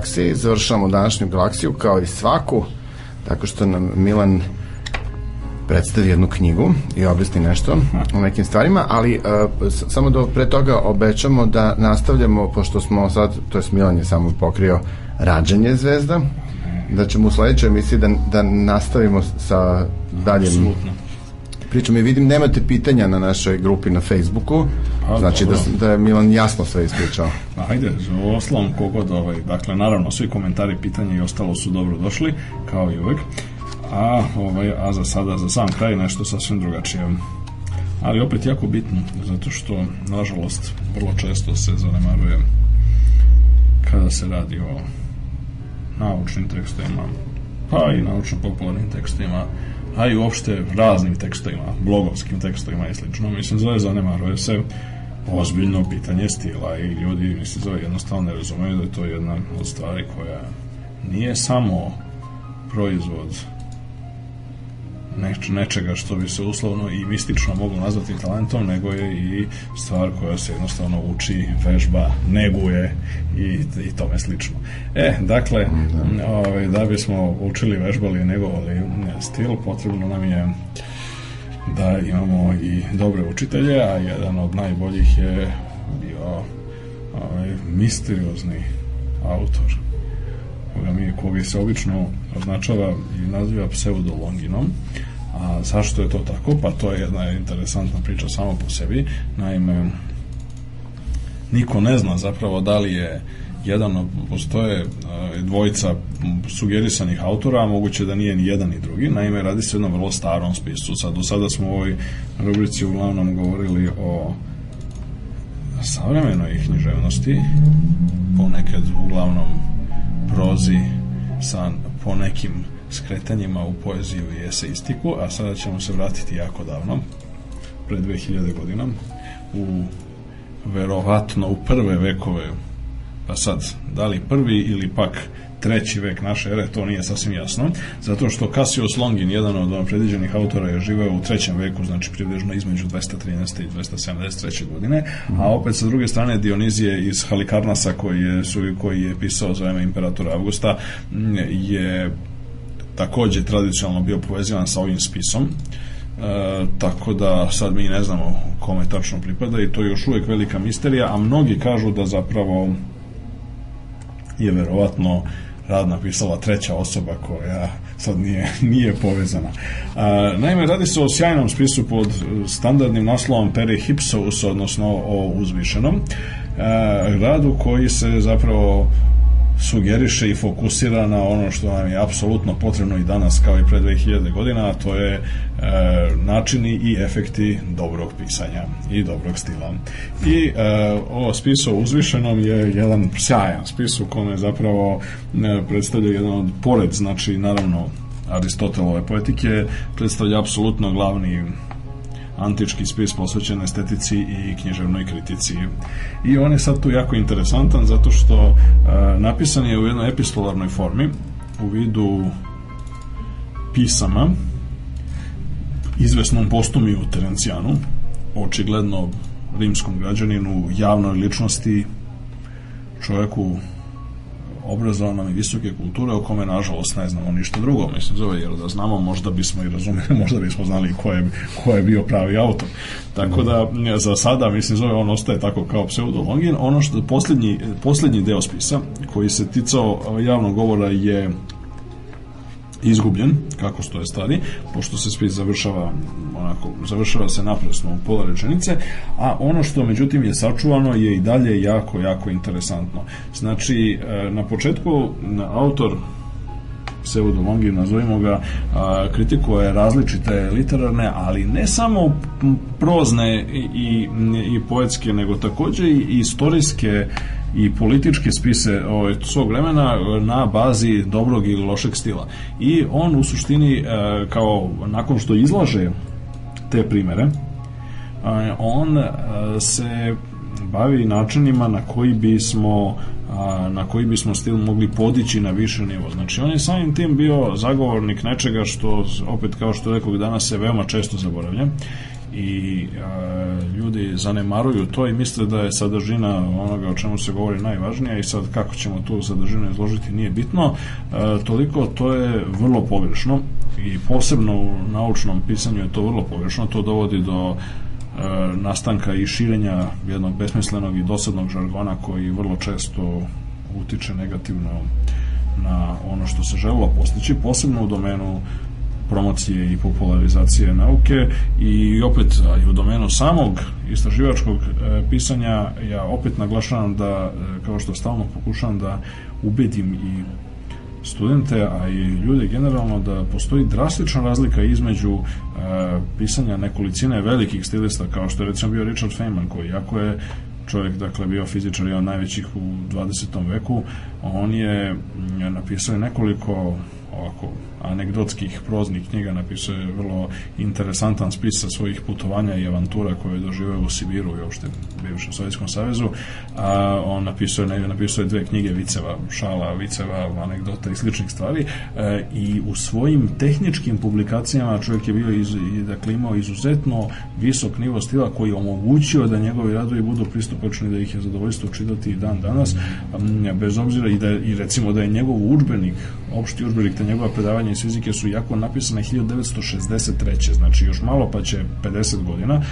Galaksiji. Završavamo današnju galaksiju kao i svaku, tako što nam Milan predstavi jednu knjigu i objasni nešto o nekim stvarima, ali uh, samo do pre toga obećamo da nastavljamo, pošto smo sad, to je Milan je samo pokrio rađanje zvezda, da ćemo u sledećoj emisiji da, da nastavimo sa daljem Absolutno pričam i vidim nemate pitanja na našoj grupi na Facebooku pa, znači da, da je Milan jasno sve ispričao ajde, oslovom kogod ovaj, dakle naravno svi komentari, pitanja i ostalo su dobro došli kao i uvek. A, ovaj, a za sada, za sam kraj nešto sasvim drugačije. Ali opet jako bitno zato što nažalost vrlo često se zanemaruje kada se radi o naučnim tekstovima pa i naučno-popularnim tekstovima a i uopšte raznim tekstovima, blogovskim tekstovima i slično. Mislim, zove zanemaruje se ozbiljno pitanje stila i ljudi, mislim, zove jednostavno ne razumeju da je to jedna od stvari koja nije samo proizvod neč, nečega što bi se uslovno i mistično mogu nazvati talentom, nego je i stvar koja se jednostavno uči, vežba, neguje i, i tome slično. E, dakle, da. Ovaj, da bismo učili, vežbali i negovali stil, potrebno nam je da imamo i dobre učitelje, a jedan od najboljih je bio ovaj, misteriozni autor koga, mi, koga se obično označava i naziva pseudolonginom. A zašto je to tako? Pa to je jedna interesantna priča samo po sebi. Naime, niko ne zna zapravo da li je jedan, postoje dvojica sugerisanih autora, a moguće da nije ni jedan ni drugi. Naime, radi se o jednom vrlo starom spisu. Sad, do sada smo u ovoj rubrici uglavnom govorili o savremenoj književnosti, ponekad uglavnom prozi sa po nekim skretanjima u poeziju i eseistiku, a sada ćemo se vratiti jako davno, pre 2000 godina, u verovatno u prve vekove, pa sad, da li prvi ili pak treći vek naše ere, to nije sasvim jasno, zato što Cassius Longin, jedan od predviđenih autora, je živeo u trećem veku, znači približno između 213. i 273. godine, a opet sa druge strane Dionizije iz Halikarnasa, koji je, su, koji je pisao za vreme imperatora Augusta, je takođe tradicionalno bio povezivan sa ovim spisom. E, tako da sad mi ne znamo kome tačno pripada i to je još uvek velika misterija, a mnogi kažu da zapravo je verovatno rad napisala treća osoba koja sad nije, nije povezana. A, naime, radi se o sjajnom spisu pod standardnim naslovom Peri Hipsous, odnosno o uzvišenom, a, radu koji se zapravo sugeriše i fokusira na ono što nam je apsolutno potrebno i danas kao i pre 2000 godina, a to je e, načini i efekti dobrog pisanja i dobrog stila. I e, ovo spis o uzvišenom je jedan sjajan spis u kome zapravo e, predstavlja jedan od, pored, znači naravno Aristotelove poetike, predstavlja apsolutno glavni antički spis posvećen estetici i književnoj kritici. I on je sad tu jako interesantan zato što e, napisan je u jednoj epistolarnoj formi u vidu pisama izvesnom postumiju Terencijanu, očigledno rimskom građaninu, javnoj ličnosti, čovjeku obrazovanom i visoke kulture o kome nažalost ne znamo ništa drugo. Mislim zove jer da znamo možda bismo i razumeli [laughs] možda bismo znali ko je, ko je bio pravi autor. Tako da za sada mislim zove on ostaje tako kao pseudologin. Ono što posljednji, posljednji deo spisa koji se ticao javnog govora je izgubljen, kako stoje stvari, pošto se spis završava onako, završava se napresno u pola rečenice, a ono što međutim je sačuvano je i dalje jako, jako interesantno. Znači, e, na početku autor pseudolongi, nazovimo ga, kritikuje različite literarne, ali ne samo prozne i, i poetske, nego takođe i istorijske i političke spise ovaj, svog vremena na bazi dobrog ili lošeg stila. I on u suštini, e, kao nakon što izlaže te primere, e, on e, se bavi načinima na koji bismo na koji bismo stil mogli podići na više nivo. Znači, on je samim tim bio zagovornik nečega što, opet kao što rekao danas se veoma često zaboravlja i a, ljudi zanemaruju to i misle da je sadržina onoga o čemu se govori najvažnija i sad kako ćemo tu sadržinu izložiti nije bitno. A, toliko to je vrlo pogrešno i posebno u naučnom pisanju je to vrlo pogrešno. To dovodi do nastanka i širenja jednog besmislenog i dosadnog žargona koji vrlo često utiče negativno na ono što se želilo postići, posebno u domenu promocije i popularizacije nauke i opet i u domenu samog istraživačkog e, pisanja ja opet naglašavam da e, kao što stalno pokušavam da ubedim i studente, a i ljude generalno da postoji drastična razlika između e, pisanja nekolicine velikih stilista kao što je recimo bio Richard Feynman koji jako je čovjek dakle bio fizičar jedan najvećih u 20. veku on je napisao nekoliko ovako anegdotskih proznih knjiga napisao je vrlo interesantan spis sa svojih putovanja i avantura koje je doživeo u Sibiru i uopšte bivšem Sovjetskom savezu. A on napisao je, napisao je dve knjige viceva, šala, viceva, anegdota i sličnih stvari. E, i u svojim tehničkim publikacijama čovjek je bio iz, i, dakle imao izuzetno visok nivo stila koji je omogućio da njegovi radovi budu pristupačni da ih je zadovoljstvo čitati i dan danas. Bez obzira i da i recimo da je njegov udžbenik opšti udžbenik te njegova predavanja iz fizike su jako napisane 1963. Znači još malo pa će 50 godina,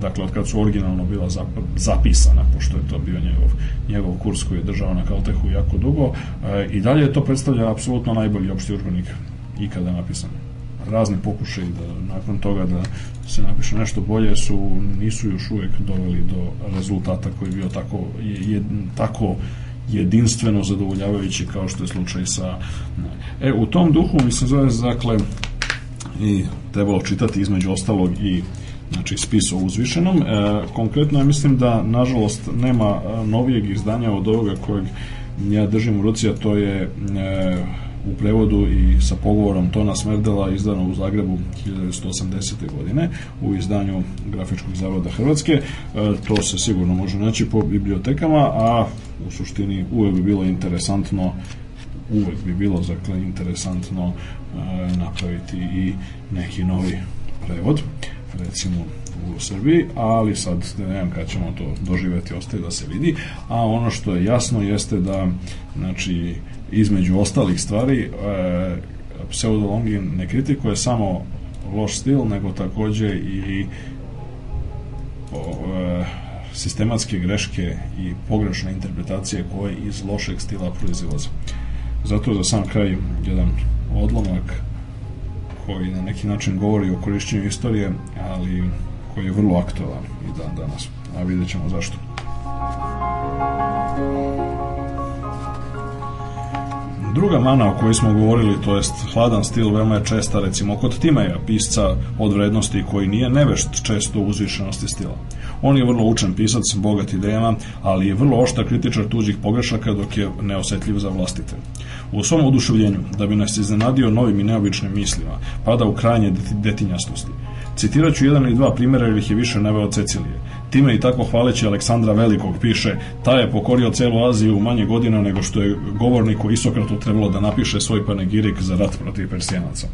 dakle od kad su originalno bila zapisana, pošto je to bio njegov, njegov kurs koji je držao na Kaltehu jako dugo, i dalje to predstavlja apsolutno najbolji opšti udžbenik ikada napisan razni pokušaj da nakon toga da se napiše nešto bolje su nisu još uvek doveli do rezultata koji je bio tako je, je tako jedinstveno zadovoljavajući kao što je slučaj sa e, u tom duhu mislim zove dakle i trebalo čitati između ostalog i znači spis o uzvišenom. E, konkretno ja mislim da nažalost nema novijeg izdanja od ovoga kojeg ja držim u ruci, a to je e, u prevodu i sa pogovorom Tona Smerdela izdano u Zagrebu 1980. godine u izdanju Grafičkog zavoda Hrvatske. E, to se sigurno može naći po bibliotekama, a u suštini uvek bi bilo interesantno uvek bi bilo dakle, interesantno e, napraviti i neki novi prevod recimo u Srbiji, ali sad ne znam kada ćemo to doživeti, ostaje da se vidi, a ono što je jasno jeste da znači između ostalih stvari e, pseudolongin ne kritikuje samo loš stil, nego takođe i e, sistematske greške i pogrešne interpretacije koje iz lošeg stila proizilaze. Zato za sam kraj jedan odlomak koji na neki način govori o korišćenju istorije, ali koji je vrlo aktualan i dan danas. A vidjet ćemo zašto. Druga mana o kojoj smo govorili, to jest hladan stil, veoma je česta, recimo, kod Timeja, pisca od vrednosti koji nije nevešt često uzvišenosti stila. On je vrlo učen pisac, bogat idejama, ali je vrlo ošta kritičar tuđih pogrešaka dok je neosetljiv za vlastite. U svom oduševljenju, da bi nas iznenadio novim i neobičnim mislima, pada u krajnje detinjastosti. Citirat ću jedan ili dva primjera jer ih je više naveo Cecilije. Time i tako hvaleći Aleksandra Velikog piše, ta je pokorio celu Aziju u manje godina nego što je govorniku Isokratu trebalo da napiše svoj panegirik za rat protiv Persijanaca.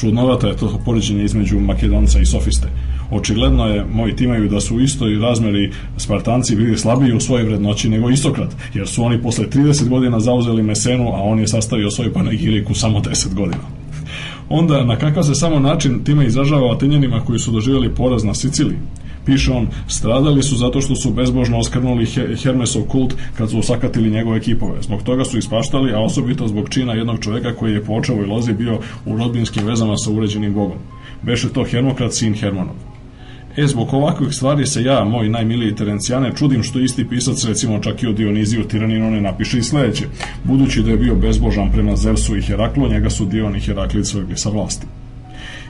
Čudnovata je to poređenje između Makedonca i Sofiste. Očigledno je, moji timaju, da su u istoj razmeri Spartanci bili slabiji u svojoj vrednoći nego Istokrat, jer su oni posle 30 godina zauzeli Mesenu, a on je sastavio svoj panegirik u samo 10 godina onda na kakav se samo način time izražava Atenjanima koji su doživjeli poraz na Siciliji. Piše on, stradali su zato što su bezbožno oskrnuli Hermesov kult kad su osakatili njegove kipove. Zbog toga su ispaštali, a osobito zbog čina jednog čoveka koji je po očevoj lozi bio u rodbinskim vezama sa uređenim bogom. Beše to Hermokrat sin Hermonov. E, zbog ovakvih stvari se ja, moj najmiliji Terencijane, čudim što isti pisac, recimo čak i o Dioniziju Tiraninu, ne napiše i sledeće. Budući da je bio bezbožan prema Zevsu i Heraklu, njega su Dion i Heraklit svegli sa vlasti.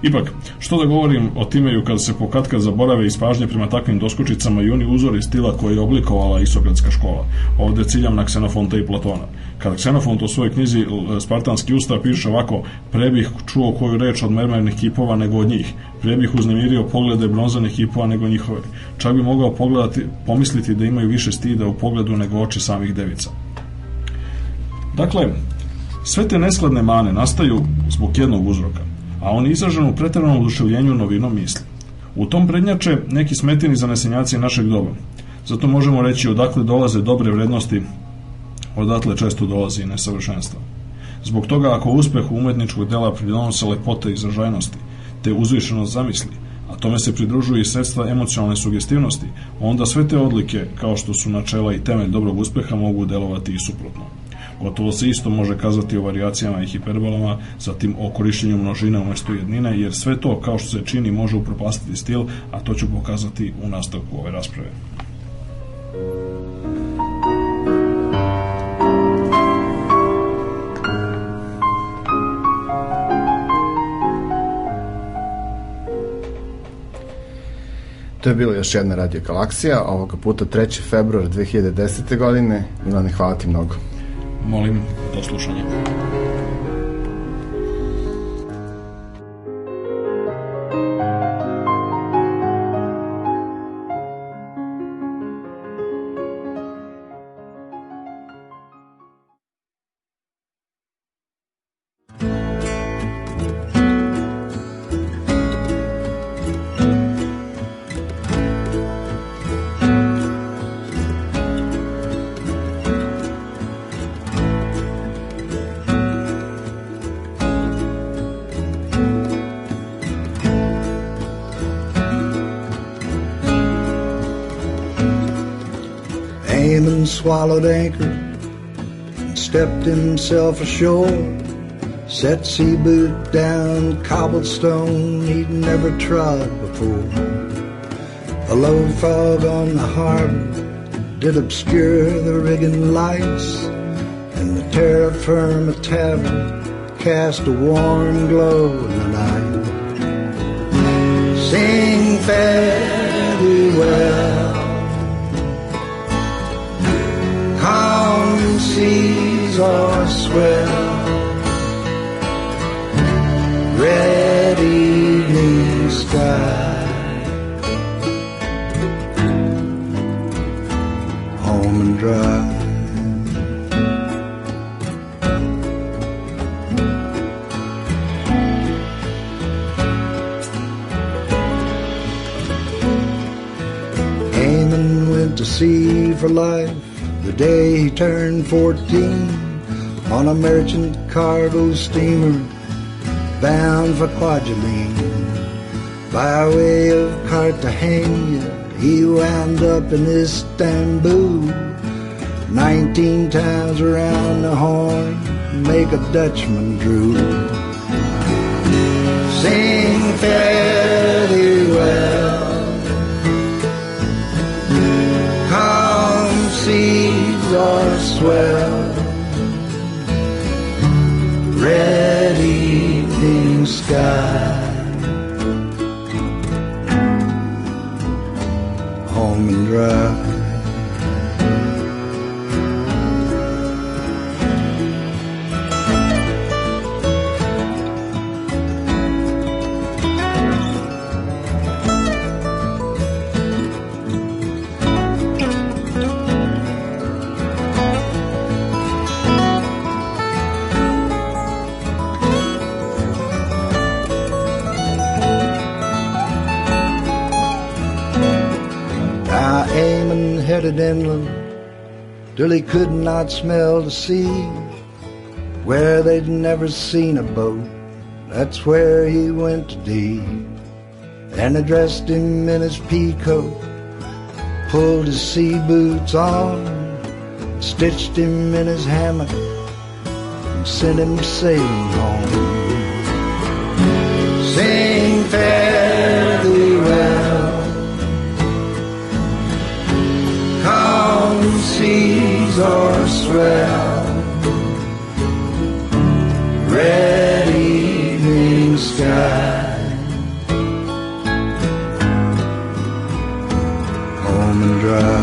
Ipak, što da govorim o Timeju kada se pokatka zaborave ispažnje prema takvim doskočicama i oni uzori stila koji je oblikovala Isokratska škola. Ovde ciljam na Ksenofonta i Platona. Kada Ksenofont u svojoj knjizi Spartanski ustav piše ovako, pre bih čuo koju reč od mermernih kipova nego od njih, pre bih uznemirio poglede bronzanih kipova nego njihove. Čak bi mogao pogledati, pomisliti da imaju više stida u pogledu nego oči samih devica. Dakle, sve te neskladne mane nastaju zbog jednog uzroka, a on izražen u preteranom oduševljenju novinom misli. U tom prednjače neki smetini za nesenjacije našeg doba. Zato možemo reći odakle dolaze dobre vrednosti, odatle često dolazi i nesavršenstvo. Zbog toga ako uspeh umetničkog dela pridonose lepote i izražajnosti, te uzvišenost zamisli, a tome se pridružuju i sredstva emocionalne sugestivnosti, onda sve te odlike, kao što su načela i temelj dobrog uspeha, mogu delovati i suprotno. Gotovo se isto može kazati o varijacijama i hiperbolama, zatim o korišćenju množine umesto jednine, jer sve to, kao što se čini, može upropastiti stil, a to ću pokazati u nastavku ove rasprave. To je bilo još jedna radio galaksija, ovoga puta 3. februar 2010. godine. Milane, hvala ti mnogo. Molim, do slušanja. Swallowed anchor and stepped himself ashore. Set sea boot down cobblestone he'd never trod before. A low fog on the harbor did obscure the rigging lights, and the terra firma tavern cast a warm glow in the night. Sing fare seas are swell. Red evening sky. Home and dry. Eamon went to sea for life the day he turned 14 on a merchant cargo steamer bound for Kwajalein. By way of Cartagena, he wound up in Istanbul. Nineteen times around the horn, make a Dutchman drool. Sing fairly well. Are swell. Red evening sky. Home and dry. Headed inland till he could not smell the sea. Where they'd never seen a boat, that's where he went to deep. And they dressed him in his pea coat, pulled his sea boots on, stitched him in his hammock, and sent him sailing home. Seas are swell. Red evening sky. Home and dry.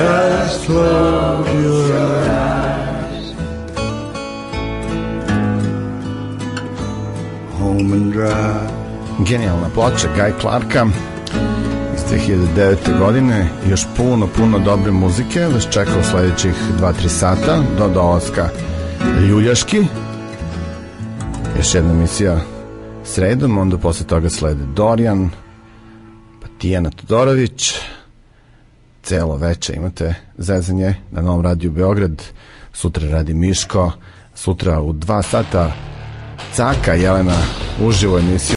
Just close your eyes. Home and dry. Genijalna ploča Guy Clarka iz 2009. godine. Još puno, puno dobre muzike vas čeka u sledećih 2-3 sata do dolaska Ljuljaški. Još jedna emisija sredom, onda posle toga slede Dorijan, pa Tijana Todorović, celo veče imate zezanje na Novom radiju Beograd, sutra radi Miško, sutra u dva sata Caka Jelena uživo emisiju